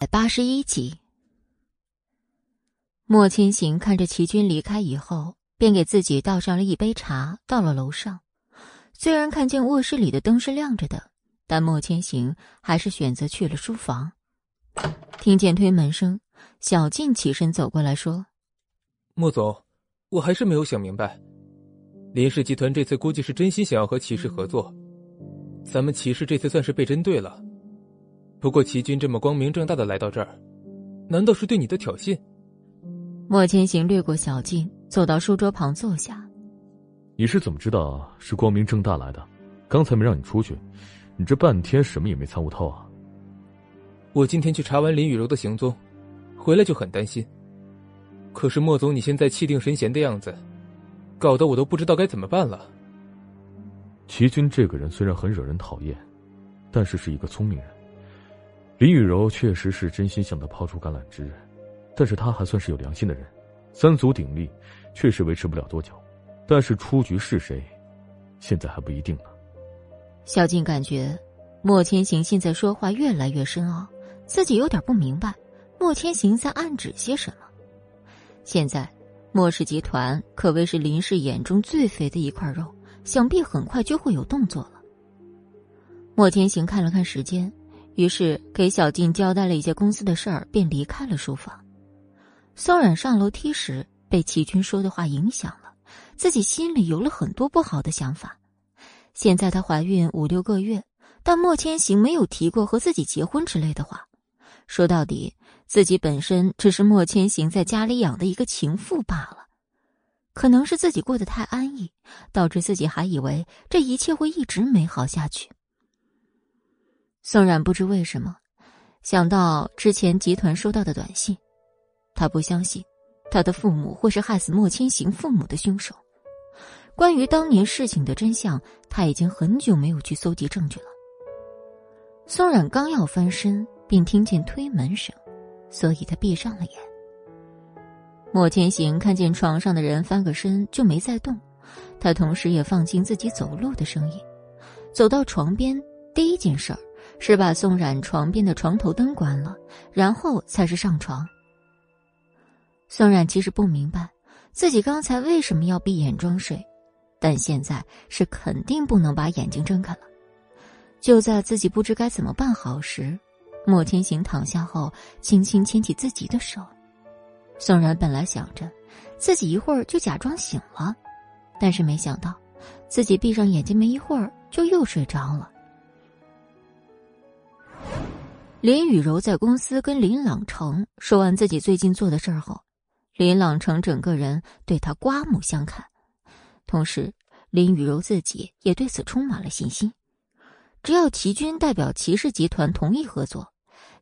百八十一集，莫千行看着齐军离开以后，便给自己倒上了一杯茶，到了楼上。虽然看见卧室里的灯是亮着的，但莫千行还是选择去了书房。听见推门声，小静起身走过来说：“莫总，我还是没有想明白，林氏集团这次估计是真心想要和齐氏合作，咱们齐氏这次算是被针对了。”不过，齐军这么光明正大的来到这儿，难道是对你的挑衅？莫千行掠过小径，走到书桌旁坐下。你是怎么知道是光明正大来的？刚才没让你出去，你这半天什么也没参悟透啊！我今天去查完林雨柔的行踪，回来就很担心。可是莫总，你现在气定神闲的样子，搞得我都不知道该怎么办了。齐军这个人虽然很惹人讨厌，但是是一个聪明人。林雨柔确实是真心向他抛出橄榄枝，但是他还算是有良心的人，三足鼎立，确实维持不了多久。但是出局是谁，现在还不一定呢。小静感觉莫千行现在说话越来越深奥，自己有点不明白莫千行在暗指些什么。现在莫氏集团可谓是林氏眼中最肥的一块肉，想必很快就会有动作了。莫千行看了看时间。于是给小静交代了一些公司的事儿，便离开了书房。宋冉上楼梯时被齐军说的话影响了，自己心里有了很多不好的想法。现在她怀孕五六个月，但莫千行没有提过和自己结婚之类的话。说到底，自己本身只是莫千行在家里养的一个情妇罢了。可能是自己过得太安逸，导致自己还以为这一切会一直美好下去。宋冉不知为什么，想到之前集团收到的短信，他不相信他的父母会是害死莫千行父母的凶手。关于当年事情的真相，他已经很久没有去搜集证据了。宋冉刚要翻身，便听见推门声，所以他闭上了眼。莫千行看见床上的人翻个身就没再动，他同时也放轻自己走路的声音，走到床边，第一件事儿。是把宋冉床边的床头灯关了，然后才是上床。宋冉其实不明白自己刚才为什么要闭眼装睡，但现在是肯定不能把眼睛睁开了。就在自己不知该怎么办好时，莫千行躺下后，轻轻牵起自己的手。宋冉本来想着自己一会儿就假装醒了，但是没想到自己闭上眼睛没一会儿就又睡着了。林雨柔在公司跟林朗成说完自己最近做的事儿后，林朗成整个人对他刮目相看，同时林雨柔自己也对此充满了信心。只要齐军代表齐氏集团同意合作，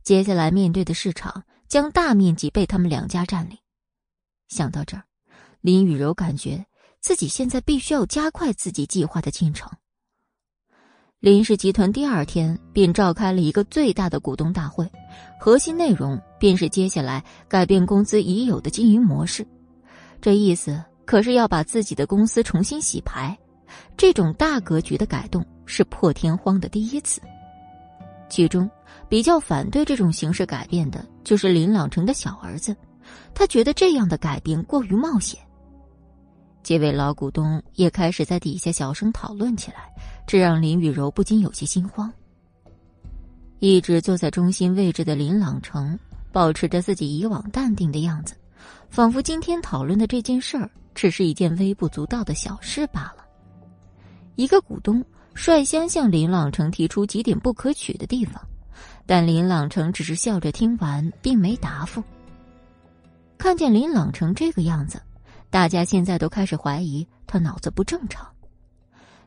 接下来面对的市场将大面积被他们两家占领。想到这儿，林雨柔感觉自己现在必须要加快自己计划的进程。林氏集团第二天便召开了一个最大的股东大会，核心内容便是接下来改变公司已有的经营模式。这意思可是要把自己的公司重新洗牌。这种大格局的改动是破天荒的第一次。其中比较反对这种形式改变的就是林朗成的小儿子，他觉得这样的改变过于冒险。几位老股东也开始在底下小声讨论起来。这让林雨柔不禁有些心慌。一直坐在中心位置的林朗成保持着自己以往淡定的样子，仿佛今天讨论的这件事儿只是一件微不足道的小事罢了。一个股东率先向林朗成提出几点不可取的地方，但林朗成只是笑着听完，并没答复。看见林朗成这个样子，大家现在都开始怀疑他脑子不正常。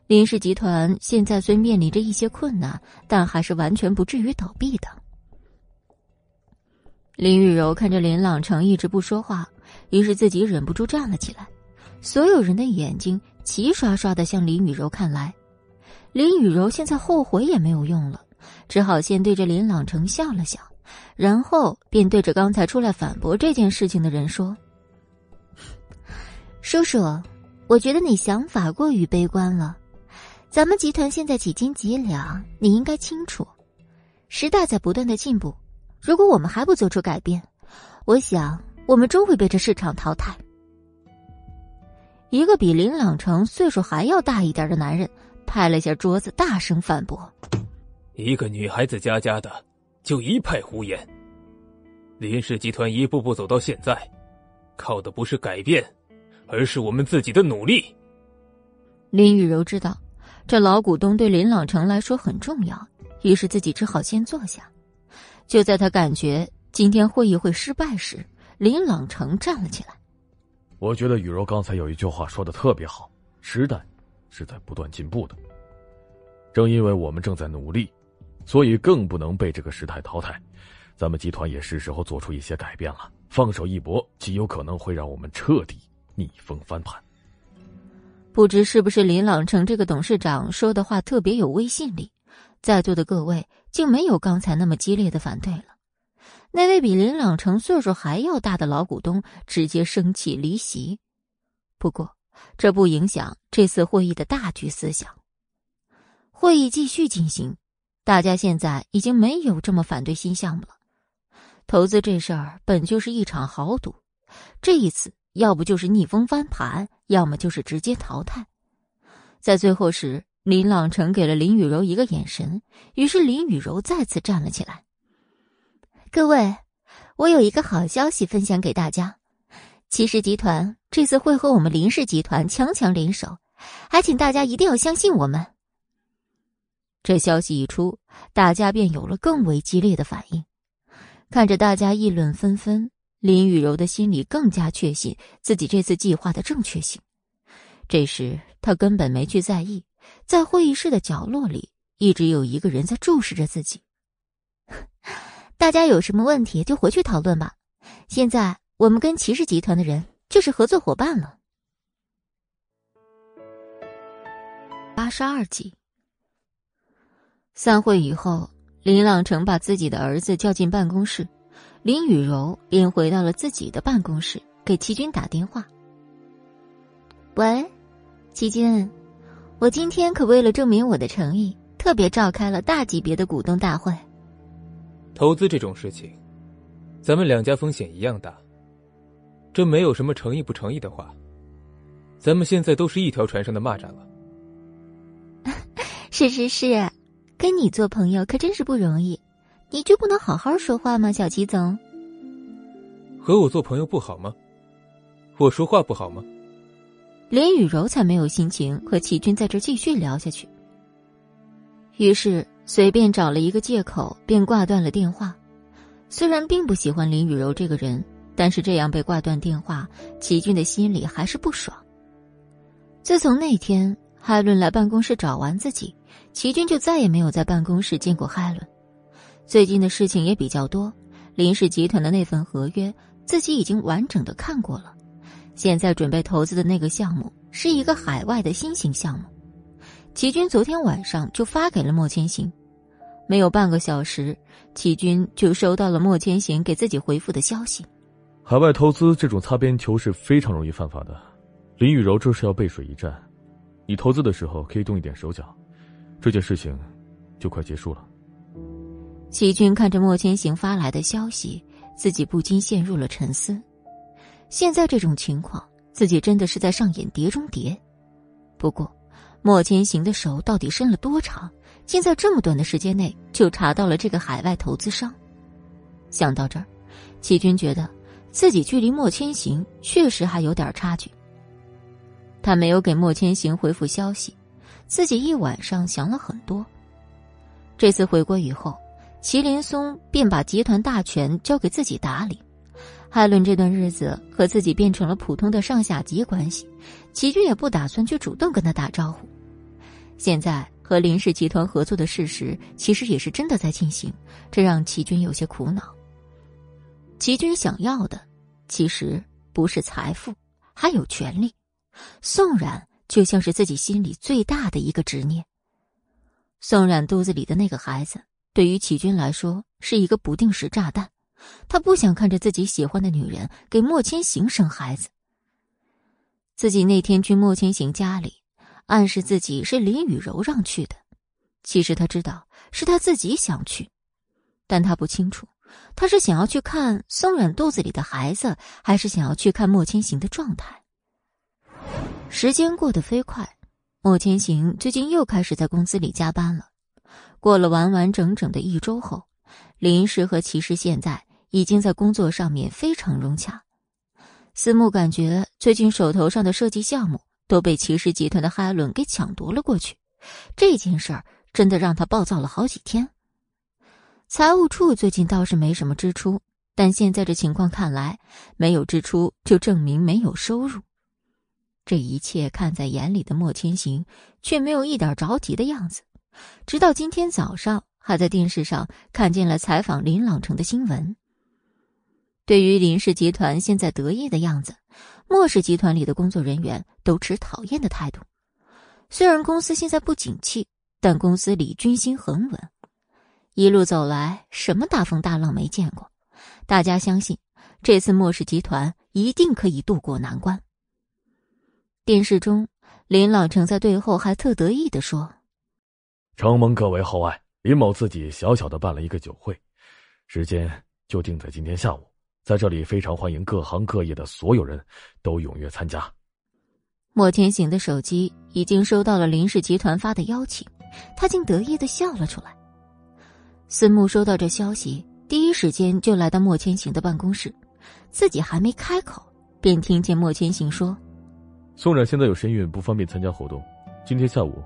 林氏集团现在虽面临着一些困难，但还是完全不至于倒闭的。林雨柔看着林朗成一直不说话，于是自己忍不住站了起来。所有人的眼睛齐刷刷的向林雨柔看来，林雨柔现在后悔也没有用了，只好先对着林朗成笑了笑，然后便对着刚才出来反驳这件事情的人说：“叔叔，我觉得你想法过于悲观了。”咱们集团现在几斤几两，你应该清楚。时代在不断的进步，如果我们还不做出改变，我想我们终会被这市场淘汰。一个比林朗成岁数还要大一点的男人拍了下桌子，大声反驳：“一个女孩子家家的，就一派胡言。林氏集团一步步走到现在，靠的不是改变，而是我们自己的努力。”林雨柔知道，这老股东对林朗成来说很重要，于是自己只好先坐下。就在他感觉今天会议会失败时，林朗成站了起来。我觉得雨柔刚才有一句话说的特别好：时代是在不断进步的。正因为我们正在努力，所以更不能被这个时代淘汰。咱们集团也是时候做出一些改变了。放手一搏，极有可能会让我们彻底逆风翻盘。不知是不是林朗成这个董事长说的话特别有威信力，在座的各位竟没有刚才那么激烈的反对了。那位比林朗成岁数还要大的老股东直接生气离席。不过，这不影响这次会议的大局思想。会议继续进行，大家现在已经没有这么反对新项目了。投资这事儿本就是一场豪赌，这一次。要不就是逆风翻盘，要么就是直接淘汰。在最后时，林朗成给了林雨柔一个眼神，于是林雨柔再次站了起来。各位，我有一个好消息分享给大家：骑士集团这次会和我们林氏集团强强联手，还请大家一定要相信我们。这消息一出，大家便有了更为激烈的反应。看着大家议论纷纷。林雨柔的心里更加确信自己这次计划的正确性。这时，他根本没去在意，在会议室的角落里，一直有一个人在注视着自己。大家有什么问题就回去讨论吧。现在，我们跟骑士集团的人就是合作伙伴了。八十二集。散会以后，林朗成把自己的儿子叫进办公室。林雨柔便回到了自己的办公室，给齐军打电话。喂，齐军，我今天可为了证明我的诚意，特别召开了大级别的股东大会。投资这种事情，咱们两家风险一样大。这没有什么诚意不诚意的话，咱们现在都是一条船上的蚂蚱了。是是是，跟你做朋友可真是不容易。你就不能好好说话吗，小齐总？和我做朋友不好吗？我说话不好吗？连雨柔才没有心情和齐军在这继续聊下去。于是随便找了一个借口，便挂断了电话。虽然并不喜欢林雨柔这个人，但是这样被挂断电话，齐军的心里还是不爽。自从那天海伦来办公室找完自己，齐军就再也没有在办公室见过海伦。最近的事情也比较多，林氏集团的那份合约自己已经完整的看过了。现在准备投资的那个项目是一个海外的新型项目，齐军昨天晚上就发给了莫千行，没有半个小时，齐军就收到了莫千行给自己回复的消息。海外投资这种擦边球是非常容易犯法的，林雨柔这是要背水一战，你投资的时候可以动一点手脚，这件事情就快结束了。齐军看着莫千行发来的消息，自己不禁陷入了沉思。现在这种情况，自己真的是在上演碟中谍。不过，莫千行的手到底伸了多长，竟在这么短的时间内就查到了这个海外投资商？想到这儿，齐军觉得自己距离莫千行确实还有点差距。他没有给莫千行回复消息，自己一晚上想了很多。这次回国以后。祁连松便把集团大权交给自己打理，海伦这段日子和自己变成了普通的上下级关系，齐军也不打算去主动跟他打招呼。现在和林氏集团合作的事实其实也是真的在进行，这让齐军有些苦恼。齐军想要的其实不是财富，还有权利。宋冉就像是自己心里最大的一个执念。宋冉肚子里的那个孩子。对于启军来说，是一个不定时炸弹。他不想看着自己喜欢的女人给莫千行生孩子。自己那天去莫千行家里，暗示自己是林雨柔让去的。其实他知道是他自己想去，但他不清楚他是想要去看宋冉肚子里的孩子，还是想要去看莫千行的状态？时间过得飞快，莫千行最近又开始在公司里加班了。过了完完整整的一周后，林氏和骑士现在已经在工作上面非常融洽。思慕感觉最近手头上的设计项目都被骑士集团的哈伦给抢夺了过去，这件事儿真的让他暴躁了好几天。财务处最近倒是没什么支出，但现在这情况看来，没有支出就证明没有收入。这一切看在眼里的莫千行，却没有一点着急的样子。直到今天早上，还在电视上看见了采访林朗成的新闻。对于林氏集团现在得意的样子，莫氏集团里的工作人员都持讨厌的态度。虽然公司现在不景气，但公司里军心很稳。一路走来，什么大风大浪没见过？大家相信，这次莫氏集团一定可以渡过难关。电视中，林朗成在对后还特得意的说：“承蒙各位厚爱，林某自己小小的办了一个酒会，时间就定在今天下午，在这里非常欢迎各行各业的所有人都踊跃参加。”莫千行的手机已经收到了林氏集团发的邀请，他竟得意的笑了出来。孙木收到这消息，第一时间就来到莫千行的办公室，自己还没开口，便听见莫千行说：“宋冉现在有身孕，不方便参加活动，今天下午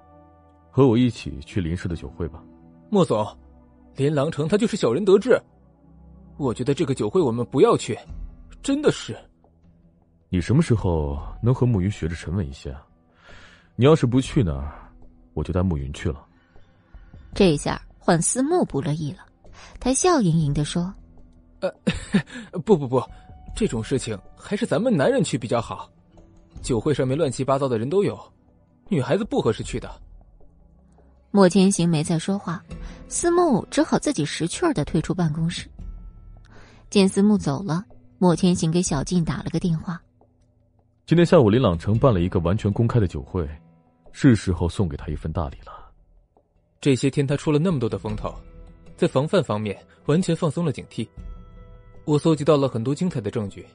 和我一起去林氏的酒会吧。”莫总，林郎城他就是小人得志，我觉得这个酒会我们不要去，真的是。你什么时候能和暮云学着沉稳一些啊？你要是不去那儿，我就带暮云去了。这下。换思慕不乐意了，他笑盈盈的说：“呃，不不不，这种事情还是咱们男人去比较好。酒会上面乱七八糟的人都有，女孩子不合适去的。”莫千行没再说话，思慕只好自己识趣儿的退出办公室。见思慕走了，莫千行给小静打了个电话：“今天下午林朗城办了一个完全公开的酒会，是时候送给他一份大礼了。”这些天他出了那么多的风头，在防范方面完全放松了警惕。我搜集到了很多精彩的证据，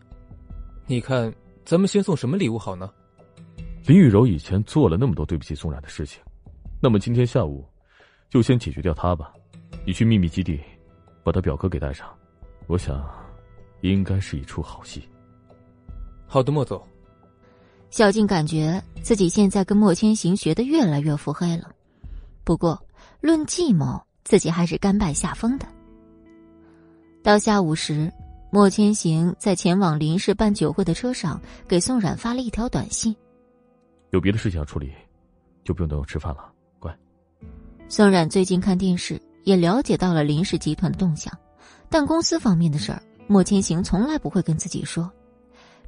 你看，咱们先送什么礼物好呢？林雨柔以前做了那么多对不起宋冉的事情，那么今天下午就先解决掉他吧。你去秘密基地，把他表哥给带上，我想应该是一出好戏。好的，莫总。小静感觉自己现在跟莫千行学的越来越腹黑了，不过。论计谋，自己还是甘拜下风的。到下午时，莫千行在前往林氏办酒会的车上，给宋冉发了一条短信：“有别的事情要处理，就不用等我吃饭了，乖。”宋冉最近看电视，也了解到了林氏集团的动向，但公司方面的事儿，莫千行从来不会跟自己说，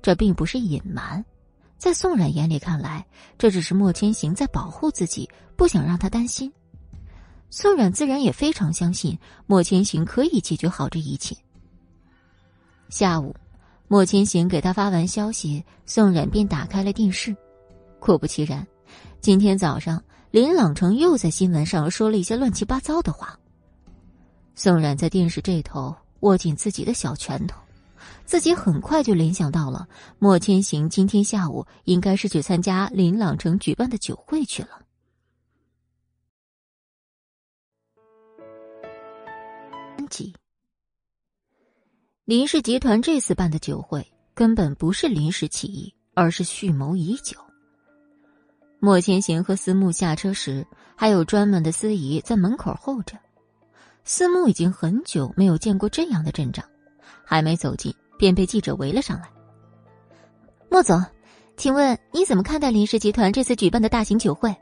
这并不是隐瞒，在宋冉眼里看来，这只是莫千行在保护自己，不想让他担心。宋冉自然也非常相信莫千行可以解决好这一切。下午，莫千行给他发完消息，宋冉便打开了电视。果不其然，今天早上林朗成又在新闻上说了一些乱七八糟的话。宋冉在电视这头握紧自己的小拳头，自己很快就联想到了莫千行今天下午应该是去参加林朗成举办的酒会去了。林氏集团这次办的酒会根本不是临时起意，而是蓄谋已久。莫千行和思慕下车时，还有专门的司仪在门口候着。思慕已经很久没有见过这样的阵仗，还没走近便被记者围了上来。莫总，请问你怎么看待林氏集团这次举办的大型酒会？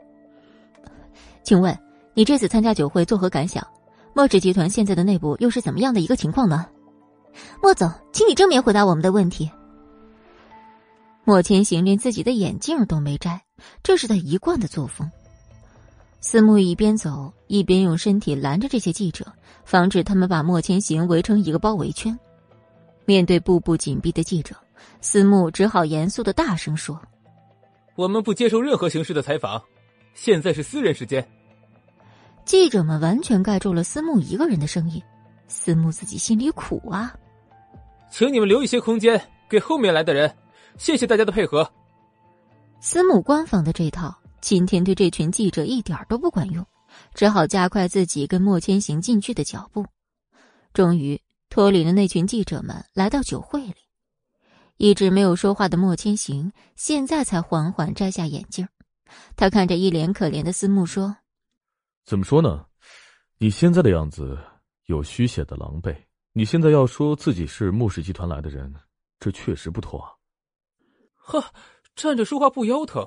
请问你这次参加酒会作何感想？莫氏集团现在的内部又是怎么样的一个情况呢？莫总，请你正面回答我们的问题。莫千行连自己的眼镜都没摘，这是他一贯的作风。思慕一边走一边用身体拦着这些记者，防止他们把莫千行围成一个包围圈。面对步步紧逼的记者，思慕只好严肃的大声说：“我们不接受任何形式的采访，现在是私人时间。”记者们完全盖住了思慕一个人的声音，思慕自己心里苦啊。请你们留一些空间给后面来的人，谢谢大家的配合。私募官方的这套，今天对这群记者一点都不管用，只好加快自己跟莫千行进去的脚步。终于脱离了那群记者们，来到酒会里。一直没有说话的莫千行，现在才缓缓摘下眼镜。他看着一脸可怜的思慕说：“怎么说呢？你现在的样子有虚写的狼狈。你现在要说自己是穆氏集团来的人，这确实不妥啊。”呵，站着说话不腰疼，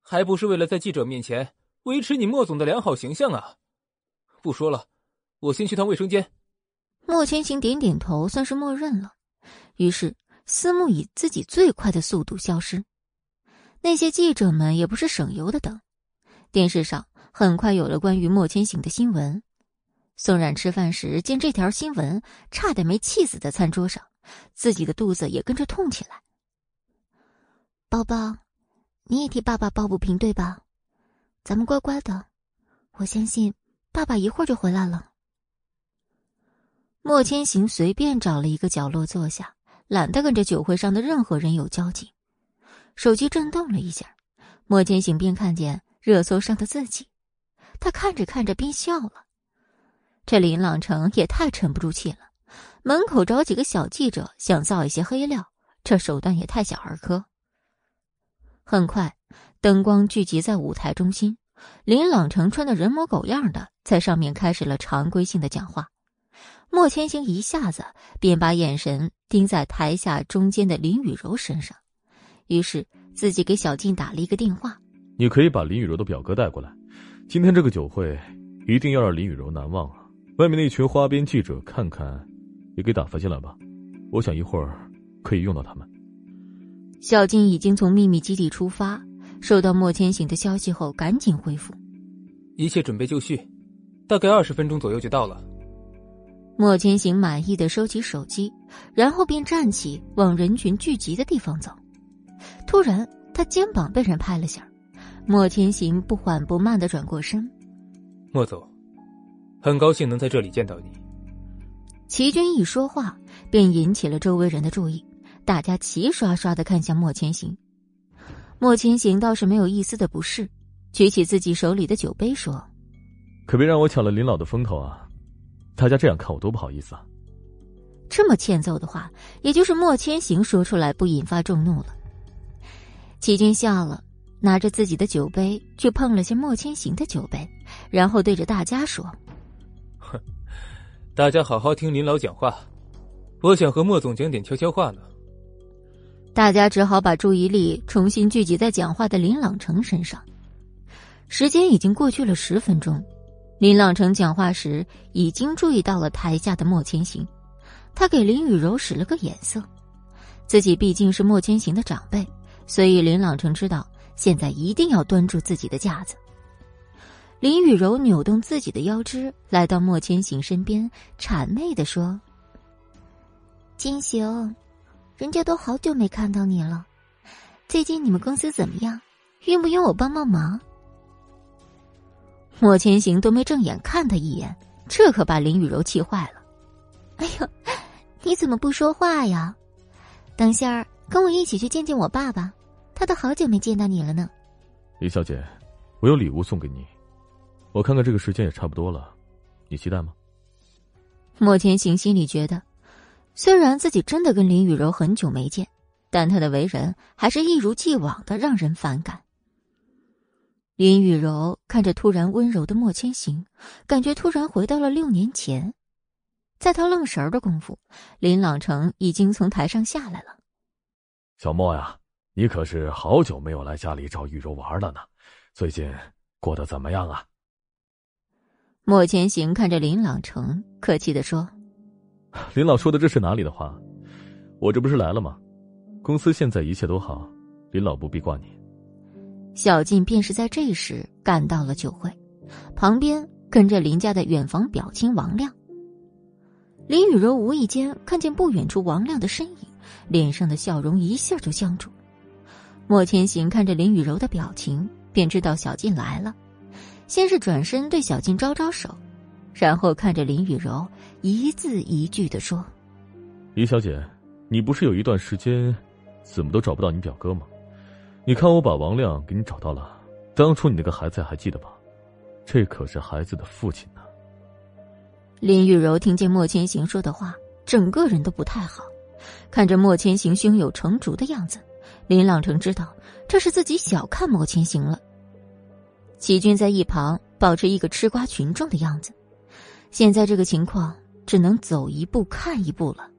还不是为了在记者面前维持你莫总的良好形象啊！不说了，我先去趟卫生间。莫千行点点头，算是默认了。于是，思慕以自己最快的速度消失。那些记者们也不是省油的灯，电视上很快有了关于莫千行的新闻。宋冉吃饭时见这条新闻，差点没气死在餐桌上，自己的肚子也跟着痛起来。宝宝，你也替爸爸抱不平对吧？咱们乖乖的，我相信爸爸一会儿就回来了。莫千行随便找了一个角落坐下，懒得跟这酒会上的任何人有交集。手机震动了一下，莫千行便看见热搜上的自己，他看着看着便笑了。这林朗成也太沉不住气了，门口找几个小记者想造一些黑料，这手段也太小儿科。很快，灯光聚集在舞台中心，林朗成穿的人模狗样的在上面开始了常规性的讲话。莫千行一下子便把眼神盯在台下中间的林雨柔身上。于是自己给小静打了一个电话：“你可以把林雨柔的表哥带过来，今天这个酒会一定要让林雨柔难忘啊！外面那群花边记者看看，也给打发进来吧，我想一会儿可以用到他们。”小静已经从秘密基地出发，收到莫千行的消息后，赶紧回复：“一切准备就绪，大概二十分钟左右就到了。”莫千行满意的收起手机，然后便站起往人群聚集的地方走。突然，他肩膀被人拍了下，莫千行不缓不慢的转过身。莫总，很高兴能在这里见到你。齐军一说话，便引起了周围人的注意，大家齐刷刷的看向莫千行。莫千行倒是没有一丝的不适，举起自己手里的酒杯说：“可别让我抢了林老的风头啊！大家这样看我多不好意思啊。”这么欠揍的话，也就是莫千行说出来不引发众怒了。齐军笑了，拿着自己的酒杯去碰了下莫千行的酒杯，然后对着大家说：“哼，大家好好听林老讲话，我想和莫总讲点悄悄话呢。”大家只好把注意力重新聚集在讲话的林朗成身上。时间已经过去了十分钟，林朗成讲话时已经注意到了台下的莫千行，他给林雨柔使了个眼色，自己毕竟是莫千行的长辈。所以林朗成知道，现在一定要端住自己的架子。林雨柔扭动自己的腰肢，来到莫千行身边，谄媚的说：“金行，人家都好久没看到你了，最近你们公司怎么样？用不用我帮帮忙？”莫千行都没正眼看他一眼，这可把林雨柔气坏了。“哎呦，你怎么不说话呀？等下儿。”跟我一起去见见我爸爸，他都好久没见到你了呢。李小姐，我有礼物送给你，我看看这个时间也差不多了，你期待吗？莫千行心里觉得，虽然自己真的跟林雨柔很久没见，但她的为人还是一如既往的让人反感。林雨柔看着突然温柔的莫千行，感觉突然回到了六年前。在他愣神儿的功夫，林朗成已经从台上下来了。小莫呀，你可是好久没有来家里找雨柔玩了呢，最近过得怎么样啊？莫千行看着林朗成，客气的说：“ 林老说的这是哪里的话？我这不是来了吗？公司现在一切都好，林老不必挂念。”小静便是在这时赶到了酒会，旁边跟着林家的远房表亲王亮。林雨柔无意间看见不远处王亮的身影。脸上的笑容一下就僵住。莫千行看着林雨柔的表情，便知道小静来了。先是转身对小静招招手，然后看着林雨柔，一字一句的说：“李小姐，你不是有一段时间，怎么都找不到你表哥吗？你看我把王亮给你找到了，当初你那个孩子还记得吧？这可是孩子的父亲呢。”林雨柔听见莫千行说的话，整个人都不太好。看着莫千行胸有成竹的样子，林朗成知道这是自己小看莫千行了。齐军在一旁保持一个吃瓜群众的样子，现在这个情况只能走一步看一步了。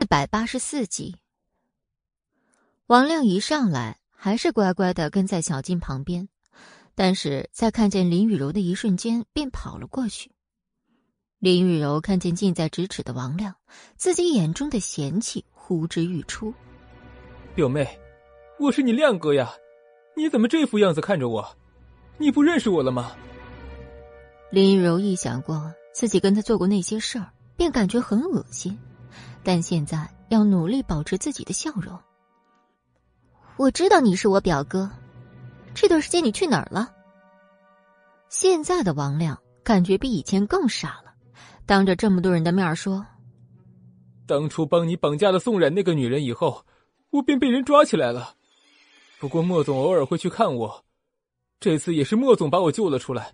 四百八十四集，王亮一上来还是乖乖的跟在小静旁边。但是在看见林雨柔的一瞬间，便跑了过去。林雨柔看见近在咫尺的王亮，自己眼中的嫌弃呼之欲出。表妹，我是你亮哥呀，你怎么这副样子看着我？你不认识我了吗？林雨柔一想过自己跟他做过那些事儿，便感觉很恶心，但现在要努力保持自己的笑容。我知道你是我表哥。这段时间你去哪儿了？现在的王亮感觉比以前更傻了，当着这么多人的面说：“当初帮你绑架了宋冉那个女人以后，我便被人抓起来了。不过莫总偶尔会去看我，这次也是莫总把我救了出来。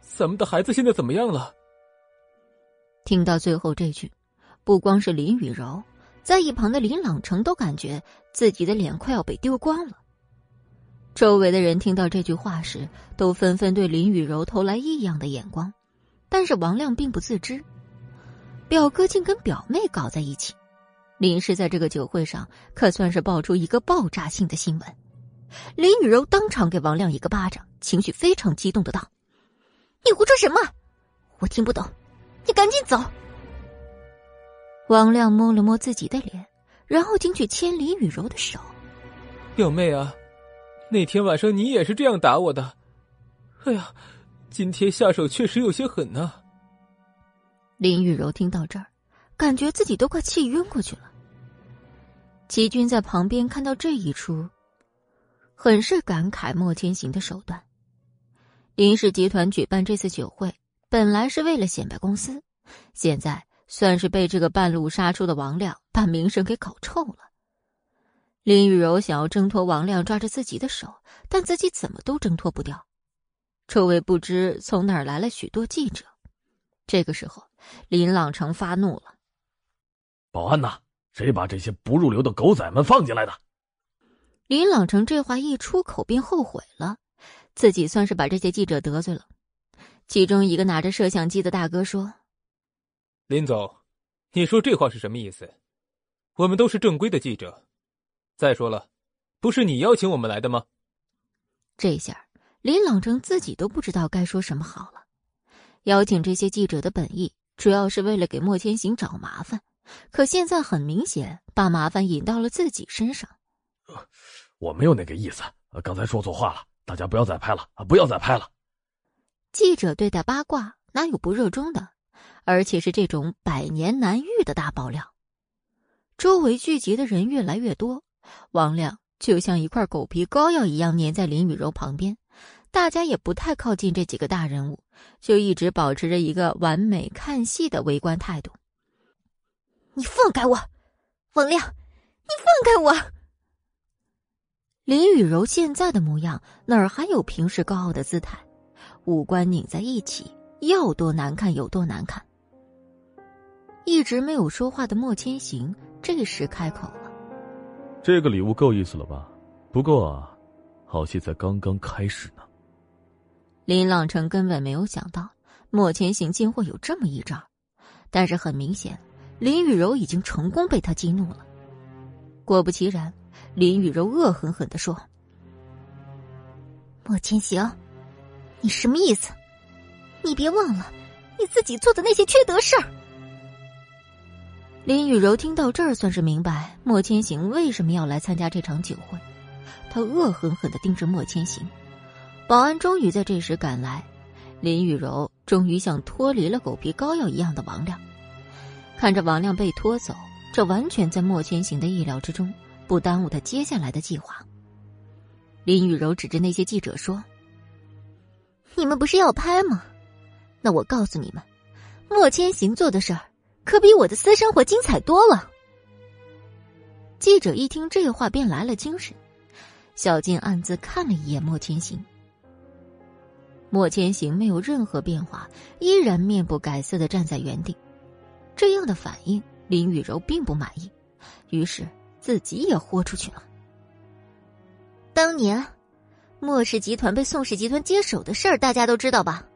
咱们的孩子现在怎么样了？”听到最后这句，不光是林雨柔，在一旁的林朗成都感觉自己的脸快要被丢光了。周围的人听到这句话时，都纷纷对林雨柔投来异样的眼光，但是王亮并不自知，表哥竟跟表妹搞在一起。林氏在这个酒会上可算是爆出一个爆炸性的新闻。林雨柔当场给王亮一个巴掌，情绪非常激动的道：“你胡说什么？我听不懂，你赶紧走！”王亮摸了摸自己的脸，然后进去牵林雨柔的手：“表妹啊。”那天晚上你也是这样打我的，哎呀，今天下手确实有些狠呢。林雨柔听到这儿，感觉自己都快气晕过去了。齐军在旁边看到这一出，很是感慨莫千行的手段。林氏集团举办这次酒会，本来是为了显摆公司，现在算是被这个半路杀出的王亮把名声给搞臭了。林雨柔想要挣脱王亮抓着自己的手，但自己怎么都挣脱不掉。周围不知从哪儿来了许多记者。这个时候，林朗成发怒了：“保安呐，谁把这些不入流的狗仔们放进来的？”林朗成这话一出口，便后悔了，自己算是把这些记者得罪了。其中一个拿着摄像机的大哥说：“林总，你说这话是什么意思？我们都是正规的记者。”再说了，不是你邀请我们来的吗？这下林朗成自己都不知道该说什么好了。邀请这些记者的本意主要是为了给莫千行找麻烦，可现在很明显把麻烦引到了自己身上。我没有那个意思，刚才说错话了，大家不要再拍了啊！不要再拍了。记者对待八卦哪有不热衷的？而且是这种百年难遇的大爆料，周围聚集的人越来越多。王亮就像一块狗皮膏药一样粘在林雨柔旁边，大家也不太靠近这几个大人物，就一直保持着一个完美看戏的围观态度。你放开我，王亮！你放开我！林雨柔现在的模样哪儿还有平时高傲的姿态？五官拧在一起，要多难看有多难看。一直没有说话的莫千行这时开口了。这个礼物够意思了吧？不过啊，好戏才刚刚开始呢。林朗成根本没有想到莫千行竟会有这么一招，但是很明显，林雨柔已经成功被他激怒了。果不其然，林雨柔恶狠狠的说：“莫千行，你什么意思？你别忘了你自己做的那些缺德事儿。”林雨柔听到这儿，算是明白莫千行为什么要来参加这场酒会。他恶狠狠的盯着莫千行。保安终于在这时赶来，林雨柔终于像脱离了狗皮膏药一样的王亮。看着王亮被拖走，这完全在莫千行的意料之中，不耽误他接下来的计划。林雨柔指着那些记者说：“你们不是要拍吗？那我告诉你们，莫千行做的事儿可比我的私生活精彩多了。记者一听这话，便来了精神。小静暗自看了一眼莫千行，莫千行没有任何变化，依然面不改色的站在原地。这样的反应，林雨柔并不满意，于是自己也豁出去了。当年。莫氏集团被宋氏集团接手的事儿，大家都知道吧？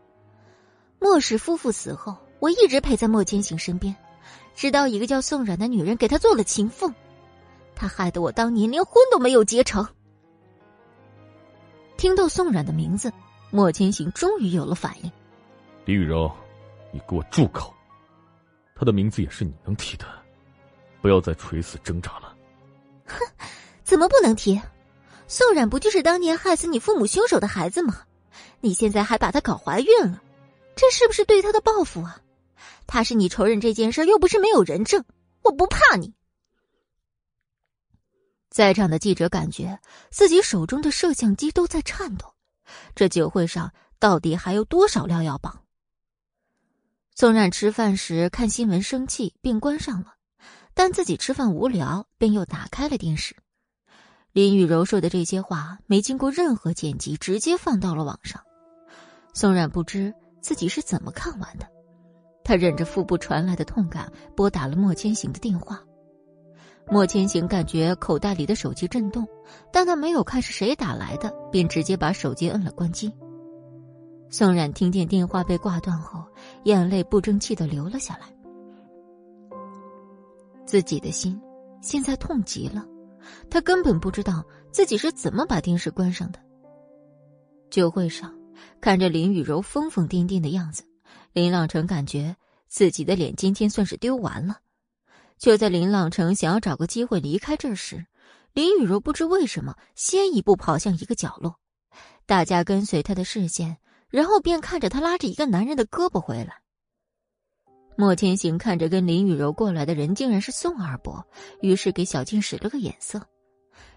莫氏夫妇死后，我一直陪在莫千行身边，直到一个叫宋冉的女人给他做了情妇，他害得我当年连婚都没有结成。听到宋冉的名字，莫千行终于有了反应。李雨柔，你给我住口！他的名字也是你能提的，不要再垂死挣扎了。哼，怎么不能提？宋冉不就是当年害死你父母凶手的孩子吗？你现在还把她搞怀孕了，这是不是对她的报复啊？他是你仇人这件事又不是没有人证，我不怕你。在场的记者感觉自己手中的摄像机都在颤抖，这酒会上到底还有多少料要绑？宋冉吃饭时看新闻生气，并关上了；但自己吃饭无聊，便又打开了电视。林雨柔说的这些话没经过任何剪辑，直接放到了网上。宋冉不知自己是怎么看完的，他忍着腹部传来的痛感，拨打了莫千行的电话。莫千行感觉口袋里的手机震动，但他没有看是谁打来的，便直接把手机摁了关机。宋冉听见电话被挂断后，眼泪不争气的流了下来。自己的心现在痛极了。他根本不知道自己是怎么把电视关上的。酒会上，看着林雨柔疯疯癫癫的样子，林朗成感觉自己的脸今天算是丢完了。就在林朗成想要找个机会离开这时，林雨柔不知为什么先一步跑向一个角落，大家跟随他的视线，然后便看着他拉着一个男人的胳膊回来。莫千行看着跟林雨柔过来的人，竟然是宋二伯，于是给小静使了个眼色。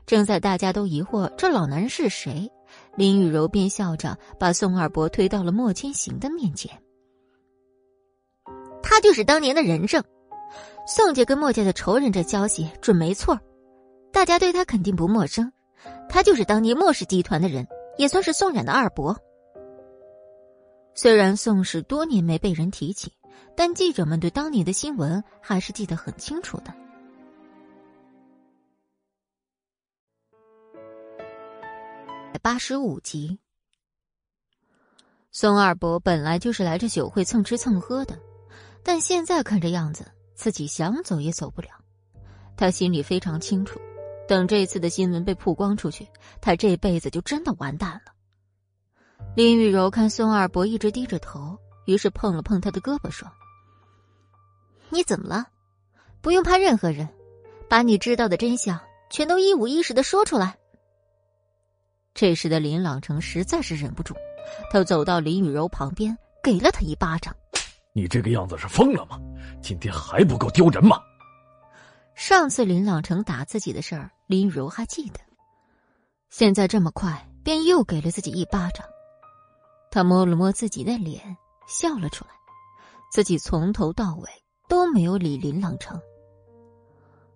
正在大家都疑惑这老男人是谁，林雨柔便笑着把宋二伯推到了莫千行的面前。他就是当年的人证，宋家跟莫家的仇人，这消息准没错。大家对他肯定不陌生，他就是当年莫氏集团的人，也算是宋冉的二伯。虽然宋氏多年没被人提起。但记者们对当年的新闻还是记得很清楚的。八十五集，宋二伯本来就是来这酒会蹭吃蹭喝的，但现在看这样子，自己想走也走不了。他心里非常清楚，等这次的新闻被曝光出去，他这辈子就真的完蛋了。林雨柔看宋二伯一直低着头，于是碰了碰他的胳膊，说。你怎么了？不用怕任何人，把你知道的真相全都一五一十的说出来。这时的林朗成实在是忍不住，他走到林雨柔旁边，给了他一巴掌。你这个样子是疯了吗？今天还不够丢人吗？上次林朗成打自己的事儿，林雨柔还记得，现在这么快便又给了自己一巴掌。他摸了摸自己的脸，笑了出来，自己从头到尾。都没有理林朗成。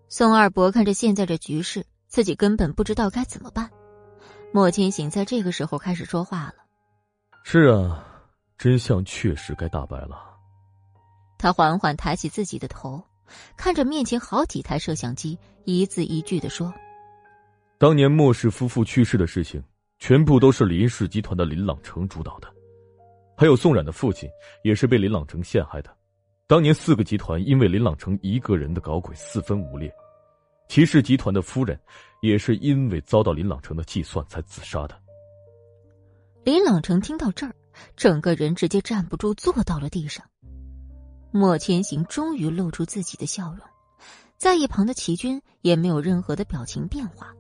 宋二伯看着现在这局势，自己根本不知道该怎么办。莫千行在这个时候开始说话了：“是啊，真相确实该大白了。”他缓缓抬起自己的头，看着面前好几台摄像机，一字一句的说：“当年莫氏夫妇去世的事情，全部都是林氏集团的林朗成主导的，还有宋冉的父亲也是被林朗成陷害的。”当年四个集团因为林朗成一个人的搞鬼四分五裂，骑士集团的夫人也是因为遭到林朗成的计算才自杀的。林朗成听到这儿，整个人直接站不住，坐到了地上。莫千行终于露出自己的笑容，在一旁的齐军也没有任何的表情变化，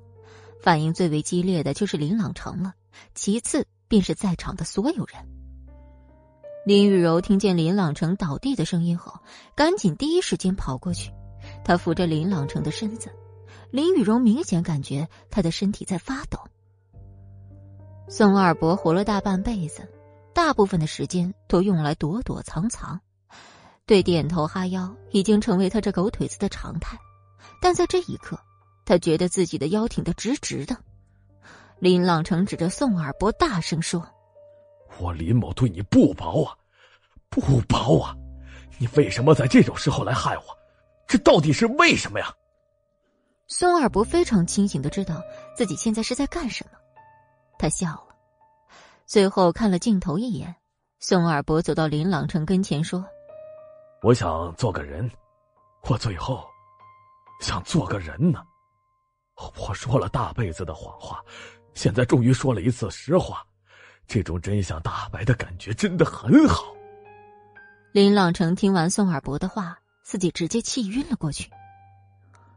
反应最为激烈的就是林朗成了，其次便是在场的所有人。林雨柔听见林朗成倒地的声音后，赶紧第一时间跑过去。她扶着林朗成的身子，林雨柔明显感觉他的身体在发抖。宋二伯活了大半辈子，大部分的时间都用来躲躲藏藏，对点头哈腰已经成为他这狗腿子的常态。但在这一刻，他觉得自己的腰挺得直直的。林朗成指着宋二伯大声说：“我林某对你不薄啊，不薄啊！你为什么在这种时候来害我？这到底是为什么呀？”孙二伯非常清醒的知道自己现在是在干什么，他笑了，最后看了镜头一眼。宋二伯走到林朗成跟前说：“我想做个人，我最后想做个人呢。我说了大辈子的谎话。”现在终于说了一次实话，这种真相大白的感觉真的很好。林朗成听完宋尔伯的话，自己直接气晕了过去。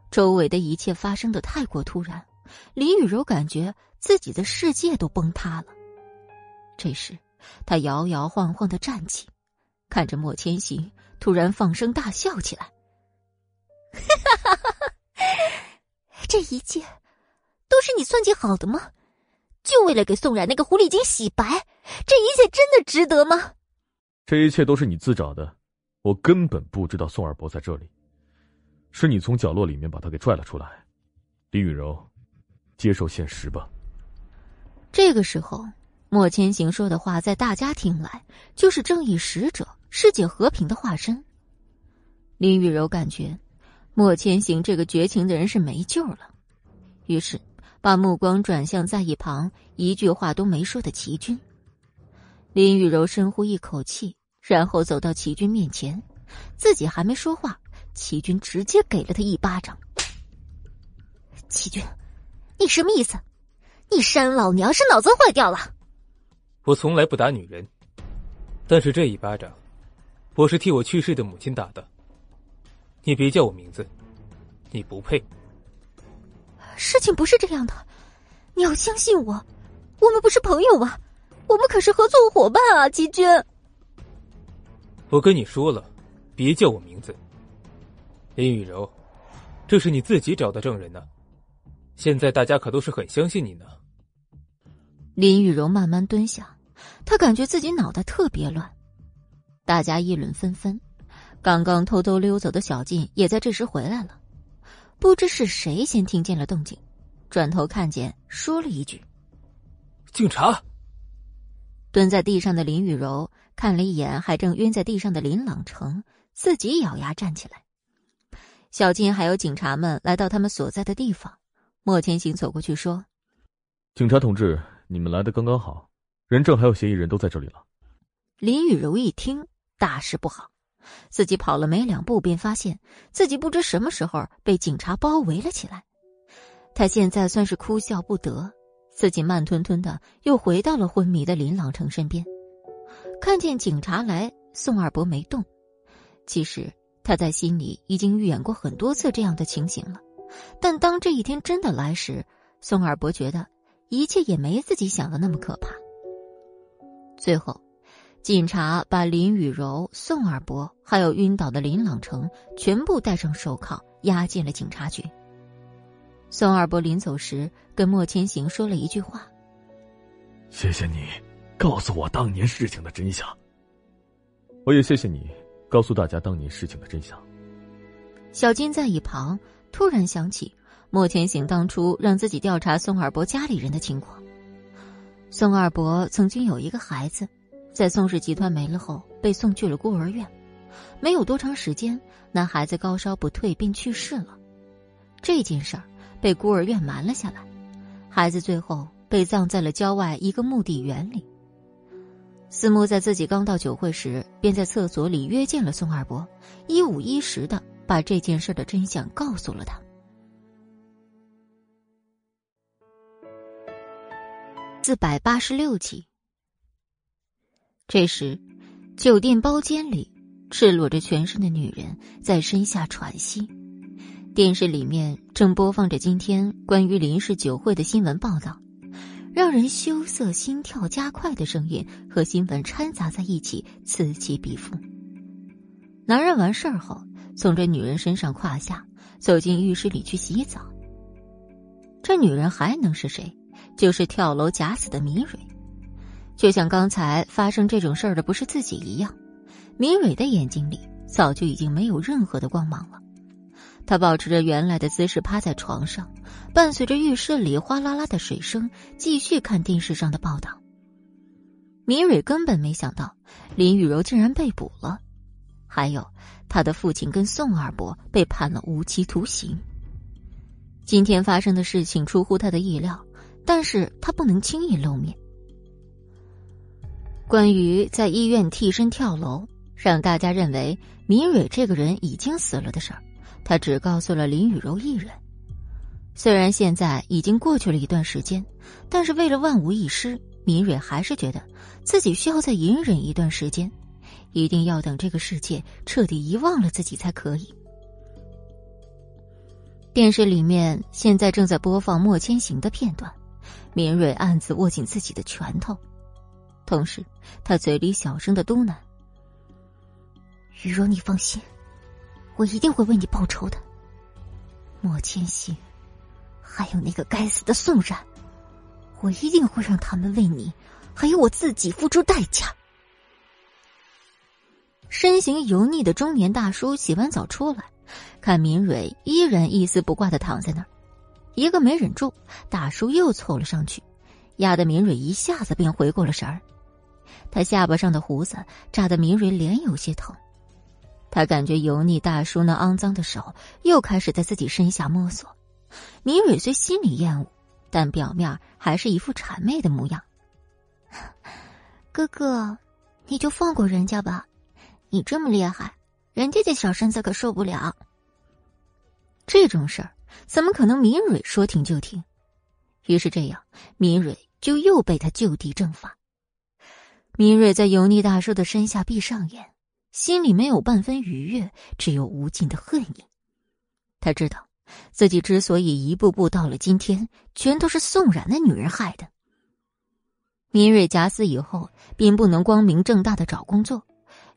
周围的一切发生的太过突然，李雨柔感觉自己的世界都崩塌了。这时，他摇摇晃晃的站起，看着莫千行，突然放声大笑起来：“哈哈哈哈这一切都是你算计好的吗？”就为了给宋冉那个狐狸精洗白，这一切真的值得吗？这一切都是你自找的，我根本不知道宋二伯在这里，是你从角落里面把他给拽了出来。李雨柔，接受现实吧。这个时候，莫千行说的话在大家听来就是正义使者、世界和平的化身。林雨柔感觉莫千行这个绝情的人是没救了，于是。把目光转向在一旁一句话都没说的齐军。林雨柔深呼一口气，然后走到齐军面前，自己还没说话，齐军直接给了他一巴掌。齐军，你什么意思？你山老娘是脑子坏掉了？我从来不打女人，但是这一巴掌，我是替我去世的母亲打的。你别叫我名字，你不配。事情不是这样的，你要相信我，我们不是朋友啊，我们可是合作伙伴啊，齐军。我跟你说了，别叫我名字。林雨柔，这是你自己找的证人呢，现在大家可都是很相信你呢。林雨柔慢慢蹲下，她感觉自己脑袋特别乱，大家议论纷纷，刚刚偷偷溜走的小静也在这时回来了。不知是谁先听见了动静，转头看见，说了一句：“警察。”蹲在地上的林雨柔看了一眼还正晕在地上的林朗成，自己咬牙站起来。小金还有警察们来到他们所在的地方，莫千行走过去说：“警察同志，你们来的刚刚好，人证还有嫌疑人都在这里了。”林雨柔一听，大事不好。自己跑了没两步，便发现自己不知什么时候被警察包围了起来。他现在算是哭笑不得，自己慢吞吞的又回到了昏迷的林朗成身边。看见警察来，宋二伯没动。其实他在心里已经预演过很多次这样的情形了，但当这一天真的来时，宋二伯觉得一切也没自己想的那么可怕。最后。警察把林雨柔、宋二伯还有晕倒的林朗成全部戴上手铐，押进了警察局。宋二伯临走时跟莫千行说了一句话：“谢谢你，告诉我当年事情的真相。我也谢谢你，告诉大家当年事情的真相。”小金在一旁突然想起莫千行当初让自己调查宋二伯家里人的情况。宋二伯曾经有一个孩子。在宋氏集团没了后，被送去了孤儿院。没有多长时间，那孩子高烧不退，便去世了。这件事儿被孤儿院瞒了下来，孩子最后被葬在了郊外一个墓地园里。思慕在自己刚到酒会时，便在厕所里约见了宋二伯，一五一十的把这件事的真相告诉了他。四百八十六集。这时，酒店包间里，赤裸着全身的女人在身下喘息。电视里面正播放着今天关于林氏酒会的新闻报道，让人羞涩、心跳加快的声音和新闻掺杂在一起，此起彼伏。男人完事儿后，从这女人身上胯下走进浴室里去洗澡。这女人还能是谁？就是跳楼假死的米蕊。就像刚才发生这种事儿的不是自己一样，明蕊的眼睛里早就已经没有任何的光芒了。他保持着原来的姿势趴在床上，伴随着浴室里哗啦啦的水声，继续看电视上的报道。明蕊根本没想到林雨柔竟然被捕了，还有他的父亲跟宋二伯被判了无期徒刑。今天发生的事情出乎他的意料，但是他不能轻易露面。关于在医院替身跳楼，让大家认为明蕊这个人已经死了的事儿。他只告诉了林雨柔一人。虽然现在已经过去了一段时间，但是为了万无一失，明蕊还是觉得自己需要再隐忍一段时间，一定要等这个世界彻底遗忘了自己才可以。电视里面现在正在播放莫千行的片段，明蕊暗自握紧自己的拳头，同时他嘴里小声的嘟囔：“雨柔，你放心。”我一定会为你报仇的，莫千行，还有那个该死的宋冉，我一定会让他们为你，还有我自己付出代价。身形油腻的中年大叔洗完澡出来，看明蕊依然一丝不挂的躺在那儿，一个没忍住，大叔又凑了上去，压得明蕊一下子便回过了神儿。他下巴上的胡子扎得明蕊脸有些疼。他感觉油腻大叔那肮脏的手又开始在自己身下摸索，明蕊虽心里厌恶，但表面还是一副谄媚的模样。哥哥，你就放过人家吧，你这么厉害，人家这小身子可受不了。这种事儿怎么可能明蕊说停就停？于是这样，明蕊就又被他就地正法。明瑞在油腻大叔的身下闭上眼。心里没有半分愉悦，只有无尽的恨意。他知道，自己之所以一步步到了今天，全都是宋冉那女人害的。明瑞假死以后，并不能光明正大的找工作，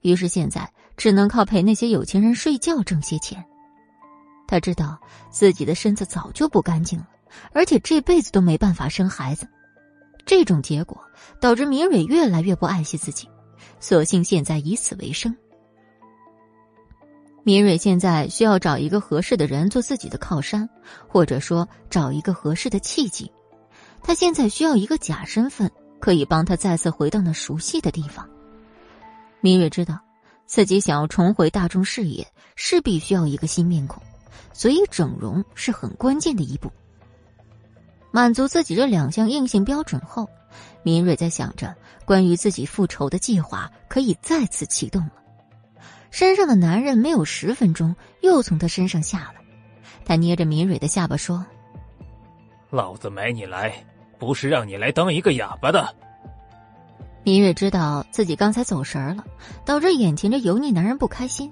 于是现在只能靠陪那些有钱人睡觉挣些钱。他知道自己的身子早就不干净了，而且这辈子都没办法生孩子。这种结果导致明蕊越来越不爱惜自己，索性现在以此为生。明蕊现在需要找一个合适的人做自己的靠山，或者说找一个合适的契机。他现在需要一个假身份，可以帮他再次回到那熟悉的地方。明蕊知道，自己想要重回大众视野，势必需要一个新面孔，所以整容是很关键的一步。满足自己这两项硬性标准后，明蕊在想着关于自己复仇的计划，可以再次启动了。身上的男人没有十分钟，又从他身上下来。他捏着明蕊的下巴说：“老子买你来，不是让你来当一个哑巴的。”明蕊知道自己刚才走神了，导致眼前这油腻男人不开心。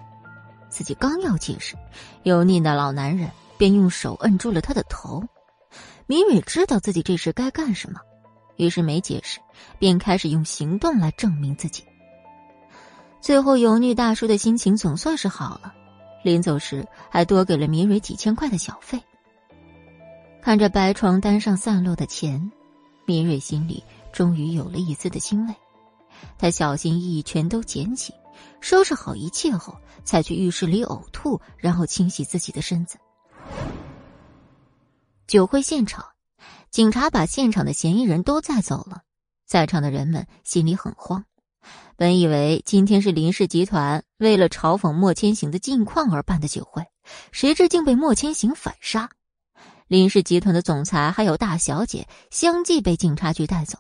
自己刚要解释，油腻的老男人便用手摁住了他的头。敏蕊知道自己这时该干什么，于是没解释，便开始用行动来证明自己。最后，油腻大叔的心情总算是好了，临走时还多给了明蕊几千块的小费。看着白床单上散落的钱，明蕊心里终于有了一丝的欣慰。他小心翼翼全都捡起，收拾好一切后，才去浴室里呕吐，然后清洗自己的身子。酒会现场，警察把现场的嫌疑人都载走了，在场的人们心里很慌。本以为今天是林氏集团为了嘲讽莫千行的近况而办的酒会，谁知竟被莫千行反杀。林氏集团的总裁还有大小姐相继被警察局带走，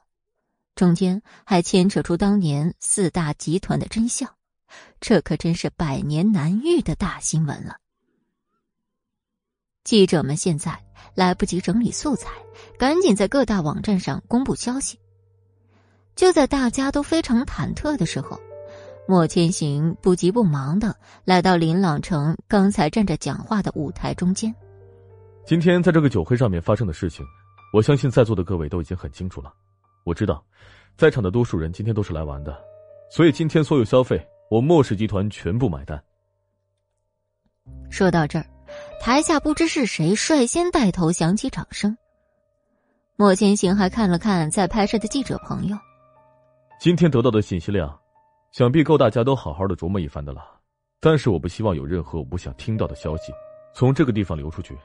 中间还牵扯出当年四大集团的真相，这可真是百年难遇的大新闻了。记者们现在来不及整理素材，赶紧在各大网站上公布消息。就在大家都非常忐忑的时候，莫千行不急不忙的来到林朗城刚才站着讲话的舞台中间。今天在这个酒会上面发生的事情，我相信在座的各位都已经很清楚了。我知道，在场的多数人今天都是来玩的，所以今天所有消费我莫氏集团全部买单。说到这儿，台下不知是谁率先带头响起掌声。莫千行还看了看在拍摄的记者朋友。今天得到的信息量，想必够大家都好好的琢磨一番的了。但是我不希望有任何我不想听到的消息从这个地方流出去。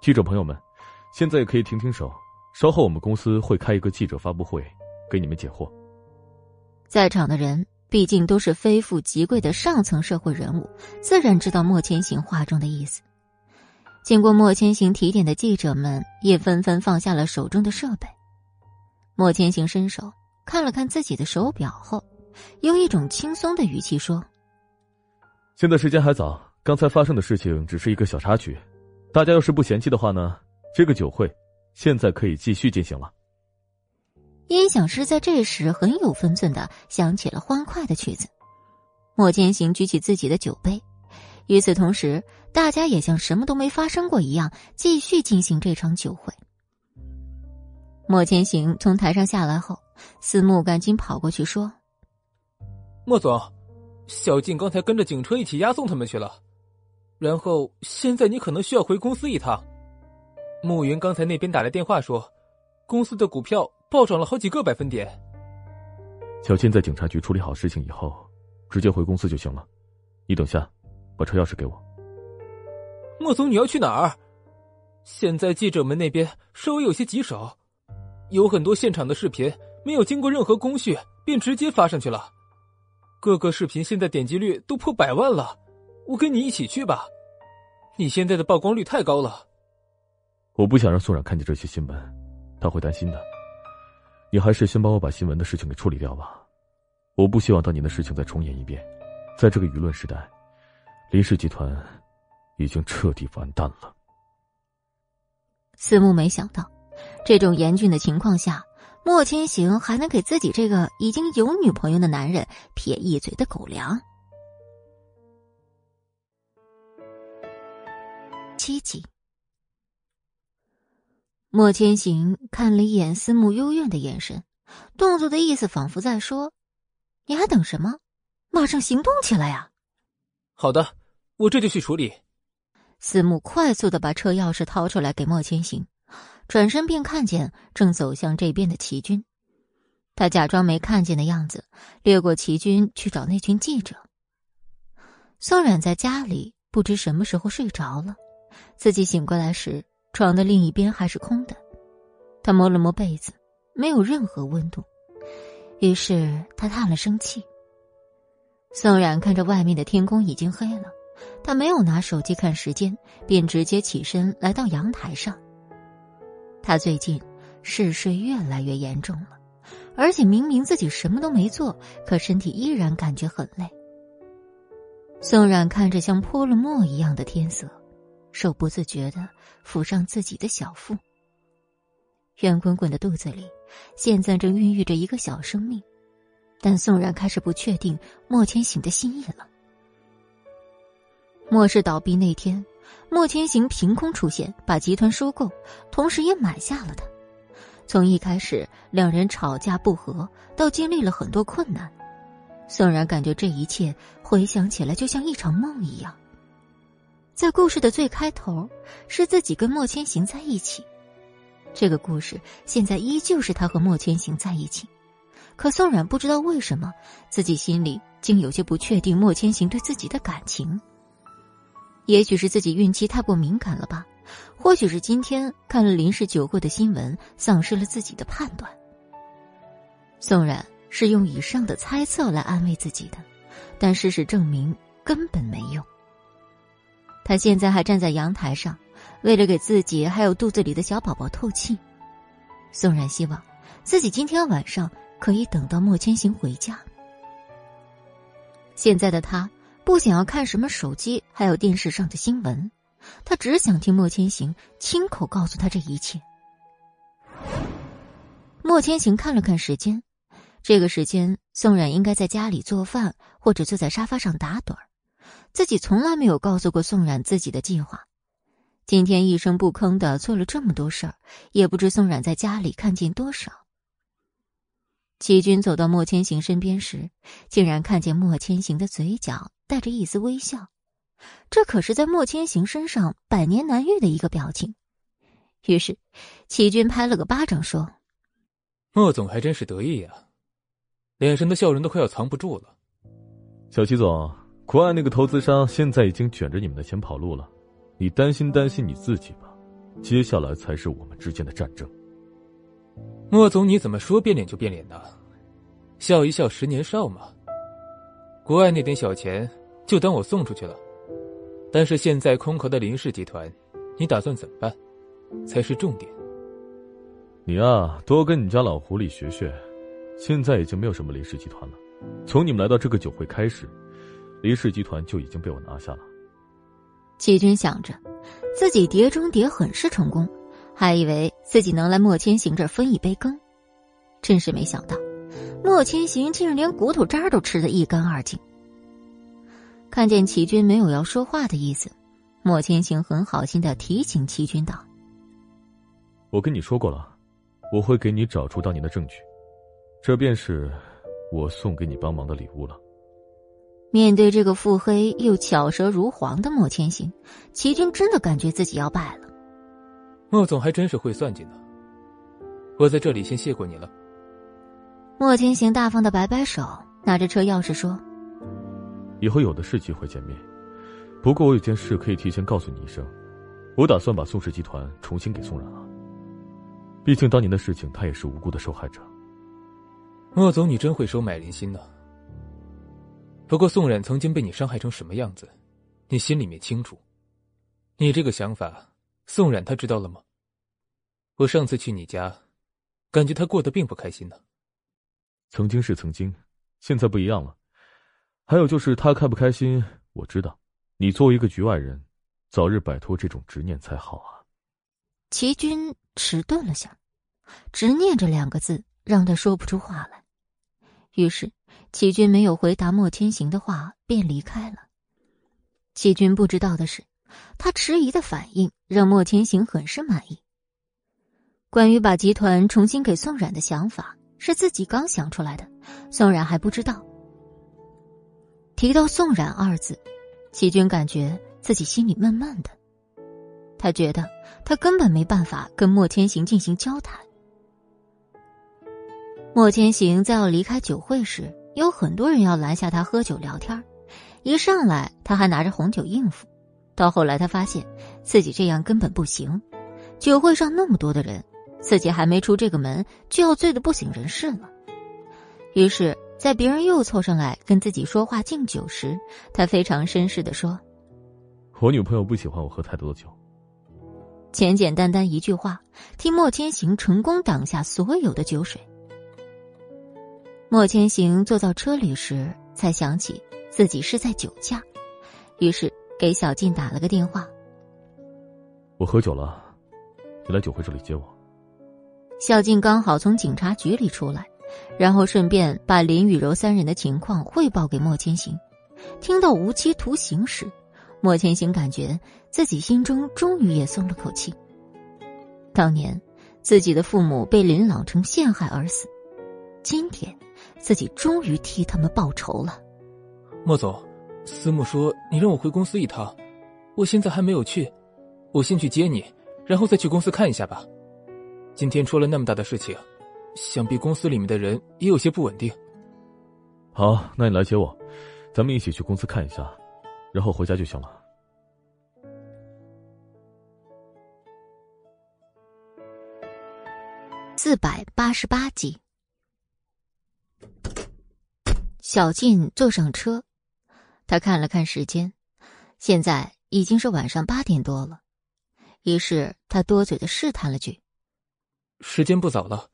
记者朋友们，现在也可以停停手，稍后我们公司会开一个记者发布会，给你们解惑。在场的人毕竟都是非富即贵的上层社会人物，自然知道莫千行话中的意思。经过莫千行提点的记者们也纷纷放下了手中的设备。莫千行伸手看了看自己的手表后，用一种轻松的语气说。现在时间还早，刚才发生的事情只是一个小插曲，大家要是不嫌弃的话呢，这个酒会现在可以继续进行了。音响师在这时很有分寸的响起了欢快的曲子，莫千行举起自己的酒杯，与此同时，大家也像什么都没发生过一样继续进行这场酒会。莫千行从台上下来后，司慕赶紧跑过去说：“莫总。”小静刚才跟着警车一起押送他们去了，然后现在你可能需要回公司一趟。暮云刚才那边打来电话说，公司的股票暴涨了好几个百分点。小静在警察局处理好事情以后，直接回公司就行了。你等下，把车钥匙给我。莫总，你要去哪儿？现在记者们那边稍微有些棘手，有很多现场的视频没有经过任何工序便直接发上去了。各个视频现在点击率都破百万了，我跟你一起去吧。你现在的曝光率太高了。我不想让宋冉看见这些新闻，他会担心的。你还是先帮我把新闻的事情给处理掉吧。我不希望当年的事情再重演一遍。在这个舆论时代，林氏集团已经彻底完蛋了。思慕没想到，这种严峻的情况下。莫千行还能给自己这个已经有女朋友的男人撇一嘴的狗粮。七级，莫千行看了一眼思慕幽怨的眼神，动作的意思仿佛在说：“你还等什么？马上行动起来呀！”好的，我这就去处理。思慕快速的把车钥匙掏出来给莫千行。转身便看见正走向这边的齐军，他假装没看见的样子，掠过齐军去找那群记者。宋冉在家里不知什么时候睡着了，自己醒过来时，床的另一边还是空的。他摸了摸被子，没有任何温度，于是他叹了声气。宋冉看着外面的天空已经黑了，他没有拿手机看时间，便直接起身来到阳台上。他最近嗜睡越来越严重了，而且明明自己什么都没做，可身体依然感觉很累。宋冉看着像泼了墨一样的天色，手不自觉的抚上自己的小腹。圆滚滚的肚子里，现在正孕育着一个小生命，但宋冉开始不确定莫千行的心意了。莫氏倒闭那天。莫千行凭空出现，把集团收购，同时也买下了他。从一开始两人吵架不和，到经历了很多困难，宋然感觉这一切回想起来就像一场梦一样。在故事的最开头，是自己跟莫千行在一起，这个故事现在依旧是他和莫千行在一起。可宋冉不知道为什么，自己心里竟有些不确定莫千行对自己的感情。也许是自己孕期太过敏感了吧，或许是今天看了林氏酒会的新闻，丧失了自己的判断。宋冉是用以上的猜测来安慰自己的，但事实证明根本没用。他现在还站在阳台上，为了给自己还有肚子里的小宝宝透气。宋冉希望自己今天晚上可以等到莫千行回家。现在的他。不想要看什么手机，还有电视上的新闻，他只想听莫千行亲口告诉他这一切。莫千行看了看时间，这个时间宋冉应该在家里做饭，或者坐在沙发上打盹儿。自己从来没有告诉过宋冉自己的计划，今天一声不吭的做了这么多事儿，也不知宋冉在家里看见多少。齐军走到莫千行身边时，竟然看见莫千行的嘴角。带着一丝微笑，这可是在莫千行身上百年难遇的一个表情。于是，齐军拍了个巴掌说：“莫总还真是得意呀，脸上的笑容都快要藏不住了。小齐总，国外那个投资商现在已经卷着你们的钱跑路了，你担心担心你自己吧。接下来才是我们之间的战争。莫总，你怎么说变脸就变脸呢？笑一笑，十年少嘛。国外那点小钱，就当我送出去了。但是现在空壳的林氏集团，你打算怎么办？才是重点。你啊，多跟你家老狐狸学学。现在已经没有什么林氏集团了。从你们来到这个酒会开始，林氏集团就已经被我拿下了。齐军想着，自己碟中谍很是成功，还以为自己能来莫千行这儿分一杯羹，真是没想到，莫千行竟然连骨头渣都吃得一干二净。看见齐军没有要说话的意思，莫千行很好心的提醒齐军道：“我跟你说过了，我会给你找出当年的证据，这便是。”我送给你帮忙的礼物了。面对这个腹黑又巧舌如簧的莫千行，齐军真的感觉自己要败了。莫总还真是会算计呢。我在这里先谢过你了。莫千行大方的摆摆手，拿着车钥匙说：“以后有的是机会见面，不过我有件事可以提前告诉你一声，我打算把宋氏集团重新给宋冉了。毕竟当年的事情，他也是无辜的受害者。”莫总，你真会收买人心呢。不过宋冉曾经被你伤害成什么样子，你心里面清楚。你这个想法，宋冉他知道了吗？我上次去你家，感觉他过得并不开心呢。曾经是曾经，现在不一样了。还有就是他开不开心，我知道。你作为一个局外人，早日摆脱这种执念才好啊。齐军迟钝了下，执念这两个字让他说不出话来。于是，齐军没有回答莫千行的话，便离开了。齐军不知道的是，他迟疑的反应让莫千行很是满意。关于把集团重新给宋冉的想法，是自己刚想出来的，宋冉还不知道。提到宋冉二字，齐军感觉自己心里闷闷的。他觉得他根本没办法跟莫千行进行交谈。莫千行在要离开酒会时，有很多人要拦下他喝酒聊天一上来，他还拿着红酒应付。到后来，他发现自己这样根本不行。酒会上那么多的人，自己还没出这个门，就要醉得不省人事了。于是，在别人又凑上来跟自己说话敬酒时，他非常绅士的说：“我女朋友不喜欢我喝太多的酒。”简简单单一句话，替莫千行成功挡下所有的酒水。莫千行坐到车里时，才想起自己是在酒驾，于是给小静打了个电话。我喝酒了，你来酒会这里接我。小静刚好从警察局里出来，然后顺便把林雨柔三人的情况汇报给莫千行。听到无期徒刑时，莫千行感觉自己心中终于也松了口气。当年自己的父母被林朗成陷害而死，今天。自己终于替他们报仇了，莫总，思慕说你让我回公司一趟，我现在还没有去，我先去接你，然后再去公司看一下吧。今天出了那么大的事情，想必公司里面的人也有些不稳定。好，那你来接我，咱们一起去公司看一下，然后回家就行了。四百八十八集。小静坐上车，他看了看时间，现在已经是晚上八点多了。于是他多嘴的试探了句：“时间不早了，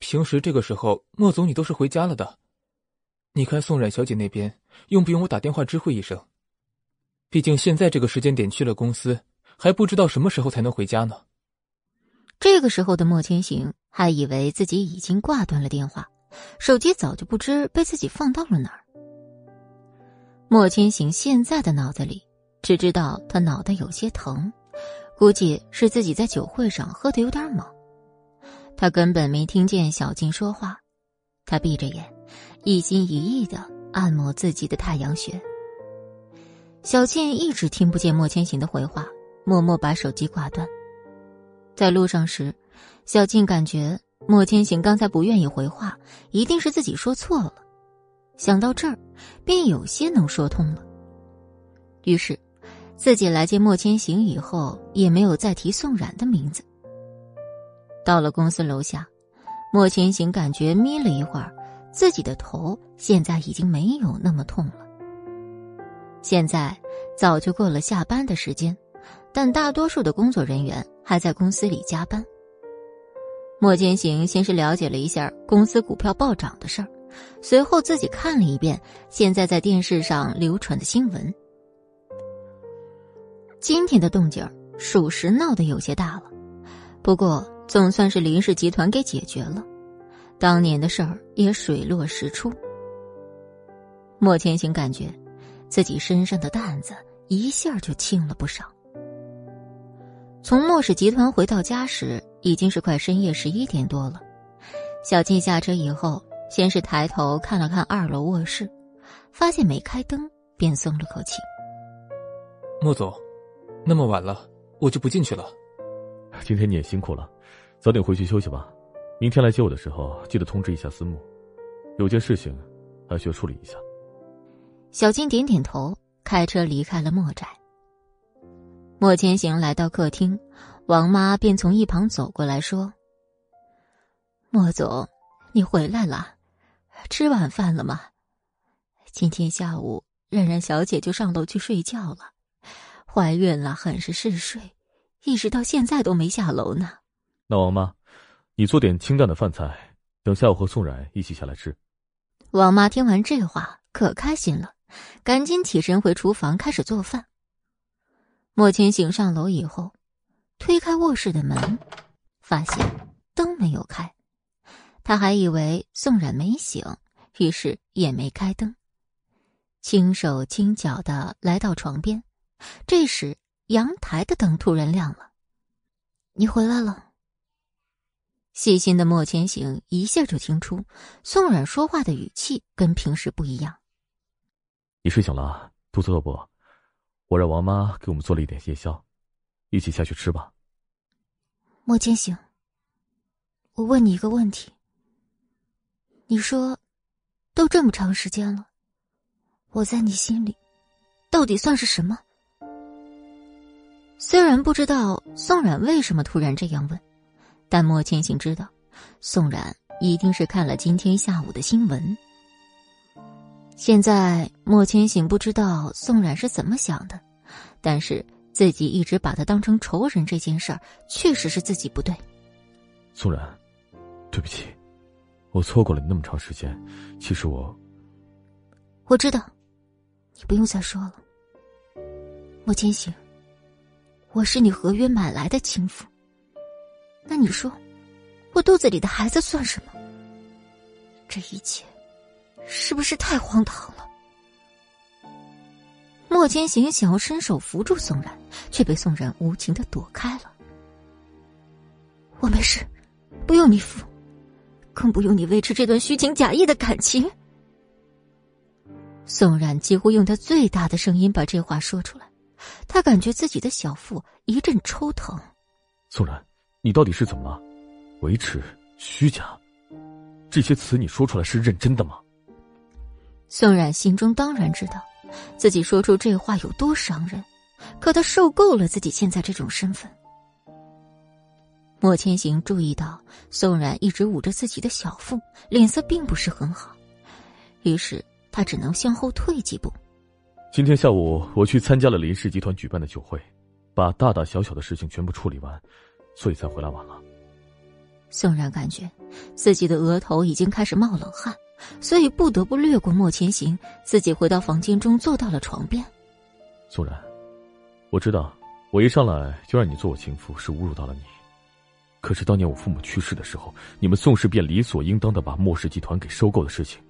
平时这个时候莫总你都是回家了的。你看宋冉小姐那边用不用我打电话知会一声？毕竟现在这个时间点去了公司，还不知道什么时候才能回家呢。”这个时候的莫千行还以为自己已经挂断了电话。手机早就不知被自己放到了哪儿。莫千行现在的脑子里只知道他脑袋有些疼，估计是自己在酒会上喝的有点猛。他根本没听见小静说话，他闭着眼，一心一意的按摩自己的太阳穴。小静一直听不见莫千行的回话，默默把手机挂断。在路上时，小静感觉。莫千行刚才不愿意回话，一定是自己说错了。想到这儿，便有些能说通了。于是，自己来见莫千行以后，也没有再提宋冉的名字。到了公司楼下，莫千行感觉眯了一会儿，自己的头现在已经没有那么痛了。现在早就过了下班的时间，但大多数的工作人员还在公司里加班。莫千行先是了解了一下公司股票暴涨的事儿，随后自己看了一遍现在在电视上流传的新闻。今天的动静属实闹得有些大了，不过总算是林氏集团给解决了，当年的事儿也水落石出。莫千行感觉自己身上的担子一下就轻了不少。从莫氏集团回到家时，已经是快深夜十一点多了。小静下车以后，先是抬头看了看二楼卧室，发现没开灯，便松了口气。莫总，那么晚了，我就不进去了。今天你也辛苦了，早点回去休息吧。明天来接我的时候，记得通知一下思慕，有件事情还需要处理一下。小静点点头，开车离开了莫宅。莫千行来到客厅，王妈便从一旁走过来说：“莫总，你回来了，吃晚饭了吗？今天下午冉冉小姐就上楼去睡觉了，怀孕了，很是嗜睡，一直到现在都没下楼呢。”那王妈，你做点清淡的饭菜，等下我和宋冉一起下来吃。王妈听完这话，可开心了，赶紧起身回厨房开始做饭。莫千行上楼以后，推开卧室的门，发现灯没有开。他还以为宋冉没醒，于是也没开灯，轻手轻脚的来到床边。这时，阳台的灯突然亮了。你回来了。细心的莫千行一下就听出宋冉说话的语气跟平时不一样。你睡醒了，肚子饿不？我让王妈给我们做了一点夜宵，一起下去吃吧。莫千行，我问你一个问题。你说，都这么长时间了，我在你心里，到底算是什么？虽然不知道宋冉为什么突然这样问，但莫千行知道，宋冉一定是看了今天下午的新闻。现在莫千行不知道宋冉是怎么想的，但是自己一直把他当成仇人这件事儿，确实是自己不对。宋冉，对不起，我错过了你那么长时间。其实我，我知道，你不用再说了。莫千行，我是你合约买来的情妇，那你说，我肚子里的孩子算什么？这一切。是不是太荒唐了？莫千行想要伸手扶住宋冉，却被宋冉无情的躲开了。我没事，不用你扶，更不用你维持这段虚情假意的感情。宋冉几乎用他最大的声音把这话说出来，他感觉自己的小腹一阵抽疼。宋冉，你到底是怎么了？维持虚假，这些词你说出来是认真的吗？宋冉心中当然知道，自己说出这话有多伤人，可他受够了自己现在这种身份。莫千行注意到宋冉一直捂着自己的小腹，脸色并不是很好，于是他只能向后退几步。今天下午我去参加了林氏集团举办的酒会，把大大小小的事情全部处理完，所以才回来晚了。宋冉感觉自己的额头已经开始冒冷汗。所以不得不略过莫千行，自己回到房间中，坐到了床边。宋然，我知道，我一上来就让你做我情妇是侮辱到了你。可是当年我父母去世的时候，你们宋氏便理所应当的把莫氏集团给收购的事情，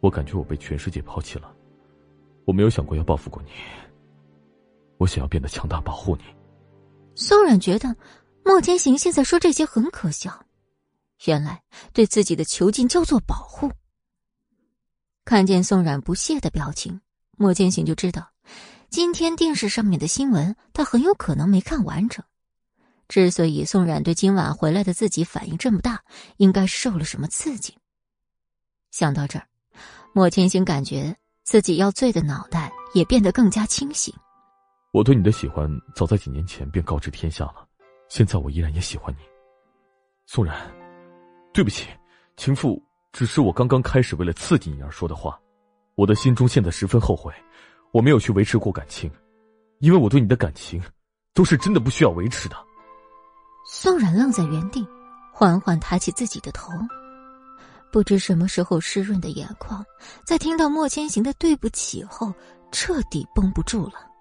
我感觉我被全世界抛弃了。我没有想过要报复过你，我想要变得强大，保护你。宋冉觉得莫千行现在说这些很可笑，原来对自己的囚禁叫做保护。看见宋冉不屑的表情，莫千行就知道，今天电视上面的新闻他很有可能没看完整。之所以宋冉对今晚回来的自己反应这么大，应该是受了什么刺激。想到这儿，莫千行感觉自己要醉的脑袋也变得更加清醒。我对你的喜欢早在几年前便告知天下了，现在我依然也喜欢你，宋冉。对不起，情妇，只是我刚刚开始为了刺激你而说的话。我的心中现在十分后悔，我没有去维持过感情，因为我对你的感情都是真的不需要维持的。宋冉愣在原地，缓缓抬起自己的头，不知什么时候湿润的眼眶，在听到莫千行的对不起后，彻底绷不住了。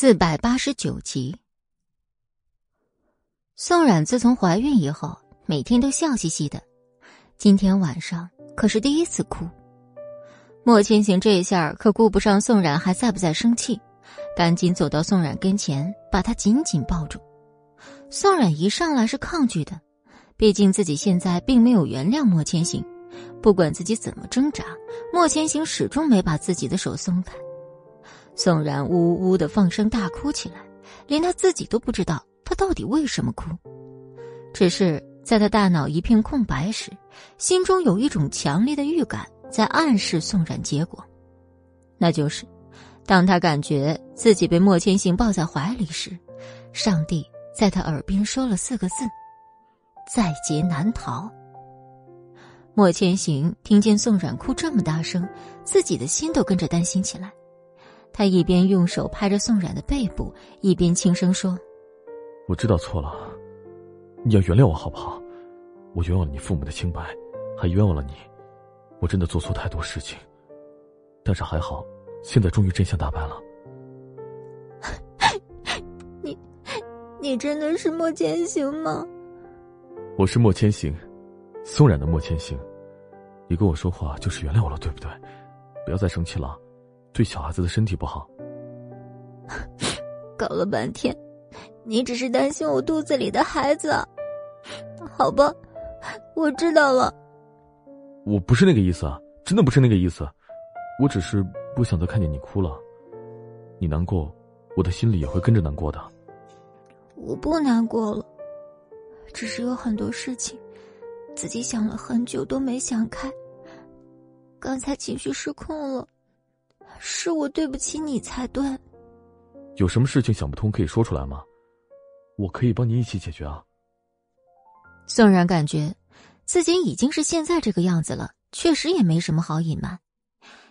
四百八十九集，宋冉自从怀孕以后，每天都笑嘻嘻的，今天晚上可是第一次哭。莫千行这下可顾不上宋冉还在不在生气，赶紧走到宋冉跟前，把她紧紧抱住。宋冉一上来是抗拒的，毕竟自己现在并没有原谅莫千行，不管自己怎么挣扎，莫千行始终没把自己的手松开。宋冉呜呜的放声大哭起来，连他自己都不知道他到底为什么哭，只是在他大脑一片空白时，心中有一种强烈的预感。在暗示宋冉结果，那就是，当他感觉自己被莫千行抱在怀里时，上帝在他耳边说了四个字：“在劫难逃。”莫千行听见宋冉哭这么大声，自己的心都跟着担心起来。他一边用手拍着宋冉的背部，一边轻声说：“我知道错了，你要原谅我好不好？我冤枉了你父母的清白，还冤枉了你。”我真的做错太多事情，但是还好，现在终于真相大白了。你，你真的是莫千行吗？我是莫千行，宋冉的莫千行。你跟我说话就是原谅我了，对不对？不要再生气了，对小孩子的身体不好。搞了半天，你只是担心我肚子里的孩子。好吧，我知道了。我不是那个意思啊，真的不是那个意思，我只是不想再看见你哭了，你难过，我的心里也会跟着难过的。我不难过了，只是有很多事情，自己想了很久都没想开。刚才情绪失控了，是我对不起你才对。有什么事情想不通可以说出来吗？我可以帮你一起解决啊。宋然感觉。自己已经是现在这个样子了，确实也没什么好隐瞒。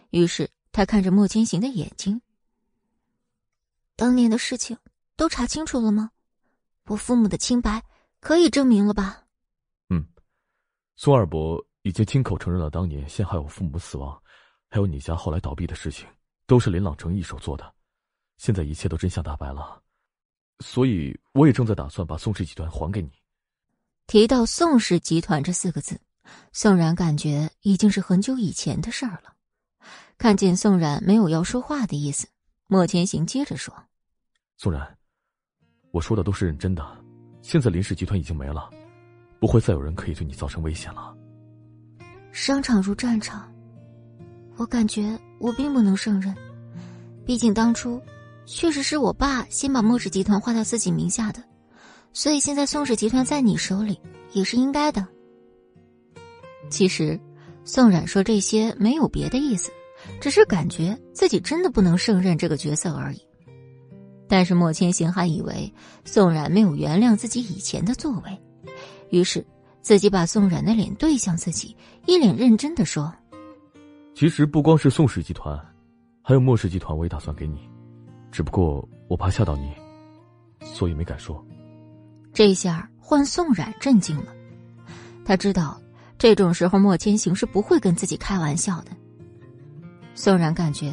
于是他看着莫千行的眼睛：“当年的事情都查清楚了吗？我父母的清白可以证明了吧？”“嗯，宋二伯已经亲口承认了当年陷害我父母死亡，还有你家后来倒闭的事情，都是林朗成一手做的。现在一切都真相大白了，所以我也正在打算把宋氏集团还给你。”提到宋氏集团这四个字，宋冉感觉已经是很久以前的事儿了。看见宋冉没有要说话的意思，莫千行接着说：“宋冉，我说的都是认真的。现在林氏集团已经没了，不会再有人可以对你造成危险了。商场如战场，我感觉我并不能胜任。毕竟当初确实是我爸先把莫氏集团划到自己名下的。”所以现在宋氏集团在你手里也是应该的。其实，宋冉说这些没有别的意思，只是感觉自己真的不能胜任这个角色而已。但是莫千行还以为宋冉没有原谅自己以前的作为，于是自己把宋冉的脸对向自己，一脸认真的说：“其实不光是宋氏集团，还有莫氏集团，我也打算给你，只不过我怕吓到你，所以没敢说。”这下换宋冉震惊了，他知道这种时候莫千行是不会跟自己开玩笑的。宋冉感觉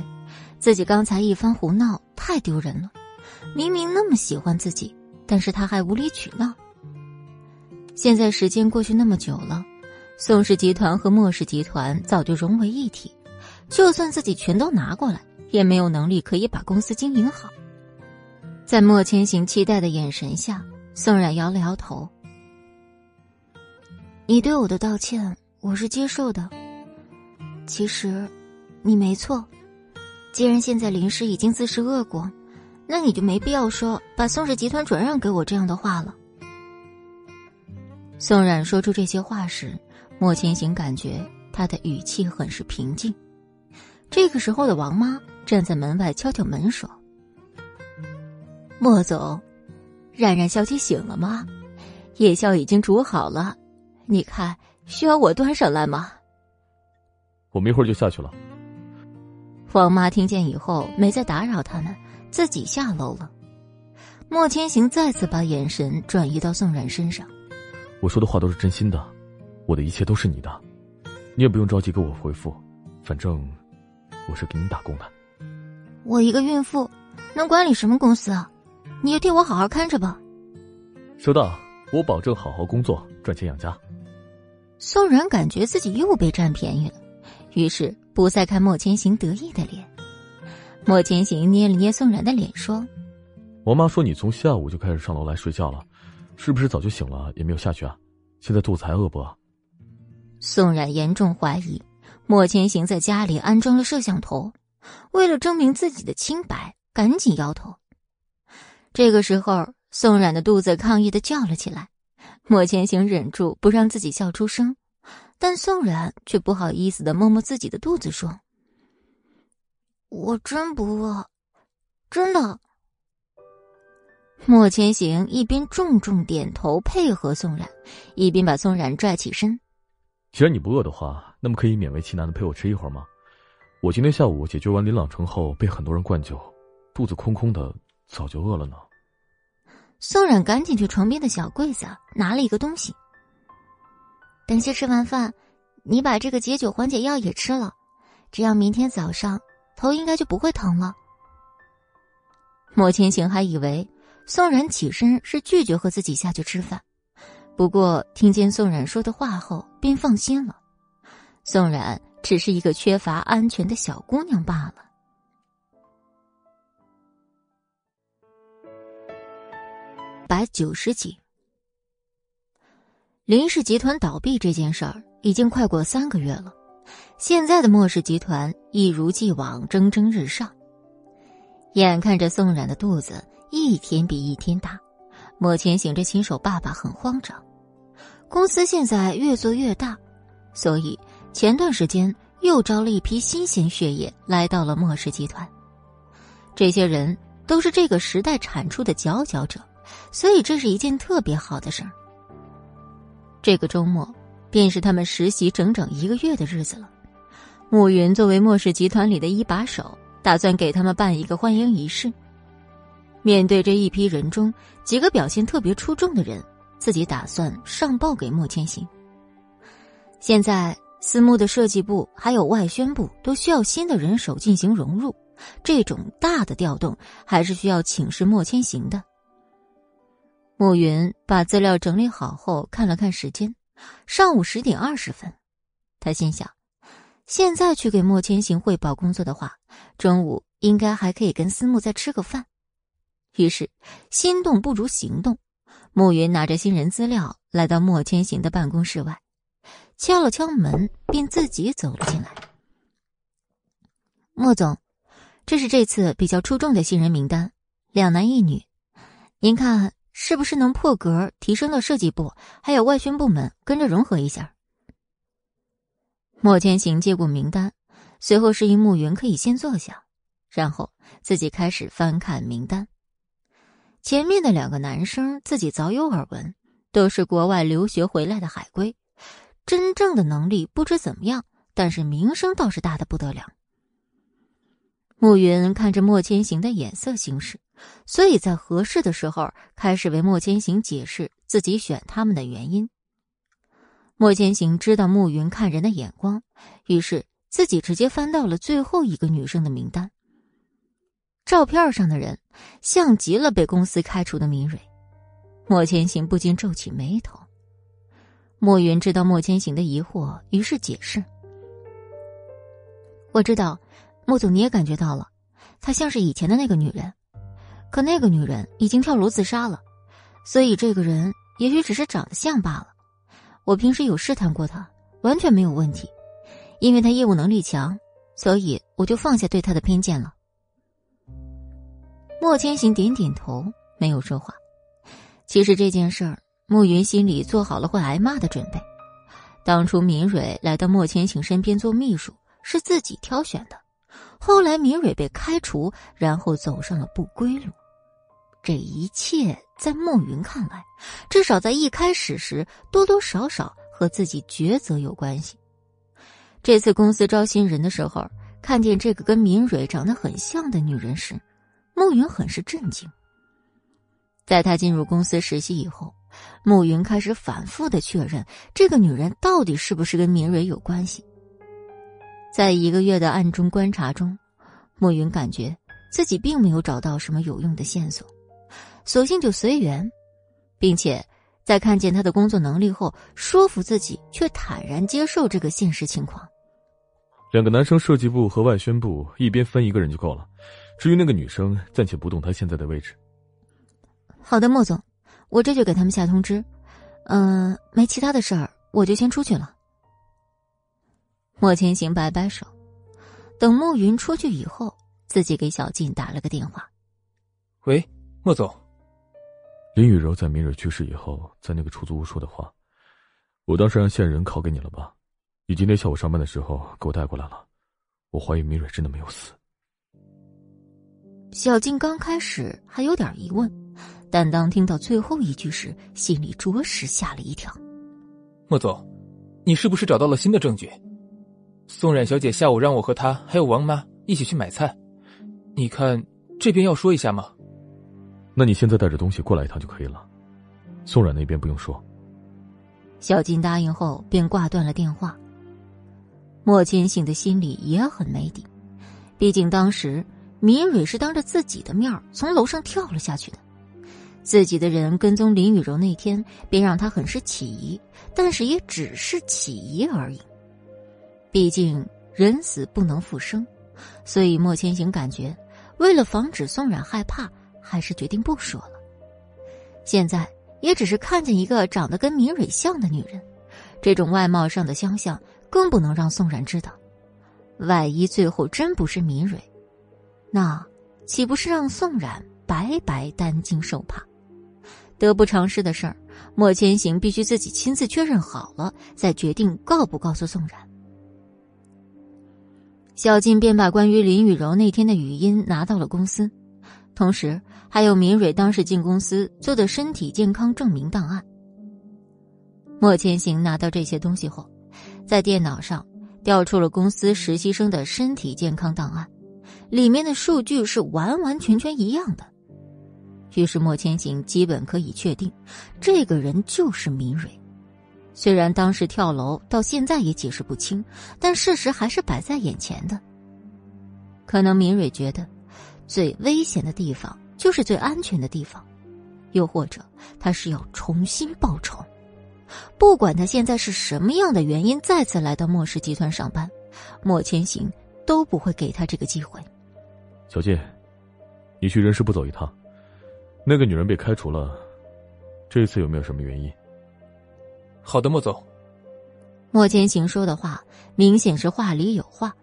自己刚才一番胡闹太丢人了，明明那么喜欢自己，但是他还无理取闹。现在时间过去那么久了，宋氏集团和莫氏集团早就融为一体，就算自己全都拿过来，也没有能力可以把公司经营好。在莫千行期待的眼神下。宋冉摇了摇头。你对我的道歉，我是接受的。其实，你没错，既然现在林氏已经自食恶果，那你就没必要说把宋氏集团转让给我这样的话了。宋冉说出这些话时，莫千行感觉他的语气很是平静。这个时候的王妈站在门外敲敲门说：“莫总，冉冉小姐醒了吗？夜宵已经煮好了，你看需要我端上来吗？”我们一会儿就下去了。王妈听见以后没再打扰他们，自己下楼了。莫千行再次把眼神转移到宋冉身上。我说的话都是真心的，我的一切都是你的，你也不用着急给我回复，反正我是给你打工的。我一个孕妇，能管理什么公司啊？你就替我好好看着吧。收到，我保证好好工作，赚钱养家。宋然感觉自己又被占便宜了，于是不再看莫千行得意的脸。莫千行捏了捏宋然的脸，说：“我妈说你从下午就开始上楼来睡觉了。”是不是早就醒了也没有下去啊？现在肚子还饿不饿？宋冉严重怀疑莫千行在家里安装了摄像头，为了证明自己的清白，赶紧摇头。这个时候，宋冉的肚子抗议的叫了起来。莫千行忍住不让自己笑出声，但宋冉却不好意思的摸摸自己的肚子说：“我真不饿，真的。”莫千行一边重重点头配合宋冉，一边把宋冉拽起身。既然你不饿的话，那么可以勉为其难的陪我吃一会儿吗？我今天下午解决完林朗城后，被很多人灌酒，肚子空空的，早就饿了呢。宋冉赶紧去床边的小柜子拿了一个东西。等下吃完饭，你把这个解酒缓解药也吃了，这样明天早上头应该就不会疼了。莫千行还以为。宋冉起身是拒绝和自己下去吃饭，不过听见宋冉说的话后，便放心了。宋冉只是一个缺乏安全的小姑娘罢了。百九十集，林氏集团倒闭这件事儿已经快过三个月了，现在的莫氏集团一如既往蒸蒸日上，眼看着宋冉的肚子。一天比一天大，莫千行这新手爸爸很慌张。公司现在越做越大，所以前段时间又招了一批新鲜血液来到了莫氏集团。这些人都是这个时代产出的佼佼者，所以这是一件特别好的事儿。这个周末便是他们实习整整一个月的日子了。暮云作为莫氏集团里的一把手，打算给他们办一个欢迎仪式。面对这一批人中几个表现特别出众的人，自己打算上报给莫千行。现在私募的设计部还有外宣部都需要新的人手进行融入，这种大的调动还是需要请示莫千行的。暮云把资料整理好后，看了看时间，上午十点二十分。他心想，现在去给莫千行汇报工作的话，中午应该还可以跟思慕再吃个饭。于是，心动不如行动。暮云拿着新人资料来到莫千行的办公室外，敲了敲门，便自己走了进来。莫总，这是这次比较出众的新人名单，两男一女，您看是不是能破格提升到设计部还有外宣部门跟着融合一下？莫千行接过名单，随后示意暮云可以先坐下，然后自己开始翻看名单。前面的两个男生自己早有耳闻，都是国外留学回来的海归，真正的能力不知怎么样，但是名声倒是大的不得了。暮云看着莫千行的眼色行事，所以在合适的时候开始为莫千行解释自己选他们的原因。莫千行知道暮云看人的眼光，于是自己直接翻到了最后一个女生的名单。照片上的人像极了被公司开除的明蕊，莫千行不禁皱起眉头。莫云知道莫千行的疑惑，于是解释：“我知道，莫总你也感觉到了，她像是以前的那个女人，可那个女人已经跳楼自杀了，所以这个人也许只是长得像罢了。我平时有试探过她，完全没有问题，因为她业务能力强，所以我就放下对她的偏见了。莫千行点点头，没有说话。其实这件事儿，慕云心里做好了会挨骂的准备。当初明蕊来到莫千行身边做秘书，是自己挑选的。后来明蕊被开除，然后走上了不归路。这一切在慕云看来，至少在一开始时，多多少少和自己抉择有关系。这次公司招新人的时候，看见这个跟明蕊长得很像的女人时，慕云很是震惊。在他进入公司实习以后，慕云开始反复的确认这个女人到底是不是跟明蕊有关系。在一个月的暗中观察中，慕云感觉自己并没有找到什么有用的线索，索性就随缘，并且在看见他的工作能力后，说服自己却坦然接受这个现实情况。两个男生设计部和外宣部一边分一个人就够了，至于那个女生，暂且不动她现在的位置。好的，莫总，我这就给他们下通知。嗯，没其他的事儿，我就先出去了。莫千行摆摆手，等慕云出去以后，自己给小静打了个电话。喂，莫总。林雨柔在明蕊去世以后，在那个出租屋说的话，我当时让线人拷给你了吧？你今天下午上班的时候给我带过来了，我怀疑明蕊真的没有死。小静刚开始还有点疑问，但当听到最后一句时，心里着实吓了一跳。莫总，你是不是找到了新的证据？宋冉小姐下午让我和她还有王妈一起去买菜，你看这边要说一下吗？那你现在带着东西过来一趟就可以了。宋冉那边不用说。小金答应后便挂断了电话。莫千行的心里也很没底，毕竟当时明蕊是当着自己的面从楼上跳了下去的，自己的人跟踪林雨柔那天便让他很是起疑，但是也只是起疑而已。毕竟人死不能复生，所以莫千行感觉为了防止宋冉害怕，还是决定不说了。现在也只是看见一个长得跟明蕊像的女人，这种外貌上的相像。更不能让宋冉知道，万一最后真不是明蕊，那岂不是让宋冉白白担惊受怕？得不偿失的事儿，莫千行必须自己亲自确认好了，再决定告不告诉宋冉。小静便把关于林雨柔那天的语音拿到了公司，同时还有明蕊当时进公司做的身体健康证明档案。莫千行拿到这些东西后。在电脑上调出了公司实习生的身体健康档案，里面的数据是完完全全一样的。于是莫千行基本可以确定，这个人就是明蕊。虽然当时跳楼到现在也解释不清，但事实还是摆在眼前的。可能明蕊觉得，最危险的地方就是最安全的地方，又或者他是要重新报仇。不管他现在是什么样的原因再次来到莫氏集团上班，莫千行都不会给他这个机会。小静，你去人事部走一趟。那个女人被开除了，这次有没有什么原因？好的，莫总。莫千行说的话明显是话里有话，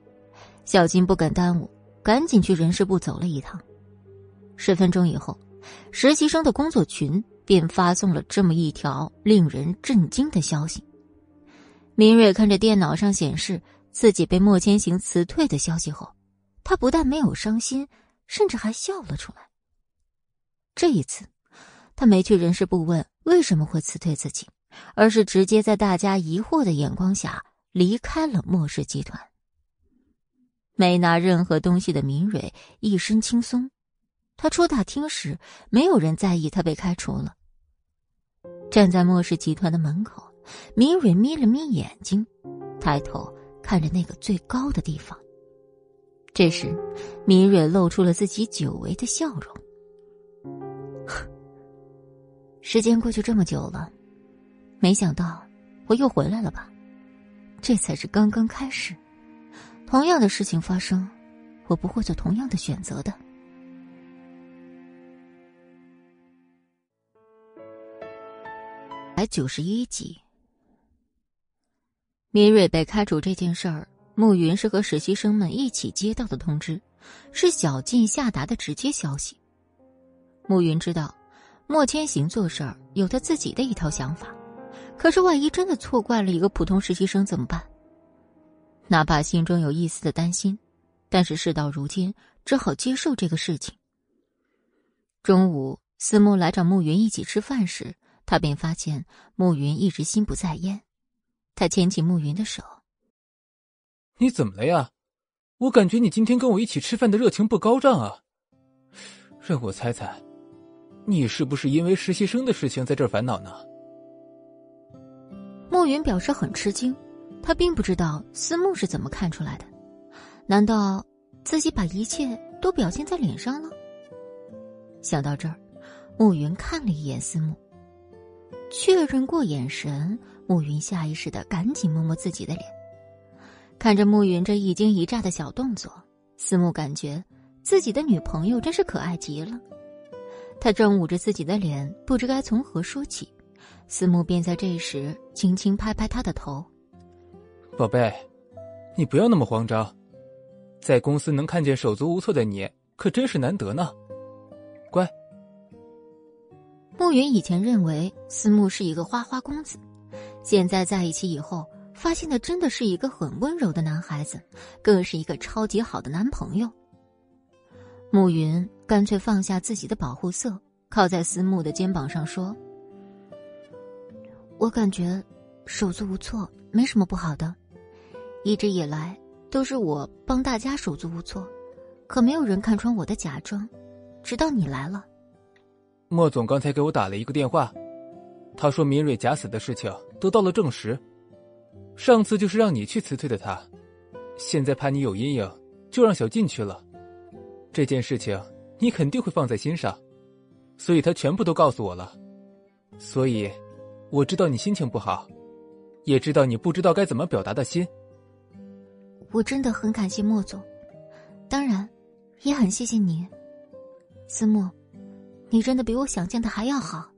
小金不敢耽误，赶紧去人事部走了一趟。十分钟以后，实习生的工作群。便发送了这么一条令人震惊的消息。明蕊看着电脑上显示自己被莫千行辞退的消息后，他不但没有伤心，甚至还笑了出来。这一次，他没去人事部问为什么会辞退自己，而是直接在大家疑惑的眼光下离开了莫氏集团。没拿任何东西的明蕊一身轻松。他出大厅时，没有人在意他被开除了。站在莫氏集团的门口，明蕊眯了眯眼睛，抬头看着那个最高的地方。这时，明蕊露出了自己久违的笑容。时间过去这么久了，没想到我又回来了吧？这才是刚刚开始。同样的事情发生，我不会做同样的选择的。百九十一集，米蕊被开除这件事儿暮云是和实习生们一起接到的通知，是小静下达的直接消息。暮云知道，莫千行做事儿有他自己的一套想法，可是万一真的错怪了一个普通实习生怎么办？哪怕心中有一丝的担心，但是事到如今，只好接受这个事情。中午，思慕来找暮云一起吃饭时，他便发现暮云一直心不在焉。他牵起暮云的手：“你怎么了呀？我感觉你今天跟我一起吃饭的热情不高涨啊。让我猜猜，你是不是因为实习生的事情在这烦恼呢？”暮云表示很吃惊，他并不知道思慕是怎么看出来的。难道自己把一切都表现在脸上了？想到这儿，暮云看了一眼思慕，确认过眼神，暮云下意识的赶紧摸摸自己的脸。看着暮云这一惊一乍的小动作，思慕感觉自己的女朋友真是可爱极了。他正捂着自己的脸，不知该从何说起，思慕便在这时轻轻拍拍他的头：“宝贝，你不要那么慌张，在公司能看见手足无措的你，可真是难得呢。”乖。暮云以前认为思慕是一个花花公子，现在在一起以后，发现他真的是一个很温柔的男孩子，更是一个超级好的男朋友。暮云干脆放下自己的保护色，靠在思慕的肩膀上说：“我感觉手足无措没什么不好的，一直以来都是我帮大家手足无措，可没有人看穿我的假装。”直到你来了，莫总刚才给我打了一个电话，他说明蕊假死的事情得到了证实。上次就是让你去辞退的他，现在怕你有阴影，就让小静去了。这件事情你肯定会放在心上，所以他全部都告诉我了。所以，我知道你心情不好，也知道你不知道该怎么表达的心。我真的很感谢莫总，当然，也很谢谢你。思慕，你真的比我想象的还要好。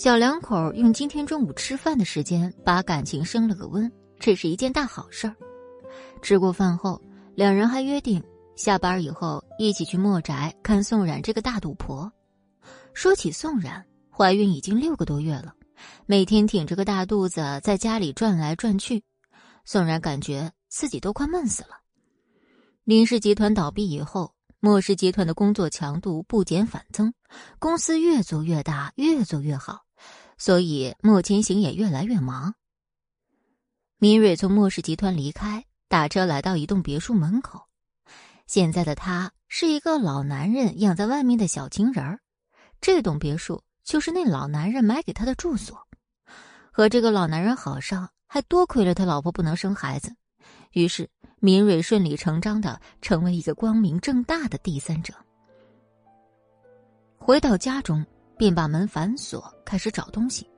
小两口用今天中午吃饭的时间把感情升了个温，这是一件大好事儿。吃过饭后，两人还约定下班以后一起去墨宅看宋冉这个大肚婆。说起宋冉，怀孕已经六个多月了，每天挺着个大肚子在家里转来转去，宋冉感觉自己都快闷死了。林氏集团倒闭以后。莫氏集团的工作强度不减反增，公司越做越大，越做越好，所以莫千行也越来越忙。明蕊从莫氏集团离开，打车来到一栋别墅门口。现在的他是一个老男人养在外面的小情人儿，这栋别墅就是那老男人买给他的住所。和这个老男人好上，还多亏了他老婆不能生孩子，于是。明蕊顺理成章的成为一个光明正大的第三者。回到家中，便把门反锁，开始找东西。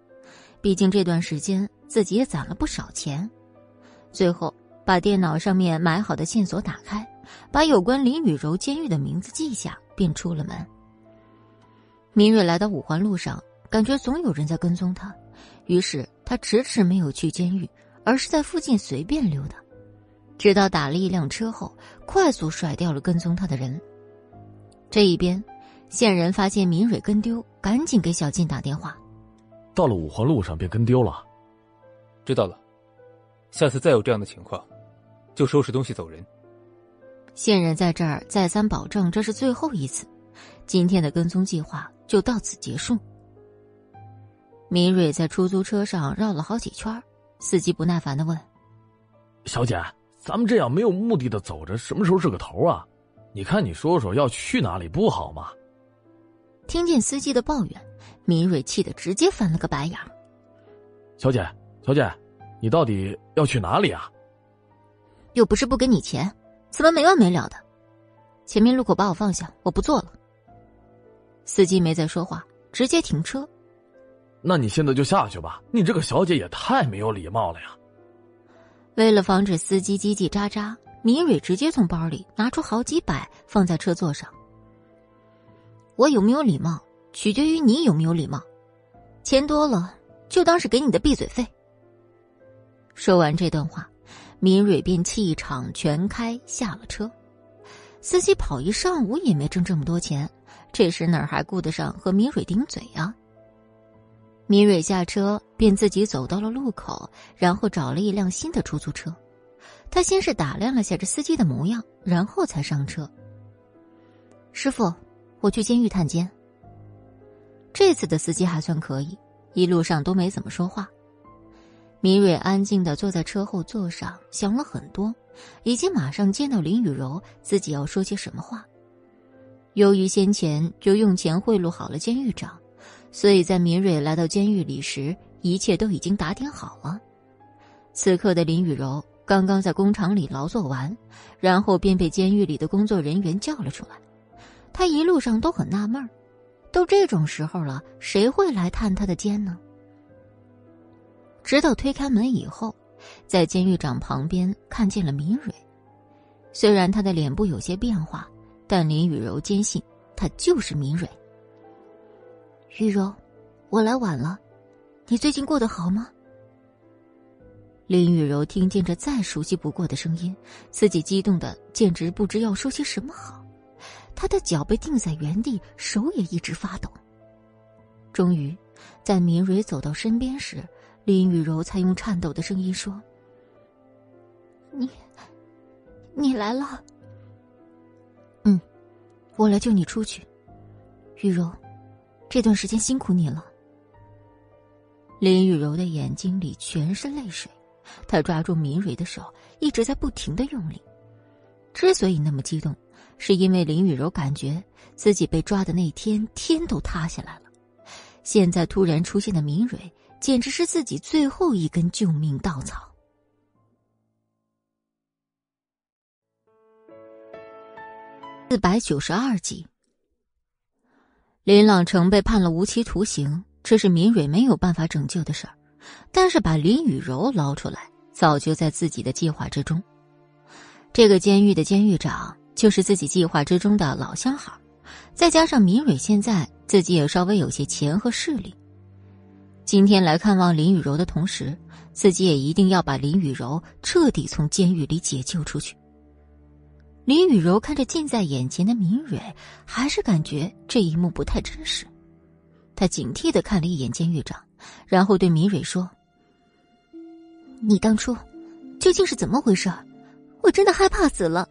毕竟这段时间自己也攒了不少钱。最后，把电脑上面买好的线索打开，把有关林雨柔监狱的名字记下，便出了门。明瑞来到五环路上，感觉总有人在跟踪他，于是他迟迟没有去监狱，而是在附近随便溜达。直到打了一辆车后，快速甩掉了跟踪他的人。这一边，线人发现明蕊跟丢，赶紧给小静打电话。到了五环路上便跟丢了。知道了，下次再有这样的情况，就收拾东西走人。线人在这儿再三保证这是最后一次，今天的跟踪计划就到此结束。明蕊在出租车上绕了好几圈，司机不耐烦的问：“小姐。”咱们这样没有目的的走着，什么时候是个头啊？你看，你说说要去哪里不好吗？听见司机的抱怨，米蕊气得直接翻了个白眼。小姐，小姐，你到底要去哪里啊？又不是不给你钱，怎么没完没了的？前面路口把我放下，我不坐了。司机没再说话，直接停车。那你现在就下去吧，你这个小姐也太没有礼貌了呀！为了防止司机叽叽喳喳，米蕊直接从包里拿出好几百放在车座上。我有没有礼貌，取决于你有没有礼貌。钱多了，就当是给你的闭嘴费。说完这段话，明蕊便气场全开下了车。司机跑一上午也没挣这么多钱，这时哪还顾得上和明蕊顶嘴啊？明蕊下车便自己走到了路口，然后找了一辆新的出租车。他先是打量了下这司机的模样，然后才上车。师傅，我去监狱探监。这次的司机还算可以，一路上都没怎么说话。明蕊安静的坐在车后座上，想了很多，以及马上见到林雨柔，自己要说些什么话。由于先前就用钱贿赂好了监狱长，所以在明蕊来到监狱里时，一切都已经打点好了。此刻的林雨柔刚刚在工厂里劳作完，然后便被监狱里的工作人员叫了出来。他一路上都很纳闷都这种时候了，谁会来探他的监呢？直到推开门以后，在监狱长旁边看见了明蕊。虽然他的脸部有些变化，但林雨柔坚信他就是明蕊。雨柔，我来晚了，你最近过得好吗？林雨柔听见这再熟悉不过的声音，自己激动的简直不知要说些什么好。他的脚被定在原地，手也一直发抖。终于，在明蕊走到身边时。林雨柔才用颤抖的声音说：“你，你来了。嗯，我来救你出去。雨柔，这段时间辛苦你了。”林雨柔的眼睛里全是泪水，她抓住明蕊的手，一直在不停的用力。之所以那么激动，是因为林雨柔感觉自己被抓的那天天都塌下来了，现在突然出现的明蕊。简直是自己最后一根救命稻草。四百九十二集，林朗成被判了无期徒刑，这是明蕊没有办法拯救的事儿。但是把林雨柔捞出来，早就在自己的计划之中。这个监狱的监狱长就是自己计划之中的老相好，再加上明蕊现在自己也稍微有些钱和势力。今天来看望林雨柔的同时，自己也一定要把林雨柔彻底从监狱里解救出去。林雨柔看着近在眼前的明蕊，还是感觉这一幕不太真实。他警惕的看了一眼监狱长，然后对明蕊说：“你当初究竟是怎么回事？我真的害怕死了。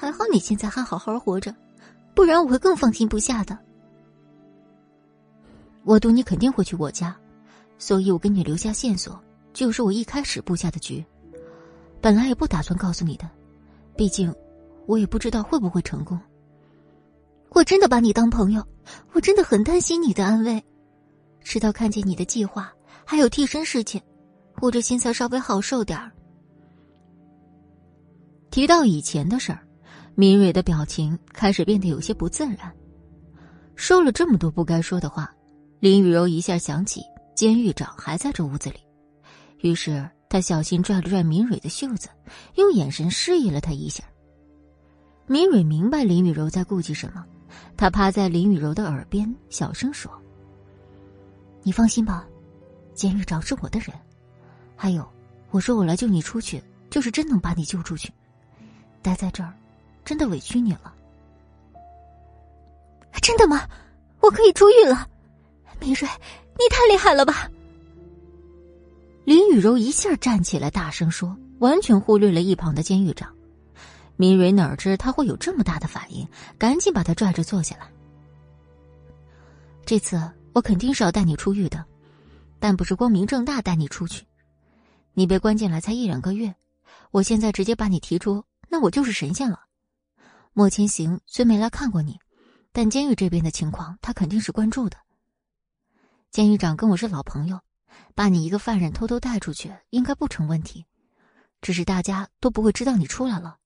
还好你现在还好好活着，不然我会更放心不下的。”我赌你肯定会去我家，所以我给你留下线索，就是我一开始布下的局。本来也不打算告诉你的，毕竟我也不知道会不会成功。我真的把你当朋友，我真的很担心你的安危。直到看见你的计划还有替身事情，我这心才稍微好受点儿。提到以前的事儿，敏蕊的表情开始变得有些不自然。说了这么多不该说的话。林雨柔一下想起监狱长还在这屋子里，于是她小心拽了拽明蕊的袖子，用眼神示意了他一下。明蕊明白林雨柔在顾忌什么，她趴在林雨柔的耳边小声说：“你放心吧，监狱长是我的人。还有，我说我来救你出去，就是真能把你救出去。待在这儿，真的委屈你了。真的吗？我可以出狱了。”明瑞，你太厉害了吧！林雨柔一下站起来，大声说，完全忽略了一旁的监狱长。明蕊哪知他会有这么大的反应，赶紧把他拽着坐下来。这次我肯定是要带你出狱的，但不是光明正大带你出去。你被关进来才一两个月，我现在直接把你提出，那我就是神仙了。莫千行虽没来看过你，但监狱这边的情况他肯定是关注的。监狱长跟我是老朋友，把你一个犯人偷偷带出去应该不成问题，只是大家都不会知道你出来了，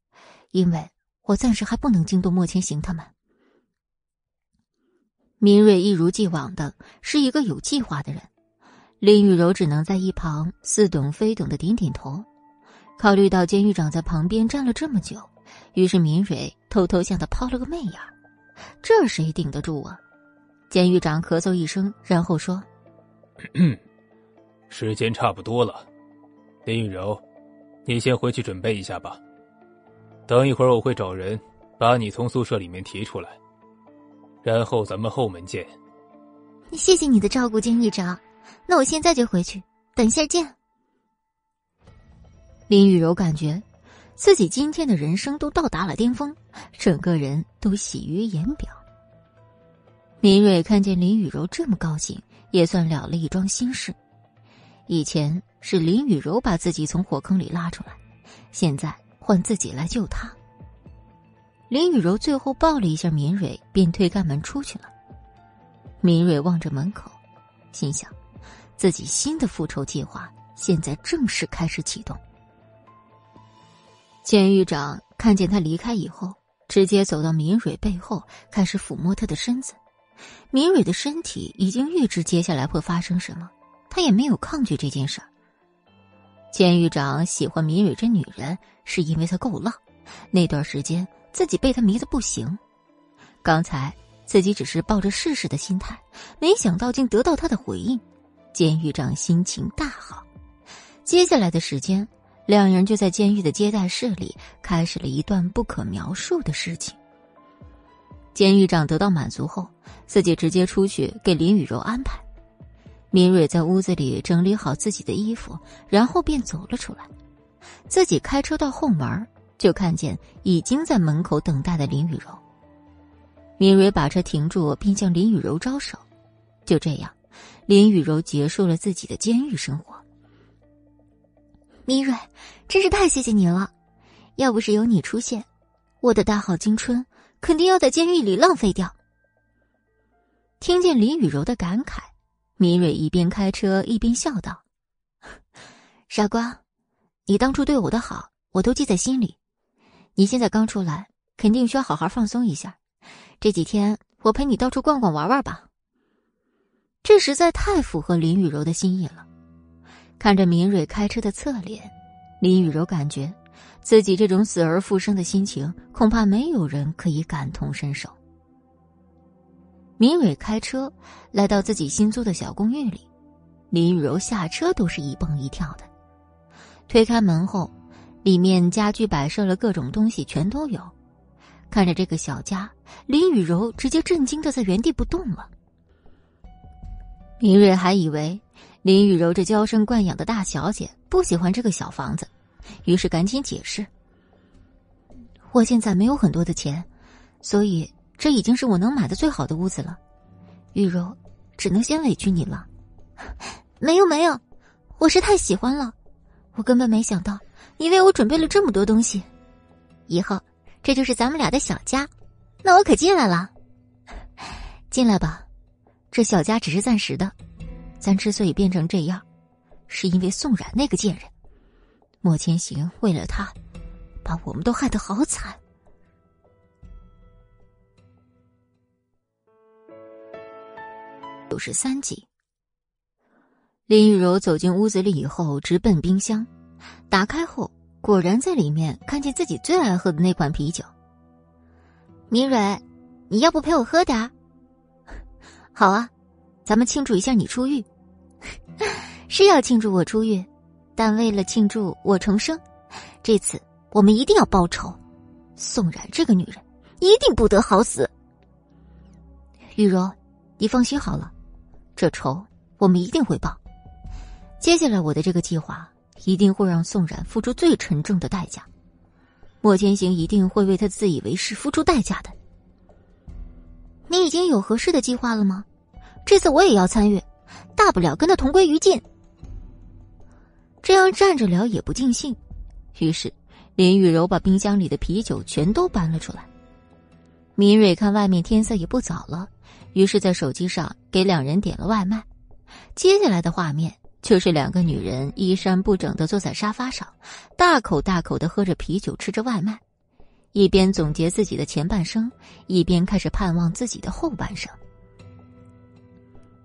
因为我暂时还不能惊动莫千行他们。明蕊一如既往的是一个有计划的人，林雨柔只能在一旁似懂非懂的点点头。考虑到监狱长在旁边站了这么久，于是敏蕊偷偷向他抛了个媚眼，这谁顶得住啊？监狱长咳嗽一声，然后说：“时间差不多了，林雨柔，你先回去准备一下吧。等一会儿我会找人把你从宿舍里面提出来，然后咱们后门见。谢谢你的照顾，监狱长。那我现在就回去，等一下见。林雨柔感觉自己今天的人生都到达了巅峰，整个人都喜于言表。明蕊看见林雨柔这么高兴，也算了了一桩心事。以前是林雨柔把自己从火坑里拉出来，现在换自己来救他。林雨柔最后抱了一下明蕊，便推开门出去了。明蕊望着门口，心想，自己新的复仇计划现在正式开始启动。监狱长看见他离开以后，直接走到明蕊背后，开始抚摸她的身子。明蕊的身体已经预知接下来会发生什么，他也没有抗拒这件事儿。监狱长喜欢明蕊这女人，是因为她够浪。那段时间自己被她迷得不行，刚才自己只是抱着试试的心态，没想到竟得到她的回应。监狱长心情大好，接下来的时间。两人就在监狱的接待室里开始了一段不可描述的事情。监狱长得到满足后，自己直接出去给林雨柔安排。明蕊在屋子里整理好自己的衣服，然后便走了出来。自己开车到后门，就看见已经在门口等待的林雨柔。明蕊把车停住，并向林雨柔招手。就这样，林雨柔结束了自己的监狱生活。米蕊，真是太谢谢你了！要不是有你出现，我的大好青春肯定要在监狱里浪费掉。听见林雨柔的感慨，米蕊一边开车一边笑道：“傻瓜，你当初对我的好，我都记在心里。你现在刚出来，肯定需要好好放松一下。这几天我陪你到处逛逛玩玩吧。”这实在太符合林雨柔的心意了。看着明蕊开车的侧脸，林雨柔感觉自己这种死而复生的心情，恐怕没有人可以感同身受。明蕊开车来到自己新租的小公寓里，林雨柔下车都是一蹦一跳的。推开门后，里面家具摆设了各种东西，全都有。看着这个小家，林雨柔直接震惊的在原地不动了。明蕊还以为。林雨柔这娇生惯养的大小姐不喜欢这个小房子，于是赶紧解释：“我现在没有很多的钱，所以这已经是我能买的最好的屋子了。雨柔，只能先委屈你了。没有没有，我是太喜欢了，我根本没想到你为我准备了这么多东西。以后这就是咱们俩的小家，那我可进来了。进来吧，这小家只是暂时的。”咱之所以变成这样，是因为宋冉那个贱人，莫千行为了他，把我们都害得好惨。九十三集，林雨柔走进屋子里以后，直奔冰箱，打开后，果然在里面看见自己最爱喝的那款啤酒。明蕊，你要不陪我喝点？好啊，咱们庆祝一下你出狱。是要庆祝我出狱，但为了庆祝我重生，这次我们一定要报仇。宋冉这个女人一定不得好死。雨柔，你放心好了，这仇我们一定会报。接下来我的这个计划一定会让宋冉付出最沉重的代价，莫千行一定会为他自以为是付出代价的。你已经有合适的计划了吗？这次我也要参与。大不了跟他同归于尽，这样站着聊也不尽兴。于是，林雨柔把冰箱里的啤酒全都搬了出来。明蕊看外面天色也不早了，于是，在手机上给两人点了外卖。接下来的画面就是两个女人衣衫不整的坐在沙发上，大口大口的喝着啤酒，吃着外卖，一边总结自己的前半生，一边开始盼望自己的后半生。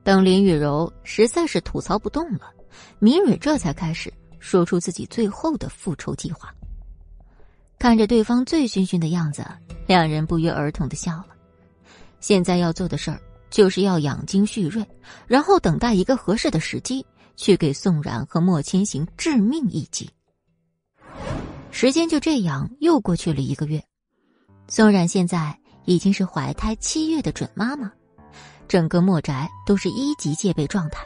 等林雨柔实在是吐槽不动了，明蕊这才开始说出自己最后的复仇计划。看着对方醉醺醺的样子，两人不约而同的笑了。现在要做的事儿就是要养精蓄锐，然后等待一个合适的时机，去给宋冉和莫千行致命一击。时间就这样又过去了一个月，宋冉现在已经是怀胎七月的准妈妈，整个墨宅都是一级戒备状态。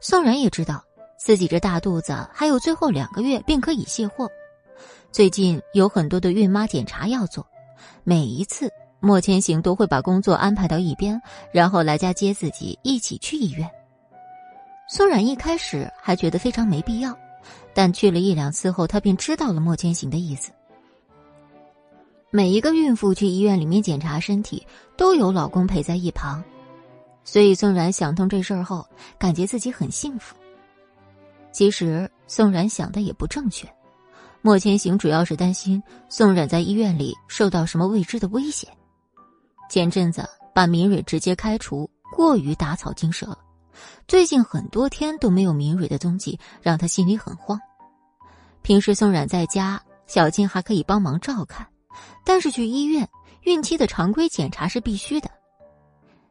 宋冉也知道自己这大肚子还有最后两个月便可以卸货。最近有很多的孕妈检查要做，每一次莫千行都会把工作安排到一边，然后来家接自己一起去医院。宋冉一开始还觉得非常没必要。但去了一两次后，她便知道了莫千行的意思。每一个孕妇去医院里面检查身体，都有老公陪在一旁，所以宋冉想通这事儿后，感觉自己很幸福。其实宋冉想的也不正确，莫千行主要是担心宋冉在医院里受到什么未知的危险。前阵子把明蕊直接开除，过于打草惊蛇了。最近很多天都没有明蕊的踪迹，让他心里很慌。平时宋冉在家，小静还可以帮忙照看，但是去医院，孕期的常规检查是必须的。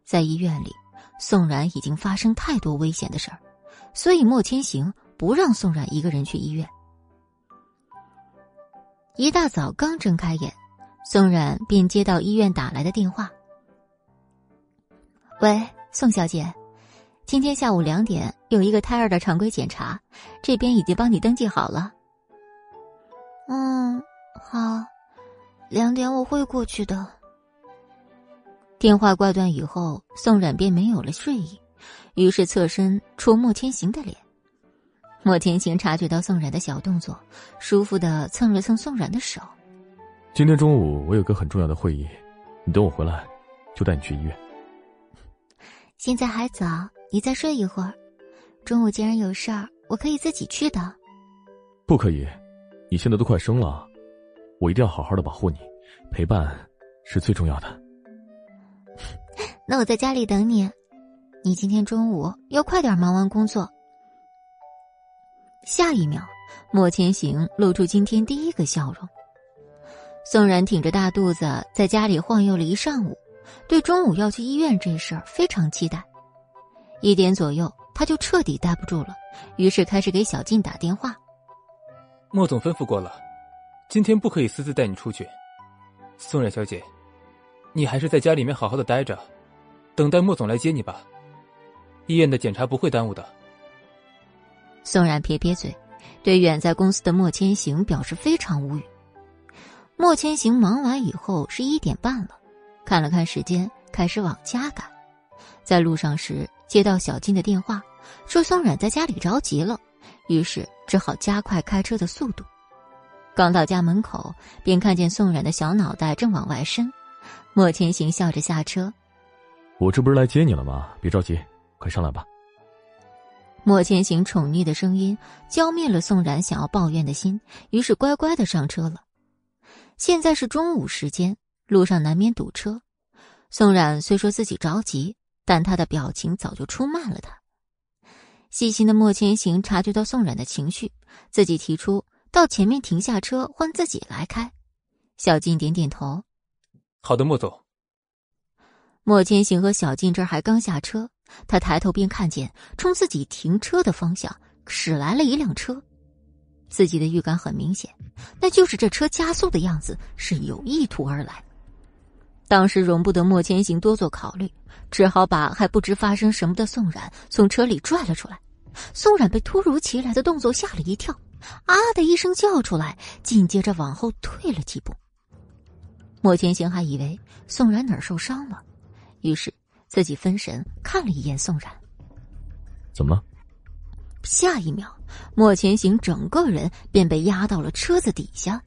在医院里，宋冉已经发生太多危险的事儿，所以莫千行不让宋冉一个人去医院。一大早刚睁开眼，宋冉便接到医院打来的电话：“喂，宋小姐。”今天下午两点有一个胎儿的常规检查，这边已经帮你登记好了。嗯，好，两点我会过去的。电话挂断以后，宋冉便没有了睡意，于是侧身戳莫天行的脸。莫天行察觉到宋冉的小动作，舒服的蹭了蹭宋冉的手。今天中午我有个很重要的会议，你等我回来，就带你去医院。现在还早。你再睡一会儿，中午既然有事儿，我可以自己去的。不可以，你现在都快生了，我一定要好好的保护你，陪伴是最重要的。那我在家里等你，你今天中午要快点忙完工作。下一秒，莫千行露出今天第一个笑容。宋然挺着大肚子在家里晃悠了一上午，对中午要去医院这事儿非常期待。一点左右，他就彻底待不住了，于是开始给小静打电话。莫总吩咐过了，今天不可以私自带你出去。宋冉小姐，你还是在家里面好好的待着，等待莫总来接你吧。医院的检查不会耽误的。宋冉撇撇嘴，对远在公司的莫千行表示非常无语。莫千行忙完以后是一点半了，看了看时间，开始往家赶。在路上时。接到小金的电话，说宋冉在家里着急了，于是只好加快开车的速度。刚到家门口，便看见宋冉的小脑袋正往外伸。莫千行笑着下车：“我这不是来接你了吗？别着急，快上来吧。”莫千行宠溺的声音浇灭了宋冉想要抱怨的心，于是乖乖的上车了。现在是中午时间，路上难免堵车。宋冉虽说自己着急。但他的表情早就出卖了他。细心的莫千行察觉到宋冉的情绪，自己提出到前面停下车，换自己来开。小静点点头：“好的，莫总。”莫千行和小静这儿还刚下车，他抬头便看见冲自己停车的方向驶来了一辆车。自己的预感很明显，那就是这车加速的样子是有意图而来。当时容不得莫千行多做考虑。只好把还不知发生什么的宋冉从车里拽了出来。宋冉被突如其来的动作吓了一跳，啊的一声叫出来，紧接着往后退了几步。莫千行还以为宋冉哪儿受伤了，于是自己分神看了一眼宋冉。怎么了？下一秒，莫前行整个人便被压到了车子底下。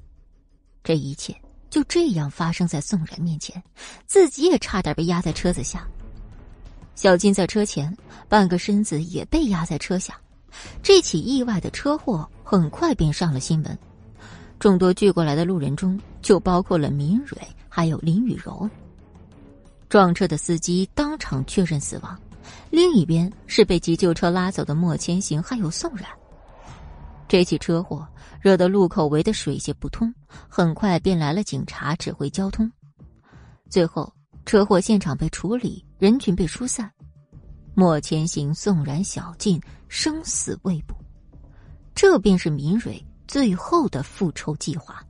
这一切就这样发生在宋冉面前，自己也差点被压在车子下。小金在车前，半个身子也被压在车下。这起意外的车祸很快便上了新闻。众多聚过来的路人中，就包括了明蕊还有林雨柔。撞车的司机当场确认死亡，另一边是被急救车拉走的莫千行还有宋冉。这起车祸惹得路口围得水泄不通，很快便来了警察指挥交通。最后。车祸现场被处理，人群被疏散。莫千行、宋冉、小静生死未卜，这便是明蕊最后的复仇计划。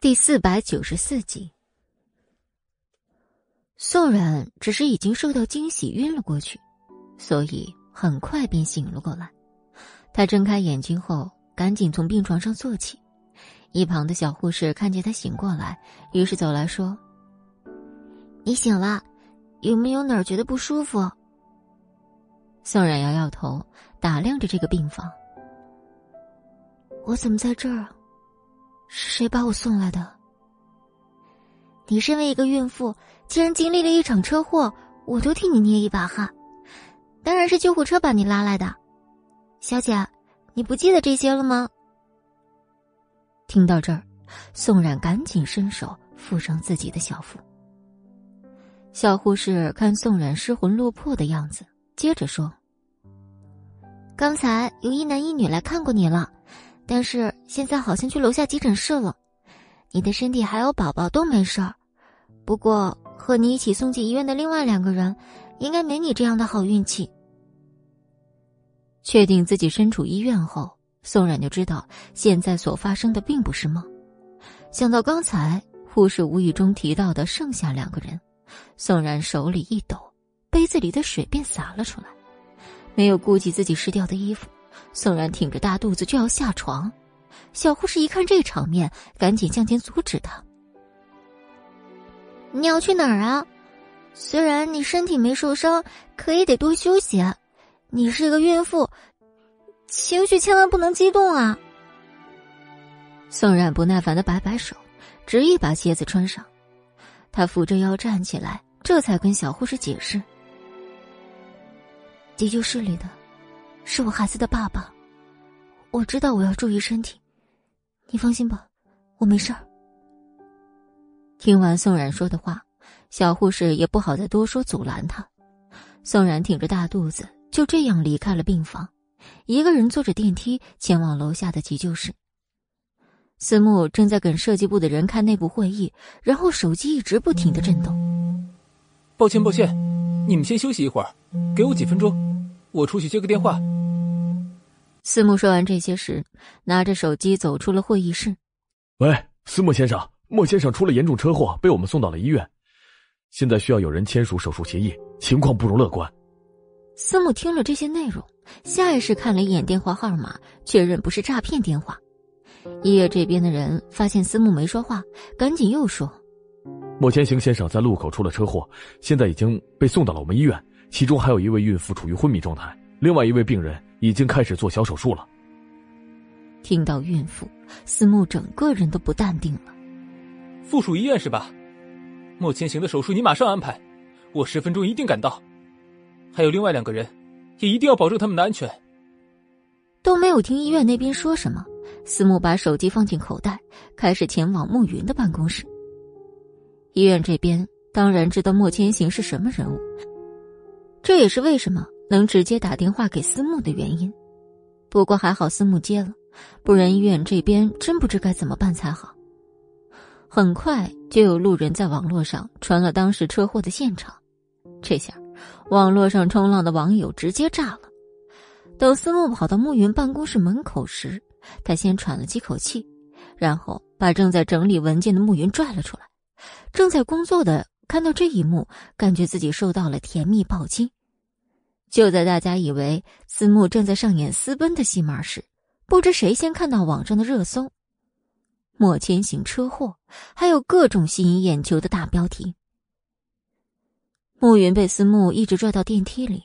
第四百九十四集，宋冉只是已经受到惊喜晕了过去，所以很快便醒了过来。他睁开眼睛后，赶紧从病床上坐起。一旁的小护士看见他醒过来，于是走来说：“你醒了，有没有哪儿觉得不舒服？”宋冉摇摇头，打量着这个病房。我怎么在这儿？是谁把我送来的？你身为一个孕妇，竟然经历了一场车祸，我都替你捏一把汗。当然是救护车把你拉来的，小姐，你不记得这些了吗？听到这儿，宋冉赶紧伸手附上自己的小腹。小护士看宋冉失魂落魄的样子，接着说：“刚才有一男一女来看过你了。”但是现在好像去楼下急诊室了，你的身体还有宝宝都没事儿，不过和你一起送进医院的另外两个人，应该没你这样的好运气。确定自己身处医院后，宋冉就知道现在所发生的并不是梦。想到刚才护士无意中提到的剩下两个人，宋冉手里一抖，杯子里的水便洒了出来，没有顾及自己湿掉的衣服。宋然挺着大肚子就要下床，小护士一看这场面，赶紧向前阻止他：“你要去哪儿啊？虽然你身体没受伤，可也得多休息。你是个孕妇，情绪千万不能激动啊！”宋然不耐烦的摆摆手，执意把鞋子穿上。他扶着腰站起来，这才跟小护士解释：“急救室里的。”是我孩子的爸爸，我知道我要注意身体，你放心吧，我没事儿。听完宋冉说的话，小护士也不好再多说，阻拦他。宋冉挺着大肚子，就这样离开了病房，一个人坐着电梯前往楼下的急救室。思慕正在跟设计部的人开内部会议，然后手机一直不停的震动。抱歉，抱歉，你们先休息一会儿，给我几分钟，我出去接个电话。思慕说完这些时，拿着手机走出了会议室。喂，司慕先生，莫先生出了严重车祸，被我们送到了医院，现在需要有人签署手术协议，情况不容乐观。司慕听了这些内容，下意识看了一眼电话号码，确认不是诈骗电话。医院这边的人发现司慕没说话，赶紧又说：“莫千行先生在路口出了车祸，现在已经被送到了我们医院，其中还有一位孕妇处于昏迷状态，另外一位病人。”已经开始做小手术了。听到孕妇，思慕整个人都不淡定了。附属医院是吧？莫千行的手术你马上安排，我十分钟一定赶到。还有另外两个人，也一定要保证他们的安全。都没有听医院那边说什么，思慕把手机放进口袋，开始前往慕云的办公室。医院这边当然知道莫千行是什么人物，这也是为什么。能直接打电话给思慕的原因，不过还好思慕接了，不然医院这边真不知该怎么办才好。很快就有路人在网络上传了当时车祸的现场，这下网络上冲浪的网友直接炸了。等思慕跑到暮云办公室门口时，他先喘了几口气，然后把正在整理文件的暮云拽了出来。正在工作的看到这一幕，感觉自己受到了甜蜜暴击。就在大家以为思慕正在上演私奔的戏码时，不知谁先看到网上的热搜：“莫千行车祸”，还有各种吸引眼球的大标题。暮云被思慕一直拽到电梯里，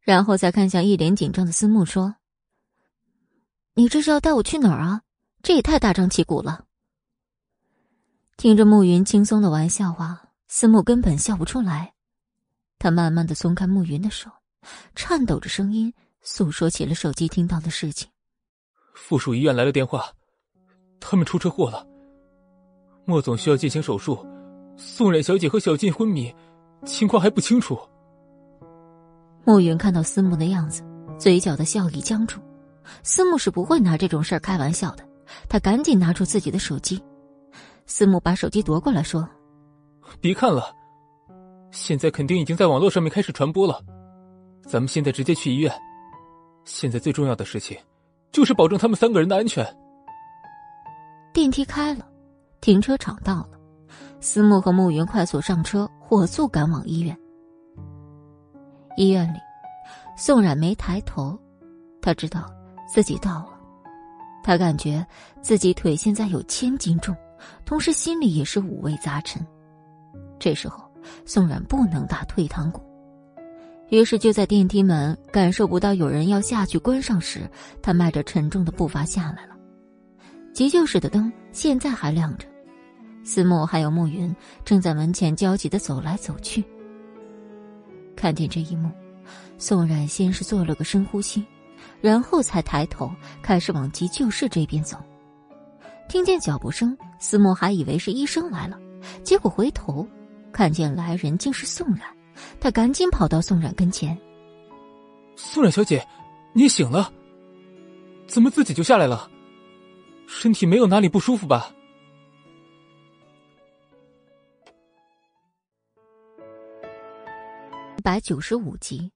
然后再看向一脸紧张的思慕说：“你这是要带我去哪儿啊？这也太大张旗鼓了。”听着暮云轻松的玩笑话，思慕根本笑不出来。他慢慢的松开暮云的手。颤抖着声音诉说起了手机听到的事情。附属医院来了电话，他们出车祸了。莫总需要进行手术，宋冉小姐和小静昏迷，情况还不清楚。莫云看到思慕的样子，嘴角的笑意僵住。思慕是不会拿这种事儿开玩笑的，他赶紧拿出自己的手机。思慕把手机夺过来说：“别看了，现在肯定已经在网络上面开始传播了。”咱们现在直接去医院。现在最重要的事情，就是保证他们三个人的安全。电梯开了，停车场到了，思慕和慕云快速上车，火速赶往医院。医院里，宋冉没抬头，他知道自己到了，他感觉自己腿现在有千斤重，同时心里也是五味杂陈。这时候，宋冉不能打退堂鼓，于是就在电梯门感受不到有人要下去关上时，他迈着沉重的步伐下来了。急救室的灯现在还亮着，思慕还有暮云正在门前焦急的走来走去。看见这一幕，宋冉先是做了个深呼吸，然后才抬头开始往急救室这边走。听见脚步声，思慕还以为是医生来了，结果回头看见来人竟是宋冉，他赶紧跑到宋冉跟前：“宋冉小姐，你醒了？怎么自己就下来了？身体没有哪里不舒服吧？”百九十五集，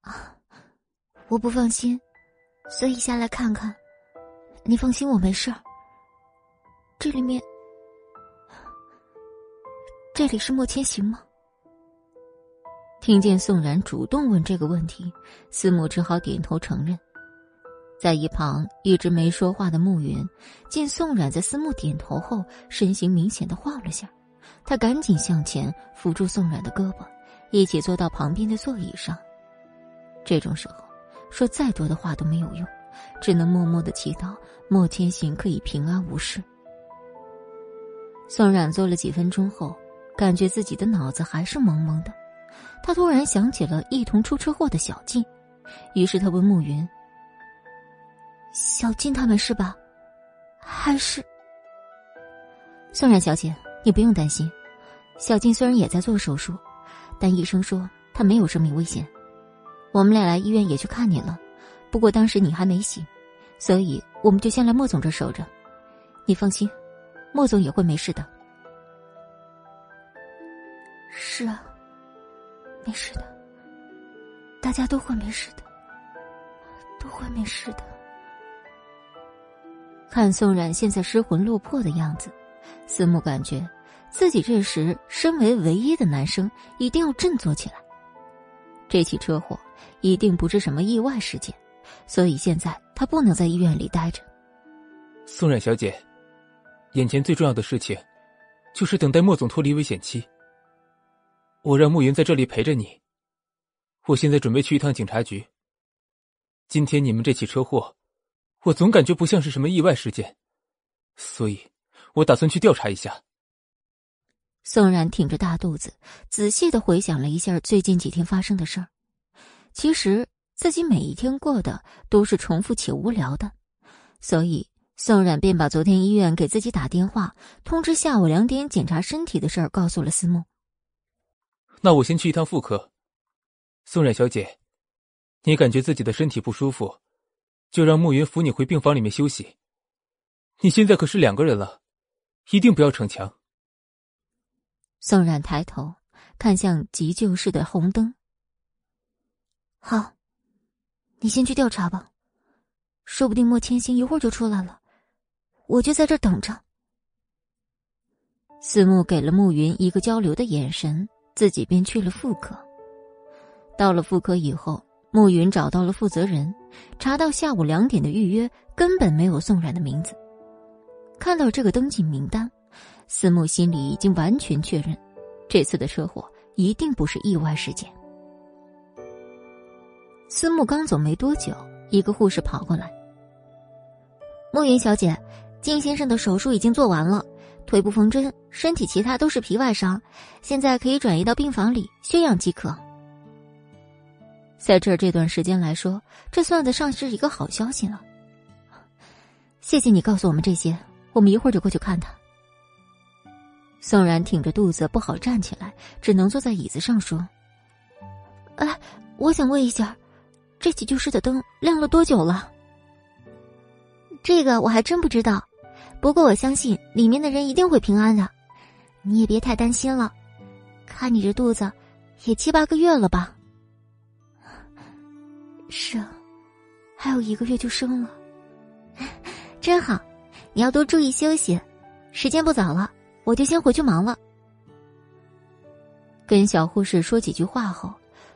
啊，我不放心，所以下来看看。你放心，我没事。这里面，这里是莫千行吗？听见宋然主动问这个问题，思慕只好点头承认。在一旁一直没说话的暮云，见宋冉在思慕点头后，身形明显的晃了下，他赶紧向前扶住宋冉的胳膊。一起坐到旁边的座椅上。这种时候，说再多的话都没有用，只能默默的祈祷莫千行可以平安无事。宋冉坐了几分钟后，感觉自己的脑子还是懵懵的。他突然想起了一同出车祸的小静，于是他问暮云：“小静他们是吧？还是？”宋冉小姐，你不用担心，小静虽然也在做手术。但医生说她没有生命危险，我们俩来医院也去看你了，不过当时你还没醒，所以我们就先来莫总这守着。你放心，莫总也会没事的。是啊，没事的，大家都会没事的，都会没事的。看宋冉现在失魂落魄的样子，思慕感觉。自己这时身为唯一的男生，一定要振作起来。这起车祸一定不是什么意外事件，所以现在他不能在医院里待着。宋冉小姐，眼前最重要的事情，就是等待莫总脱离危险期。我让暮云在这里陪着你。我现在准备去一趟警察局。今天你们这起车祸，我总感觉不像是什么意外事件，所以我打算去调查一下。宋冉挺着大肚子，仔细的回想了一下最近几天发生的事儿。其实自己每一天过的都是重复且无聊的，所以宋冉便把昨天医院给自己打电话通知下午两点检查身体的事儿告诉了思慕。那我先去一趟妇科。宋冉小姐，你感觉自己的身体不舒服，就让暮云扶你回病房里面休息。你现在可是两个人了，一定不要逞强。宋冉抬头看向急救室的红灯。好，你先去调查吧，说不定莫千行一会儿就出来了，我就在这等着。思慕给了暮云一个交流的眼神，自己便去了妇科。到了妇科以后，暮云找到了负责人，查到下午两点的预约根本没有宋冉的名字。看到这个登记名单。思慕心里已经完全确认，这次的车祸一定不是意外事件。思慕刚走没多久，一个护士跑过来：“暮云小姐，金先生的手术已经做完了，腿部缝针，身体其他都是皮外伤，现在可以转移到病房里休养即可。”在这这段时间来说，这算得上是一个好消息了。谢谢你告诉我们这些，我们一会儿就过去看他。宋然挺着肚子不好站起来，只能坐在椅子上说：“哎，我想问一下，这急救室的灯亮了多久了？这个我还真不知道，不过我相信里面的人一定会平安的，你也别太担心了。看你这肚子，也七八个月了吧？”是啊，还有一个月就生了，真好。你要多注意休息，时间不早了，我就先回去忙了。跟小护士说几句话后，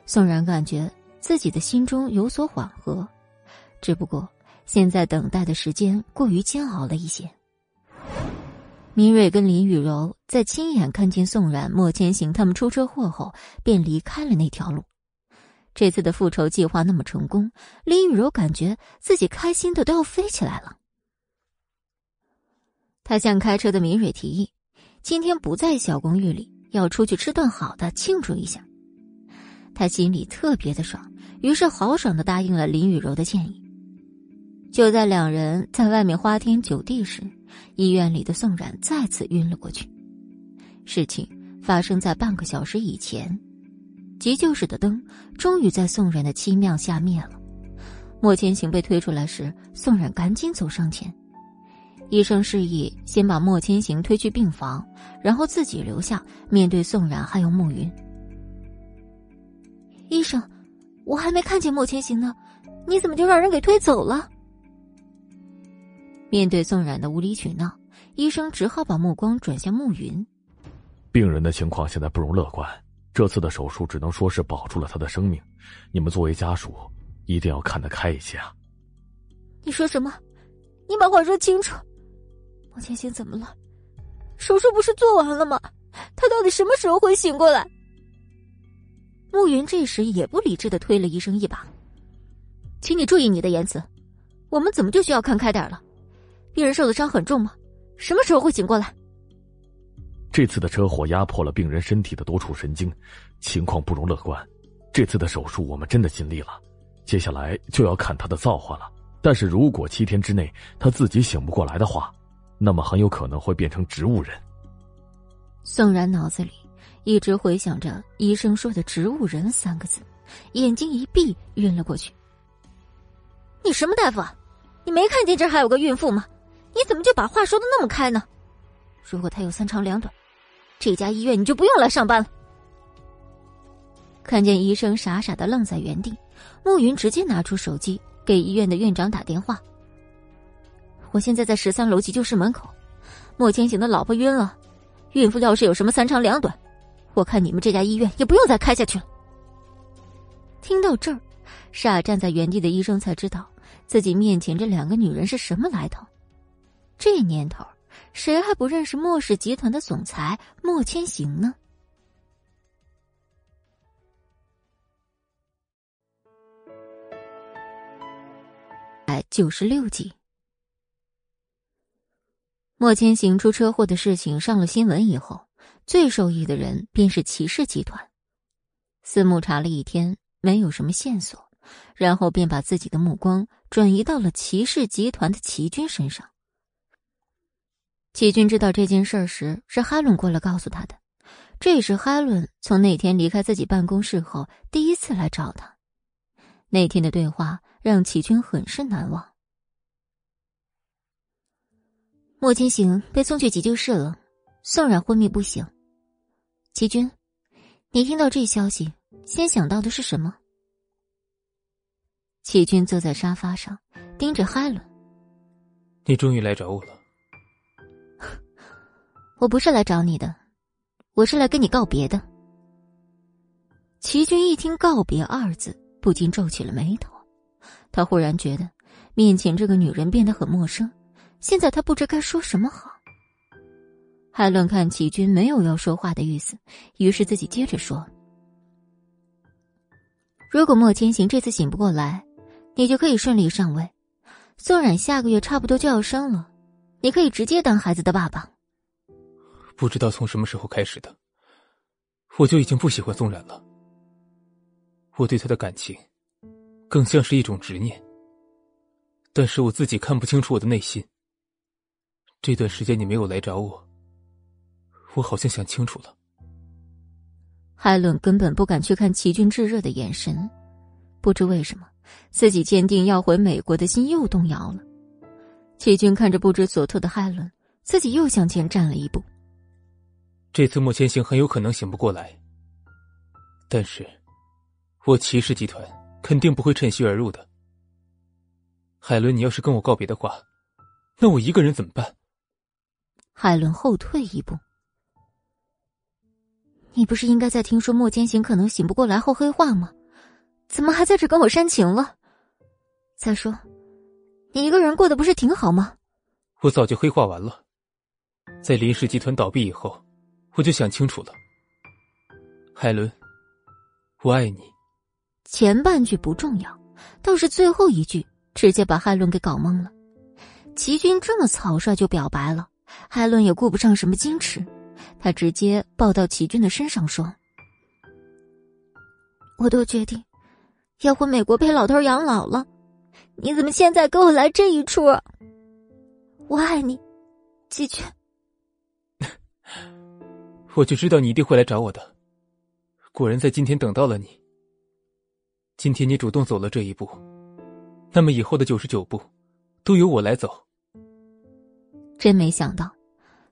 宋然感觉自己的心中有所缓和，只不过现在等待的时间过于煎熬了一些。明蕊跟林雨柔在亲眼看见宋冉、莫千行他们出车祸后，便离开了那条路。这次的复仇计划那么成功，林雨柔感觉自己开心的都要飞起来了。他向开车的明蕊提议，今天不在小公寓里，要出去吃顿好的庆祝一下。他心里特别的爽，于是豪爽的答应了林雨柔的建议。就在两人在外面花天酒地时，医院里的宋冉再次晕了过去。事情发生在半个小时以前，急救室的灯终于在宋冉的凄妙下灭了。莫千行被推出来时，宋冉赶紧走上前，医生示意先把莫千行推去病房，然后自己留下面对宋冉还有暮云。医生，我还没看见莫千行呢，你怎么就让人给推走了？面对宋冉的无理取闹，医生只好把目光转向暮云。病人的情况现在不容乐观，这次的手术只能说是保住了他的生命。你们作为家属，一定要看得开一些啊！你说什么？你把话说清楚。莫千行怎么了？手术不是做完了吗？他到底什么时候会醒过来？暮云这时也不理智的推了医生一把，请你注意你的言辞，我们怎么就需要看开点了？病人受的伤很重吗？什么时候会醒过来？这次的车祸压迫了病人身体的多处神经，情况不容乐观。这次的手术我们真的尽力了，接下来就要看他的造化了。但是如果七天之内他自己醒不过来的话，那么很有可能会变成植物人。宋然脑子里一直回想着医生说的“植物人”三个字，眼睛一闭，晕了过去。你什么大夫啊？你没看见这还有个孕妇吗？你怎么就把话说的那么开呢？如果他有三长两短，这家医院你就不用来上班了。看见医生傻傻的愣在原地，暮云直接拿出手机给医院的院长打电话。我现在在十三楼急救室门口，莫千行的老婆晕了，孕妇要是有什么三长两短，我看你们这家医院也不用再开下去了。听到这儿，傻站在原地的医生才知道自己面前这两个女人是什么来头。这年头，谁还不认识莫氏集团的总裁莫千行呢？百九十六集，莫千行出车祸的事情上了新闻以后，最受益的人便是骑士集团。司慕查了一天，没有什么线索，然后便把自己的目光转移到了骑士集团的齐军身上。齐军知道这件事时，是哈伦过来告诉他的。这也是哈伦从那天离开自己办公室后第一次来找他。那天的对话让齐军很是难忘。莫千行被送去急救室了，宋冉昏迷不醒。齐军，你听到这消息，先想到的是什么？齐军坐在沙发上，盯着哈伦。你终于来找我了。我不是来找你的，我是来跟你告别的。齐军一听“告别”二字，不禁皱起了眉头。他忽然觉得面前这个女人变得很陌生，现在他不知该说什么好。海伦看齐军没有要说话的意思，于是自己接着说：“如果莫千行这次醒不过来，你就可以顺利上位。宋冉下个月差不多就要生了，你可以直接当孩子的爸爸。”不知道从什么时候开始的，我就已经不喜欢宋冉了。我对他的感情，更像是一种执念。但是我自己看不清楚我的内心。这段时间你没有来找我，我好像想清楚了。海伦根本不敢去看齐军炙热的眼神，不知为什么，自己坚定要回美国的心又动摇了。齐军看着不知所措的海伦，自己又向前站了一步。这次莫千行很有可能醒不过来，但是，我骑士集团肯定不会趁虚而入的。海伦，你要是跟我告别的话，那我一个人怎么办？海伦后退一步。你不是应该在听说莫千行可能醒不过来后黑化吗？怎么还在这跟我煽情了？再说，你一个人过得不是挺好吗？我早就黑化完了，在林氏集团倒闭以后，我就想清楚了。海伦，我爱你。前半句不重要，倒是最后一句直接把海伦给搞懵了。齐军这么草率就表白了，海伦也顾不上什么矜持。他直接抱到齐军的身上说：“我都决定要回美国陪老头养老了，你怎么现在给我来这一出？我爱你，齐军。我就知道你一定会来找我的，果然在今天等到了你。今天你主动走了这一步，那么以后的九十九步，都由我来走。真没想到。”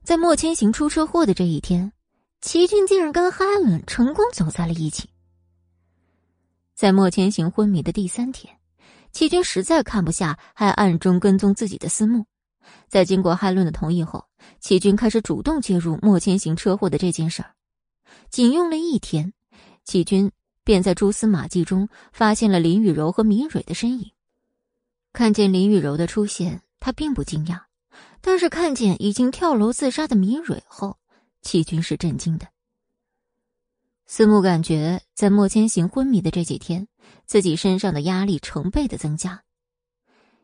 在莫千行出车祸的这一天，齐军竟然跟哈伦成功走在了一起。在莫千行昏迷的第三天，齐军实在看不下还暗中跟踪自己的思慕，在经过哈伦的同意后，齐军开始主动介入莫千行车祸的这件事儿。仅用了一天，齐军便在蛛丝马迹中发现了林雨柔和明蕊的身影。看见林雨柔的出现，他并不惊讶。但是看见已经跳楼自杀的米蕊后，齐军是震惊的。思慕感觉在莫千行昏迷的这几天，自己身上的压力成倍的增加。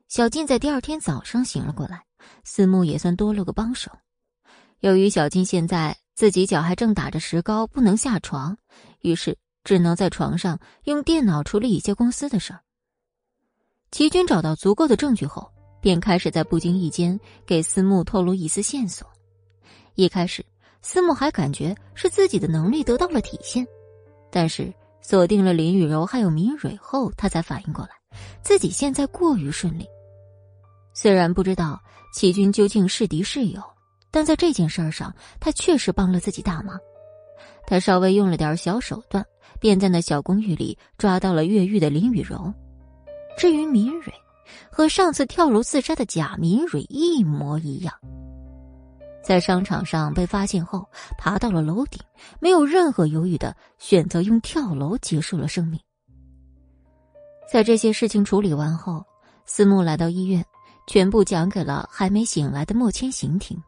小静在第二天早上醒了过来，思慕也算多了个帮手。由于小金现在自己脚还正打着石膏，不能下床，于是只能在床上用电脑处理一些公司的事儿。齐军找到足够的证据后。便开始在不经意间给思慕透露一丝线索。一开始，思慕还感觉是自己的能力得到了体现，但是锁定了林雨柔还有明蕊后，他才反应过来，自己现在过于顺利。虽然不知道齐军究竟是敌是友，但在这件事儿上，他确实帮了自己大忙。他稍微用了点小手段，便在那小公寓里抓到了越狱的林雨柔。至于明蕊，和上次跳楼自杀的贾明蕊一模一样，在商场上被发现后，爬到了楼顶，没有任何犹豫的选择用跳楼结束了生命。在这些事情处理完后，思慕来到医院，全部讲给了还没醒来的莫千行听。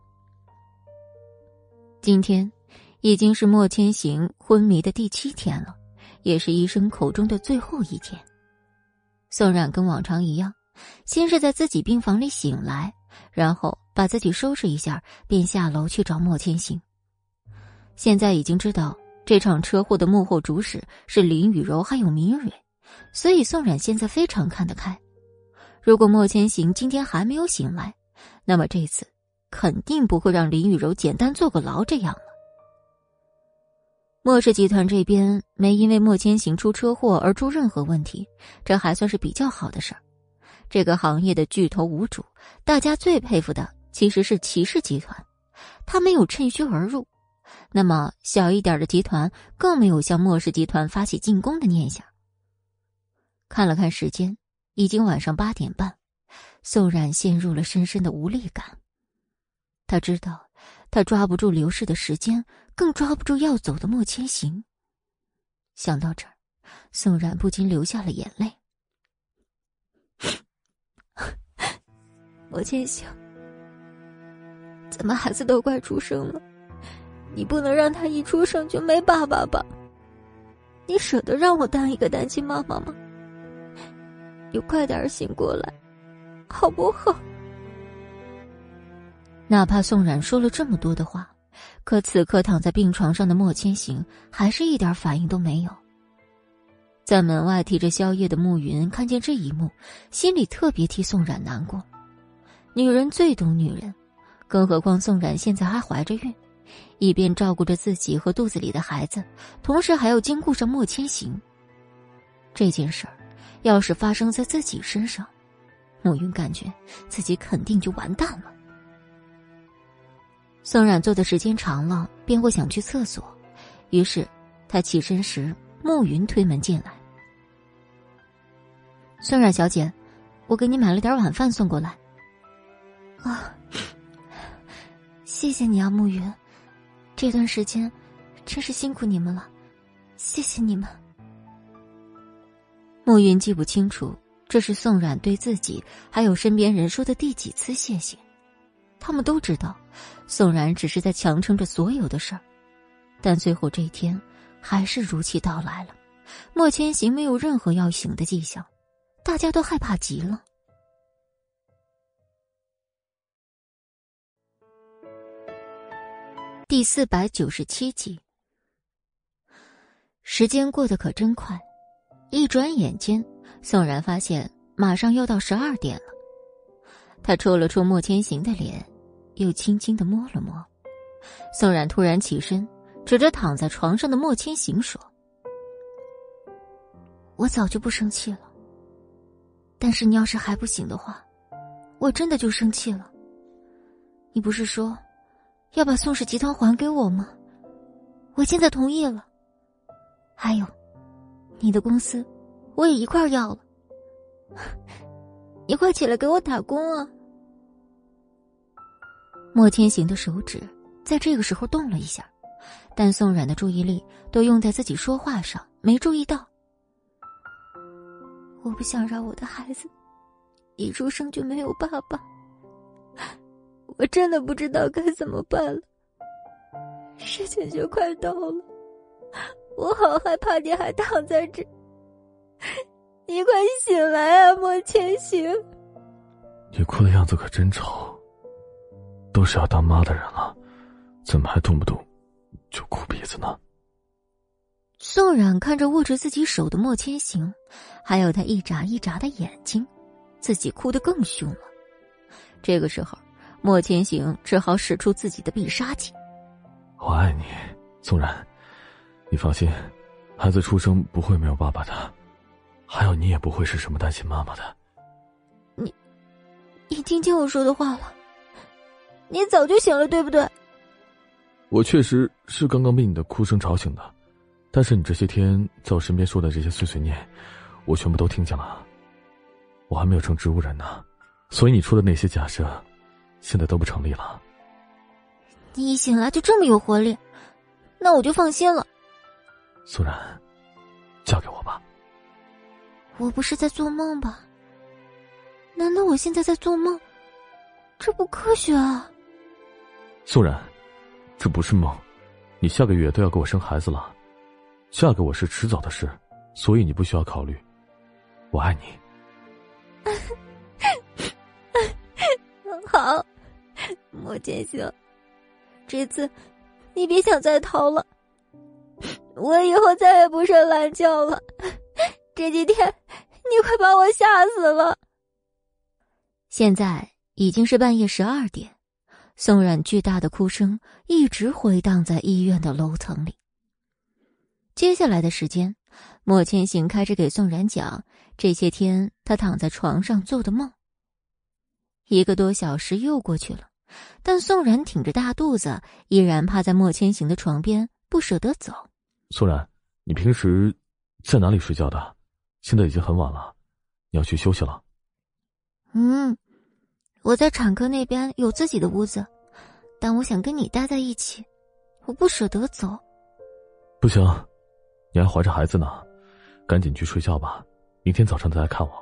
今天已经是莫千行昏迷的第七天了，也是医生口中的最后一天。宋冉跟往常一样。先是在自己病房里醒来，然后把自己收拾一下，便下楼去找莫千行。现在已经知道这场车祸的幕后主使是林雨柔还有明蕊，所以宋冉现在非常看得开。如果莫千行今天还没有醒来，那么这次肯定不会让林雨柔简单坐个牢这样了。莫氏集团这边没因为莫千行出车祸而出任何问题，这还算是比较好的事儿。这个行业的巨头无主，大家最佩服的其实是骑士集团，他没有趁虚而入。那么小一点的集团更没有向莫氏集团发起进攻的念想。看了看时间，已经晚上八点半，宋冉陷入了深深的无力感。他知道，他抓不住刘氏的时间，更抓不住要走的莫千行。想到这儿，宋冉不禁流下了眼泪。莫千行，咱们孩子都快出生了，你不能让他一出生就没爸爸吧？你舍得让我当一个单亲妈妈吗？你快点醒过来，好不好？哪怕宋冉说了这么多的话，可此刻躺在病床上的莫千行还是一点反应都没有。在门外提着宵夜的暮云看见这一幕，心里特别替宋冉难过。女人最懂女人，更何况宋冉现在还怀着孕，一边照顾着自己和肚子里的孩子，同时还要兼顾上莫千行。这件事儿，要是发生在自己身上，暮云感觉自己肯定就完蛋了。宋冉坐的时间长了，便会想去厕所，于是他起身时，暮云推门进来。宋冉小姐，我给你买了点晚饭送过来。啊，谢谢你啊，暮云，这段时间真是辛苦你们了，谢谢你们。暮云记不清楚这是宋冉对自己还有身边人说的第几次谢谢，他们都知道，宋然只是在强撑着所有的事儿，但最后这一天还是如期到来了。莫千行没有任何要醒的迹象，大家都害怕极了。第四百九十七集，时间过得可真快，一转眼间，宋然发现马上要到十二点了。他戳了戳莫千行的脸，又轻轻的摸了摸。宋冉突然起身，指着躺在床上的莫千行说：“我早就不生气了，但是你要是还不醒的话，我真的就生气了。你不是说……”要把宋氏集团还给我吗？我现在同意了。还有，你的公司，我也一块要了。你快起来给我打工啊！莫千行的手指在这个时候动了一下，但宋冉的注意力都用在自己说话上，没注意到。我不想让我的孩子一出生就没有爸爸。我真的不知道该怎么办了，时间就快到了，我好害怕你还躺在这，你快醒来啊，莫千行！你哭的样子可真丑，都是要当妈的人了，怎么还动不动就哭鼻子呢？宋冉看着握着自己手的莫千行，还有他一眨一眨的眼睛，自己哭得更凶了。这个时候。莫千行只好使出自己的必杀技。我爱你，宋冉，你放心，孩子出生不会没有爸爸的，还有你也不会是什么单亲妈妈的。你，你听见我说的话了？你早就醒了，对不对？我确实是刚刚被你的哭声吵醒的，但是你这些天在我身边说的这些碎碎念，我全部都听见了。我还没有成植物人呢，所以你说的那些假设。现在都不成立了。你一醒来就这么有活力，那我就放心了。苏然，嫁给我吧。我不是在做梦吧？难道我现在在做梦？这不科学啊！苏然，这不是梦，你下个月都要给我生孩子了，嫁给我是迟早的事，所以你不需要考虑。我爱你。好，莫千行，这次你别想再逃了。我以后再也不睡懒觉了。这几天你快把我吓死了。现在已经是半夜十二点，宋冉巨大的哭声一直回荡在医院的楼层里。接下来的时间，莫千行开始给宋冉讲这些天他躺在床上做的梦。一个多小时又过去了，但宋冉挺着大肚子，依然趴在莫千行的床边，不舍得走。宋冉，你平时在哪里睡觉的？现在已经很晚了，你要去休息了。嗯，我在产科那边有自己的屋子，但我想跟你待在一起，我不舍得走。不行，你还怀着孩子呢，赶紧去睡觉吧，明天早上再来看我。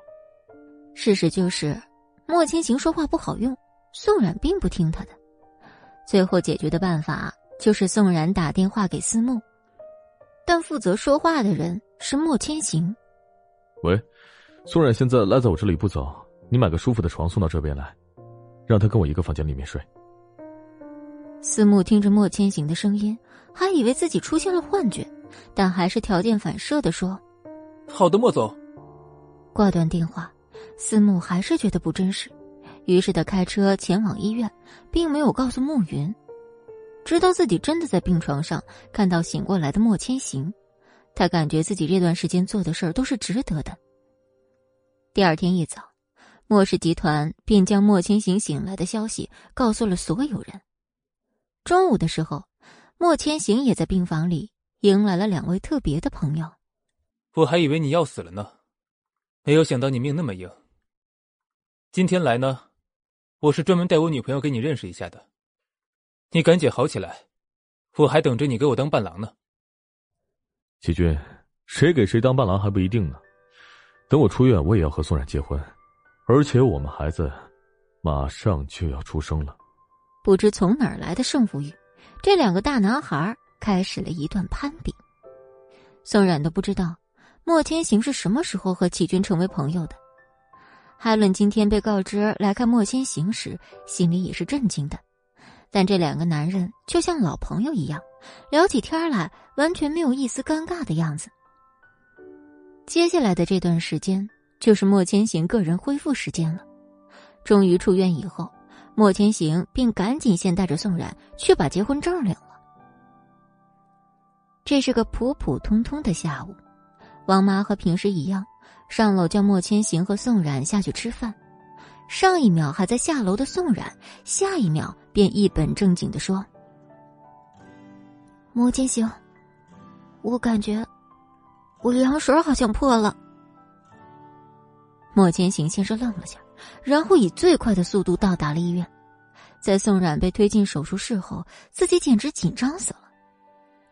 事实就是。莫千行说话不好用，宋冉并不听他的。最后解决的办法就是宋冉打电话给思慕，但负责说话的人是莫千行。喂，宋冉现在赖在我这里不走，你买个舒服的床送到这边来，让他跟我一个房间里面睡。思慕听着莫千行的声音，还以为自己出现了幻觉，但还是条件反射的说：“好的，莫总。”挂断电话。思慕还是觉得不真实，于是他开车前往医院，并没有告诉慕云。直到自己真的在病床上看到醒过来的莫千行，他感觉自己这段时间做的事儿都是值得的。第二天一早，莫氏集团便将莫千行醒来的消息告诉了所有人。中午的时候，莫千行也在病房里迎来了两位特别的朋友。我还以为你要死了呢。没有想到你命那么硬。今天来呢，我是专门带我女朋友给你认识一下的。你赶紧好起来，我还等着你给我当伴郎呢。齐军，谁给谁当伴郎还不一定呢。等我出院，我也要和宋冉结婚，而且我们孩子马上就要出生了。不知从哪儿来的胜负欲，这两个大男孩开始了一段攀比。宋冉都不知道莫千行是什么时候和齐军成为朋友的。海伦今天被告知来看莫千行时，心里也是震惊的。但这两个男人就像老朋友一样，聊起天来完全没有一丝尴尬的样子。接下来的这段时间就是莫千行个人恢复时间了。终于出院以后，莫千行便赶紧先带着宋冉去把结婚证领了。这是个普普通通的下午，王妈和平时一样。上楼叫莫千行和宋冉下去吃饭，上一秒还在下楼的宋冉，下一秒便一本正经的说：“莫千行，我感觉我羊水好像破了。”莫千行先是愣了下，然后以最快的速度到达了医院。在宋冉被推进手术室后，自己简直紧张死了。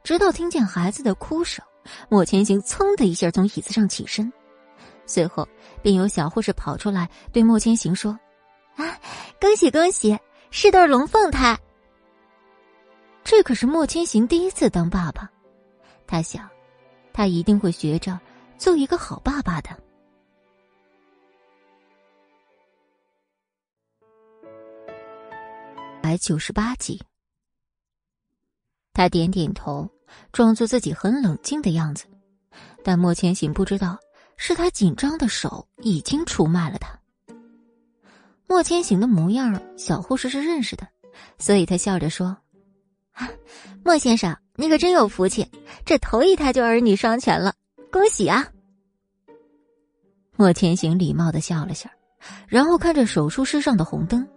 直到听见孩子的哭声，莫千行噌的一下从椅子上起身。随后，便有小护士跑出来对莫千行说：“啊，恭喜恭喜，是对龙凤胎。”这可是莫千行第一次当爸爸，他想，他一定会学着做一个好爸爸的。百九十八集，他点点头，装作自己很冷静的样子，但莫千行不知道。是他紧张的手已经出卖了他。莫千行的模样，小护士是认识的，所以他笑着说：“莫先生，你可真有福气，这头一胎就儿女双全了，恭喜啊！”莫千行礼貌的笑了笑，然后看着手术室上的红灯：“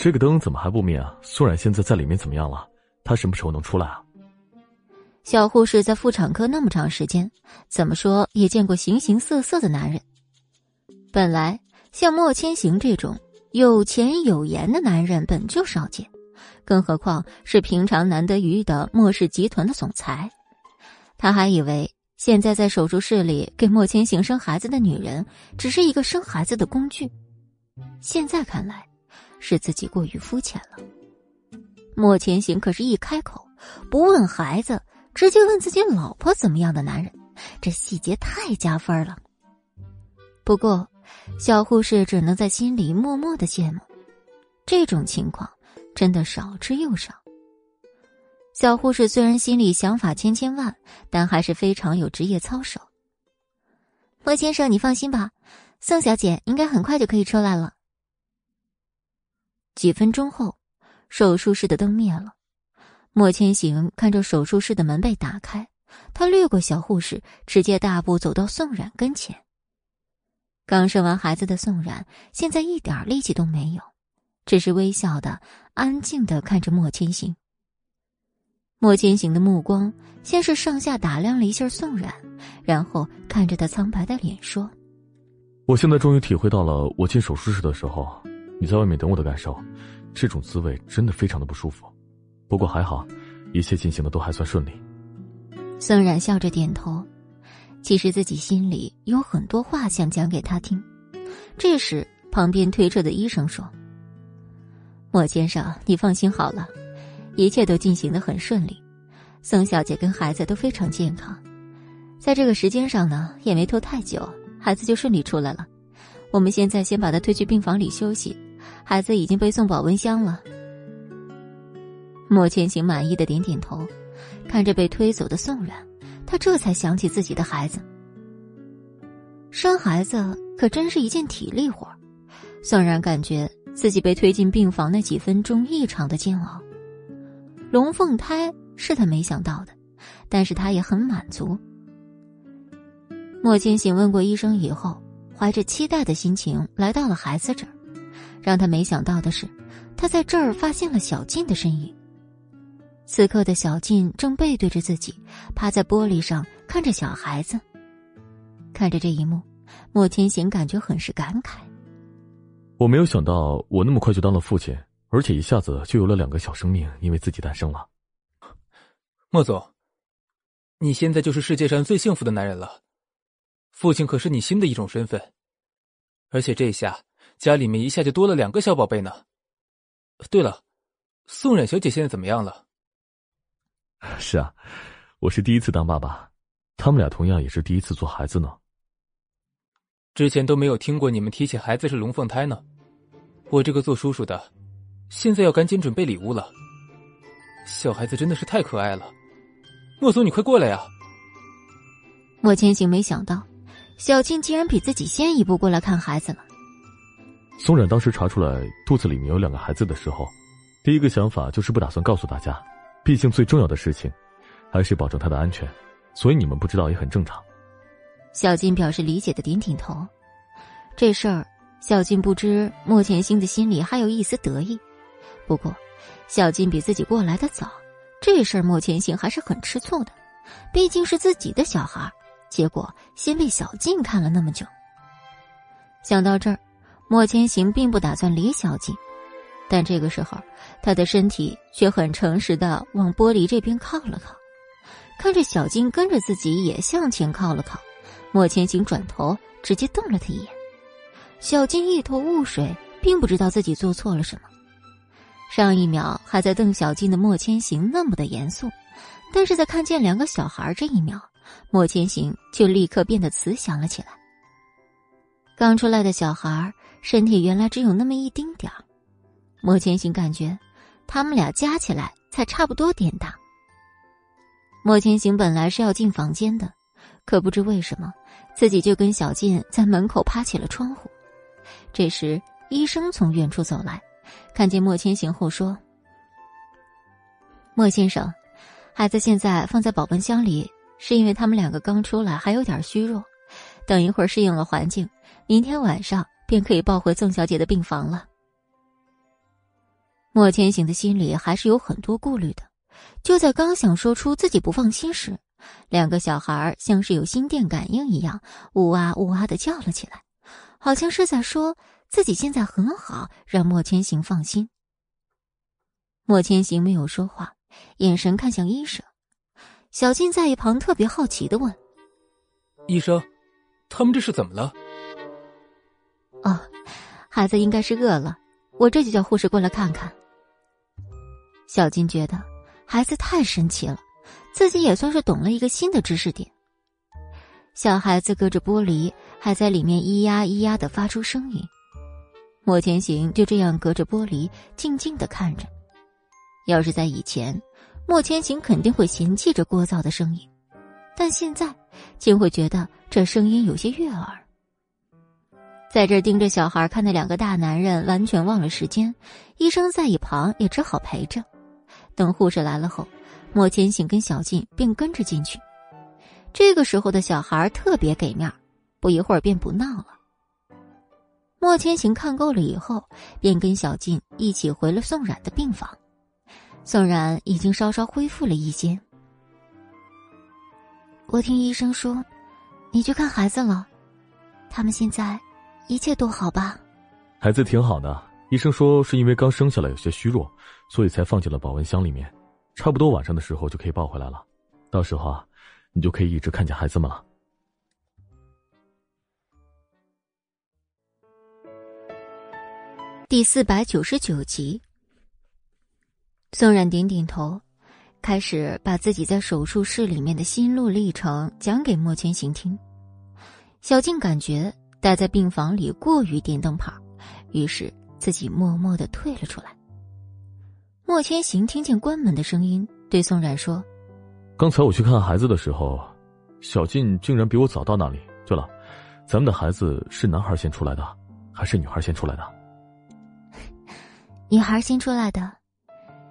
这个灯怎么还不灭啊？苏冉现在在里面怎么样了？她什么时候能出来啊？”小护士在妇产科那么长时间，怎么说也见过形形色色的男人。本来像莫千行这种有钱有颜的男人本就少见，更何况是平常难得一遇的莫氏集团的总裁。他还以为现在在手术室里给莫千行生孩子的女人只是一个生孩子的工具，现在看来是自己过于肤浅了。莫千行可是一开口不问孩子。直接问自己老婆怎么样的男人，这细节太加分了。不过，小护士只能在心里默默的羡慕，这种情况真的少之又少。小护士虽然心里想法千千万，但还是非常有职业操守。莫先生，你放心吧，宋小姐应该很快就可以出来了。几分钟后，手术室的灯灭了。莫千行看着手术室的门被打开，他掠过小护士，直接大步走到宋冉跟前。刚生完孩子的宋冉现在一点力气都没有，只是微笑的、安静的看着莫千行。莫千行的目光先是上下打量了一下宋冉，然后看着他苍白的脸说：“我现在终于体会到了我进手术室的时候，你在外面等我的感受，这种滋味真的非常的不舒服。”不过还好，一切进行的都还算顺利。宋冉笑着点头，其实自己心里有很多话想讲给他听。这时，旁边推车的医生说：“莫先生，你放心好了，一切都进行的很顺利，宋小姐跟孩子都非常健康，在这个时间上呢，也没拖太久，孩子就顺利出来了。我们现在先把他推去病房里休息，孩子已经被送保温箱了。”莫千行满意的点点头，看着被推走的宋冉，他这才想起自己的孩子。生孩子可真是一件体力活宋冉感觉自己被推进病房那几分钟异常的煎熬。龙凤胎是他没想到的，但是他也很满足。莫千行问过医生以后，怀着期待的心情来到了孩子这儿，让他没想到的是，他在这儿发现了小静的身影。此刻的小静正背对着自己，趴在玻璃上看着小孩子。看着这一幕，莫千行感觉很是感慨。我没有想到，我那么快就当了父亲，而且一下子就有了两个小生命因为自己诞生了。莫总，你现在就是世界上最幸福的男人了。父亲可是你新的一种身份，而且这下家里面一下就多了两个小宝贝呢。对了，宋冉小姐现在怎么样了？是啊，我是第一次当爸爸，他们俩同样也是第一次做孩子呢。之前都没有听过你们提起孩子是龙凤胎呢。我这个做叔叔的，现在要赶紧准备礼物了。小孩子真的是太可爱了，莫总，你快过来呀！莫千行没想到，小静竟然比自己先一步过来看孩子了。宋冉当时查出来肚子里面有两个孩子的时候，第一个想法就是不打算告诉大家，毕竟最重要的事情还是保证他的安全，所以你们不知道也很正常。小静表示理解的点点头，这事儿小静不知莫千星的心里还有一丝得意。不过，小静比自己过来的早，这事儿莫千星还是很吃醋的。毕竟是自己的小孩，结果先被小静看了那么久。想到这儿，莫千行并不打算理小静，但这个时候，他的身体却很诚实的往玻璃这边靠了靠，看着小静跟着自己也向前靠了靠。莫千行转头，直接瞪了他一眼。小静一头雾水，并不知道自己做错了什么。上一秒还在瞪小静的莫千行那么的严肃，但是在看见两个小孩这一秒，莫千行就立刻变得慈祥了起来。刚出来的小孩身体原来只有那么一丁点儿，莫千行感觉他们俩加起来才差不多点大。莫千行本来是要进房间的。可不知为什么，自己就跟小静在门口趴起了窗户。这时，医生从远处走来，看见莫千行后说：“莫先生，孩子现在放在保温箱里，是因为他们两个刚出来还有点虚弱，等一会儿适应了环境，明天晚上便可以抱回宋小姐的病房了。”莫千行的心里还是有很多顾虑的，就在刚想说出自己不放心时。两个小孩像是有心电感应一样，呜啊呜啊的叫了起来，好像是在说自己现在很好，让莫千行放心。莫千行没有说话，眼神看向医生。小静在一旁特别好奇的问：“医生，他们这是怎么了？”“哦，孩子应该是饿了，我这就叫护士过来看看。”小静觉得孩子太神奇了。自己也算是懂了一个新的知识点。小孩子隔着玻璃，还在里面咿呀咿呀的发出声音。莫千行就这样隔着玻璃静静的看着。要是在以前，莫千行肯定会嫌弃这聒噪的声音，但现在竟会觉得这声音有些悦耳。在这盯着小孩看的两个大男人完全忘了时间，医生在一旁也只好陪着。等护士来了后。莫千行跟小静便跟着进去。这个时候的小孩特别给面不一会儿便不闹了。莫千行看够了以后，便跟小静一起回了宋冉的病房。宋冉已经稍稍恢复了一些。我听医生说，你去看孩子了，他们现在一切都好吧？孩子挺好的，医生说是因为刚生下来有些虚弱，所以才放进了保温箱里面。差不多晚上的时候就可以抱回来了，到时候啊，你就可以一直看见孩子们了。第四百九十九集，宋冉点点头，开始把自己在手术室里面的心路历程讲给莫千行听。小静感觉待在病房里过于点灯泡，于是自己默默的退了出来。莫千行听见关门的声音，对宋冉说：“刚才我去看孩子的时候，小静竟然比我早到那里。对了，咱们的孩子是男孩先出来的，还是女孩先出来的？”“女孩先出来的。”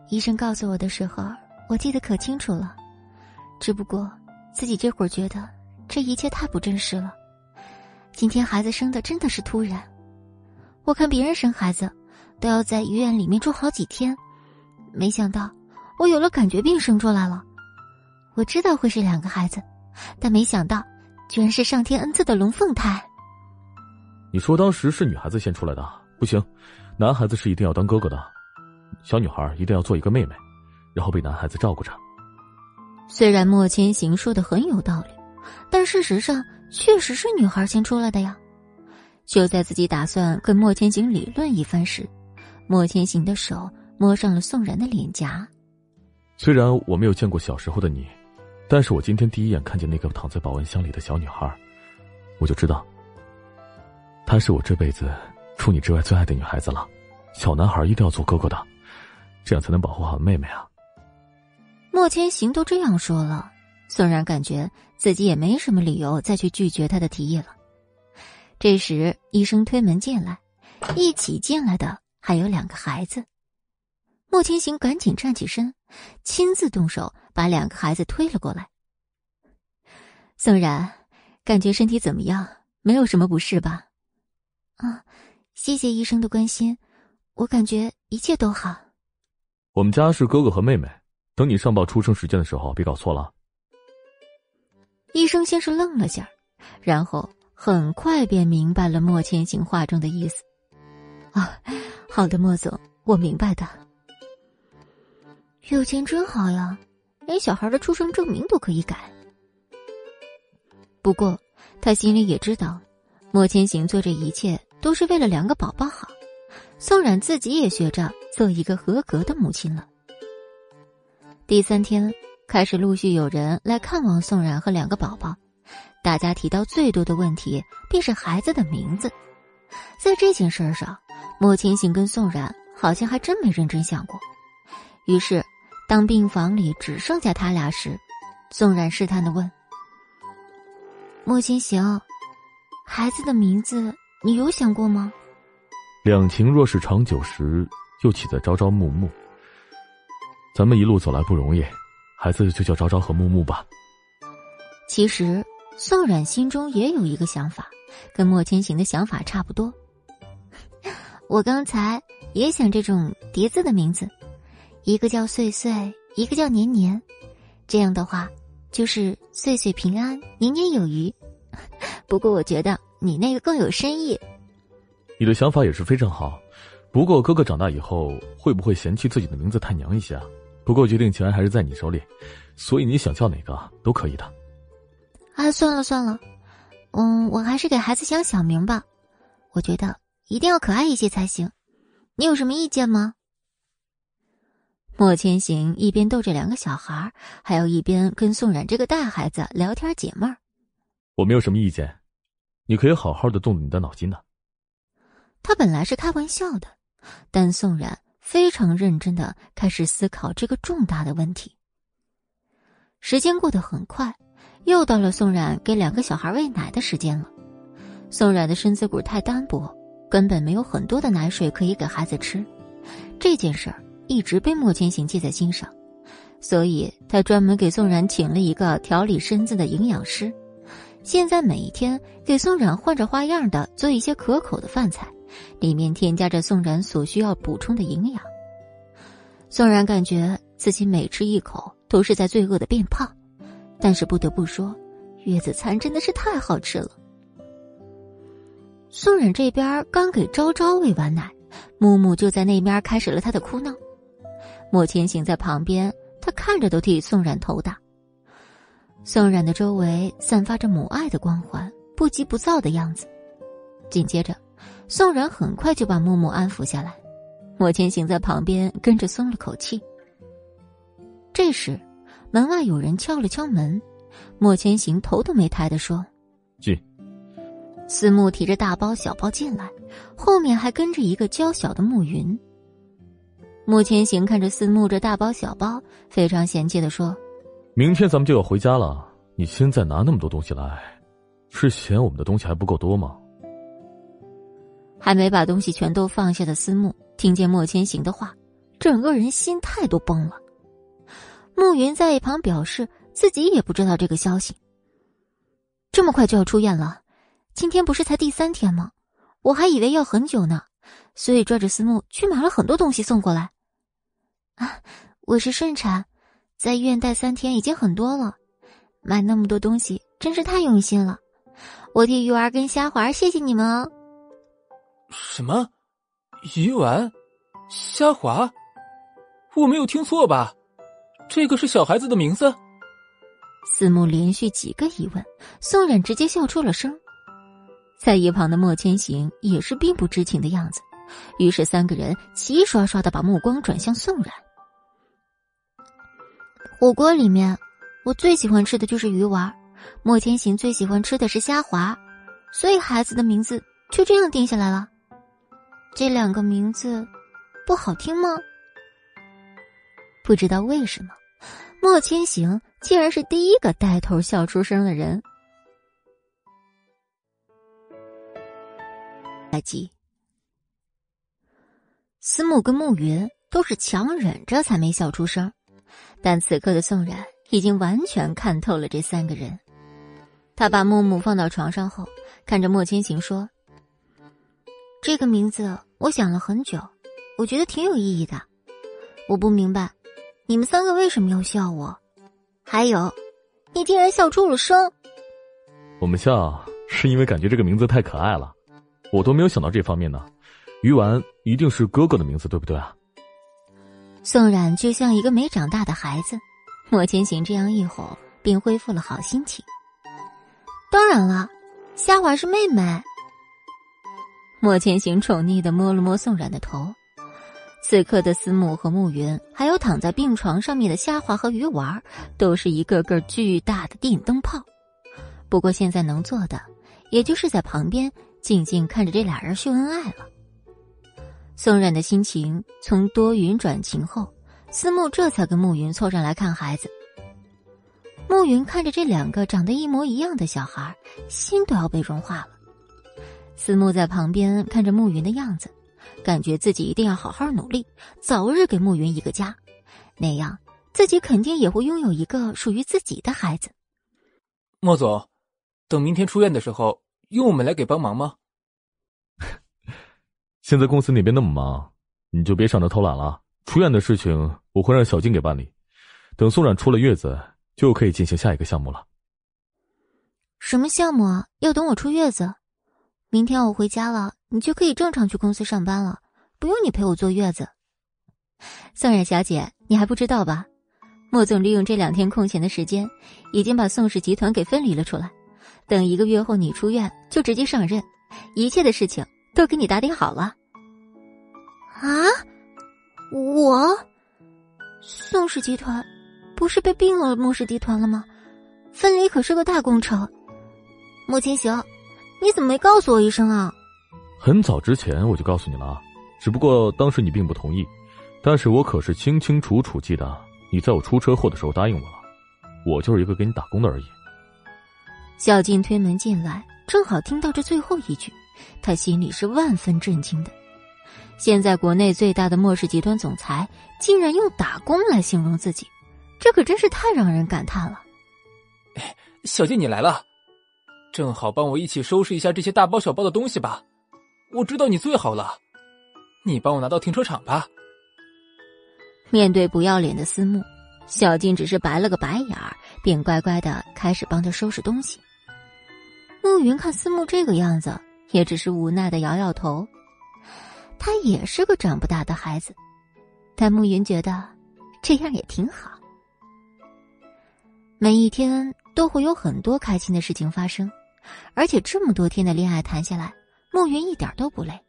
医生告诉我的时候，我记得可清楚了。只不过自己这会儿觉得这一切太不真实了。今天孩子生的真的是突然，我看别人生孩子都要在医院里面住好几天。没想到，我有了感觉病生出来了。我知道会是两个孩子，但没想到，居然是上天恩赐的龙凤胎。你说当时是女孩子先出来的，不行，男孩子是一定要当哥哥的，小女孩一定要做一个妹妹，然后被男孩子照顾着。虽然莫千行说的很有道理，但事实上确实是女孩先出来的呀。就在自己打算跟莫千行理论一番时，莫千行的手摸上了宋然的脸颊。虽然我没有见过小时候的你，但是我今天第一眼看见那个躺在保温箱里的小女孩，我就知道，她是我这辈子除你之外最爱的女孩子了。小男孩一定要做哥哥的，这样才能保护好妹妹啊。莫千行都这样说了，宋然感觉自己也没什么理由再去拒绝他的提议了。这时，医生推门进来，一起进来的还有两个孩子。莫千行赶紧站起身，亲自动手把两个孩子推了过来。宋然，感觉身体怎么样？没有什么不适吧？啊，谢谢医生的关心，我感觉一切都好。我们家是哥哥和妹妹。等你上报出生时间的时候，别搞错了。医生先是愣了下，然后很快便明白了莫千行话中的意思。啊，好的，莫总，我明白的。有钱真好呀，连小孩的出生证明都可以改。不过他心里也知道，莫千行做这一切都是为了两个宝宝好。宋冉自己也学着做一个合格的母亲了。第三天开始，陆续有人来看望宋冉和两个宝宝。大家提到最多的问题便是孩子的名字。在这件事上，莫千行跟宋冉好像还真没认真想过。于是，当病房里只剩下他俩时，宋冉试探的问：“莫千行，孩子的名字你有想过吗？”两情若是长久时，又岂在朝朝暮暮。咱们一路走来不容易，孩子就叫昭昭和木木吧。其实宋冉心中也有一个想法，跟莫千行的想法差不多。我刚才也想这种叠字的名字，一个叫岁岁，一个叫年年，这样的话就是岁岁平安，年年有余。不过我觉得你那个更有深意。你的想法也是非常好，不过哥哥长大以后会不会嫌弃自己的名字太娘一些啊？不过决定权还是在你手里，所以你想叫哪个都可以的。啊，算了算了，嗯，我还是给孩子想小名吧。我觉得一定要可爱一些才行。你有什么意见吗？莫千行一边逗着两个小孩，还有一边跟宋冉这个大孩子聊天解闷儿。我没有什么意见，你可以好好的动你的脑筋呢。他本来是开玩笑的，但宋冉。非常认真的开始思考这个重大的问题。时间过得很快，又到了宋冉给两个小孩喂奶的时间了。宋冉的身子骨太单薄，根本没有很多的奶水可以给孩子吃。这件事儿一直被莫千行记在心上，所以他专门给宋冉请了一个调理身子的营养师，现在每一天给宋冉换着花样的做一些可口的饭菜。里面添加着宋冉所需要补充的营养。宋冉感觉自己每吃一口都是在罪恶的变胖，但是不得不说，月子餐真的是太好吃了。宋冉这边刚给昭昭喂完奶，木木就在那边开始了他的哭闹。莫千行在旁边，他看着都替宋冉头大。宋冉的周围散发着母爱的光环，不急不躁的样子。紧接着。宋然很快就把木木安抚下来，莫千行在旁边跟着松了口气。这时，门外有人敲了敲门，莫千行头都没抬的说：“进。”思慕提着大包小包进来，后面还跟着一个娇小的暮云。莫千行看着思慕这大包小包，非常嫌弃的说：“明天咱们就要回家了，你现在拿那么多东西来，是嫌我们的东西还不够多吗？”还没把东西全都放下的思慕，听见莫千行的话，整个人心态都崩了。暮云在一旁表示自己也不知道这个消息。这么快就要出院了，今天不是才第三天吗？我还以为要很久呢，所以拽着思慕去买了很多东西送过来。啊，我是顺产，在医院待三天已经很多了，买那么多东西真是太用心了。我替玉儿跟虾华谢谢你们哦。什么？鱼丸？虾滑？我没有听错吧？这个是小孩子的名字？四目连续几个疑问，宋冉直接笑出了声。在一旁的莫千行也是并不知情的样子，于是三个人齐刷刷的把目光转向宋冉。火锅里面，我最喜欢吃的就是鱼丸，莫千行最喜欢吃的是虾滑，所以孩子的名字就这样定下来了。这两个名字不好听吗？不知道为什么，莫千行竟然是第一个带头笑出声的人。来记，思慕跟暮云都是强忍着才没笑出声，但此刻的宋冉已经完全看透了这三个人。他把木木放到床上后，看着莫千行说：“这个名字我想了很久，我觉得挺有意义的。我不明白，你们三个为什么要笑我？还有，你竟然笑出了声。我们笑是因为感觉这个名字太可爱了。”我都没有想到这方面呢，鱼丸一定是哥哥的名字，对不对啊？宋冉就像一个没长大的孩子，莫千行这样一吼，便恢复了好心情。当然了，虾华是妹妹。莫千行宠溺的摸了摸宋冉的头。此刻的思慕和暮云，还有躺在病床上面的虾滑和鱼丸，都是一个个巨大的电灯泡。不过现在能做的，也就是在旁边。静静看着这俩人秀恩爱了。宋冉的心情从多云转晴后，思慕这才跟暮云凑上来看孩子。暮云看着这两个长得一模一样的小孩，心都要被融化了。思慕在旁边看着暮云的样子，感觉自己一定要好好努力，早日给暮云一个家，那样自己肯定也会拥有一个属于自己的孩子。莫总，等明天出院的时候。用我们来给帮忙吗？现在公司那边那么忙，你就别想着偷懒了。出院的事情我会让小静给办理，等宋冉出了月子，就可以进行下一个项目了。什么项目啊？要等我出月子？明天我回家了，你就可以正常去公司上班了，不用你陪我坐月子。宋冉小姐，你还不知道吧？莫总利用这两天空闲的时间，已经把宋氏集团给分离了出来。等一个月后你出院，就直接上任，一切的事情都给你打点好了。啊，我宋氏集团不是被并了莫氏集团了吗？分离可是个大工程。莫千行，你怎么没告诉我一声啊？很早之前我就告诉你了，只不过当时你并不同意。但是我可是清清楚楚记得你在我出车祸的时候答应我了，我就是一个给你打工的而已。小静推门进来，正好听到这最后一句，她心里是万分震惊的。现在国内最大的末世集团总裁竟然用“打工”来形容自己，这可真是太让人感叹了。小静，你来了，正好帮我一起收拾一下这些大包小包的东西吧。我知道你最好了，你帮我拿到停车场吧。面对不要脸的思慕，小静只是白了个白眼儿，便乖乖的开始帮他收拾东西。暮云看思慕这个样子，也只是无奈的摇摇头。他也是个长不大的孩子，但暮云觉得这样也挺好。每一天都会有很多开心的事情发生，而且这么多天的恋爱谈下来，暮云一点都不累。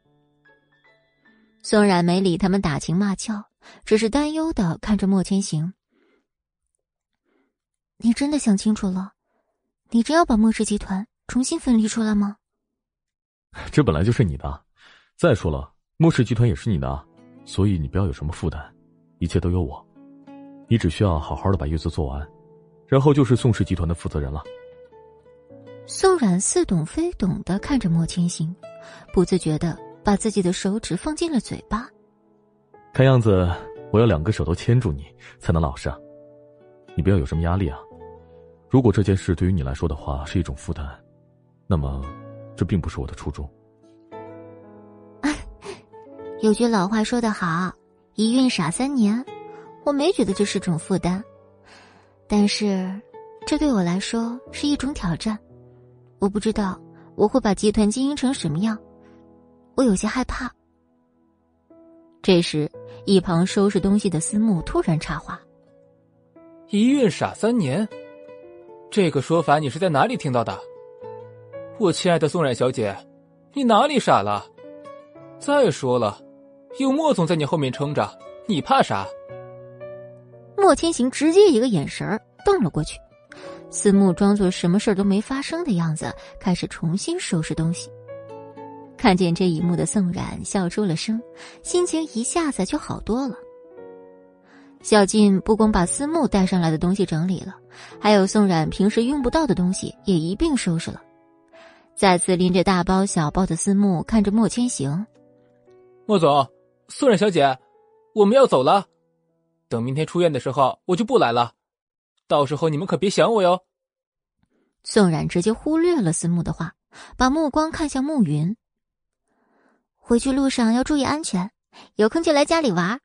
宋冉没理他们打情骂俏，只是担忧的看着莫千行。你真的想清楚了？你真要把莫氏集团？重新分离出来吗？这本来就是你的。再说了，莫氏集团也是你的，所以你不要有什么负担，一切都有我。你只需要好好的把月子做完，然后就是宋氏集团的负责人了。宋冉似懂非懂的看着莫千行，不自觉的把自己的手指放进了嘴巴。看样子我要两个手都牵住你才能老实啊！你不要有什么压力啊！如果这件事对于你来说的话是一种负担。那么，这并不是我的初衷。有句老话说得好：“一孕傻三年。”我没觉得这是种负担，但是，这对我来说是一种挑战。我不知道我会把集团经营成什么样，我有些害怕。这时，一旁收拾东西的思慕突然插话：“一孕傻三年，这个说法你是在哪里听到的？我亲爱的宋冉小姐，你哪里傻了？再说了，有莫总在你后面撑着，你怕啥？”莫千行直接一个眼神瞪了过去，思慕装作什么事都没发生的样子，开始重新收拾东西。看见这一幕的宋冉笑出了声，心情一下子就好多了。小静不光把思慕带上来的东西整理了，还有宋冉平时用不到的东西也一并收拾了。再次拎着大包小包的思慕看着莫千行：“莫总，宋冉小姐，我们要走了。等明天出院的时候，我就不来了。到时候你们可别想我哟。”宋冉直接忽略了思慕的话，把目光看向暮云。回去路上要注意安全，有空就来家里玩。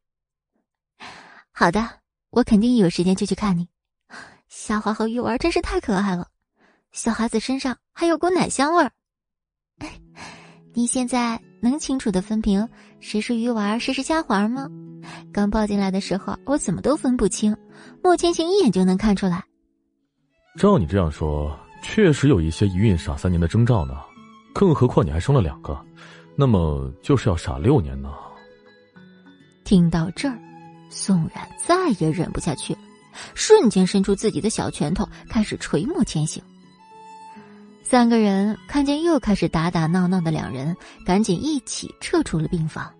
好的，我肯定一有时间就去看你。夏华和玉儿真是太可爱了，小孩子身上还有股奶香味儿。你现在能清楚的分屏谁是鱼丸，谁是虾滑吗？刚抱进来的时候，我怎么都分不清，莫千行一眼就能看出来。照你这样说，确实有一些一孕傻三年的征兆呢。更何况你还生了两个。那么就是要傻六年呢。听到这儿，宋冉再也忍不下去了，瞬间伸出自己的小拳头，开始捶莫千行。三个人看见又开始打打闹闹的两人，赶紧一起撤出了病房。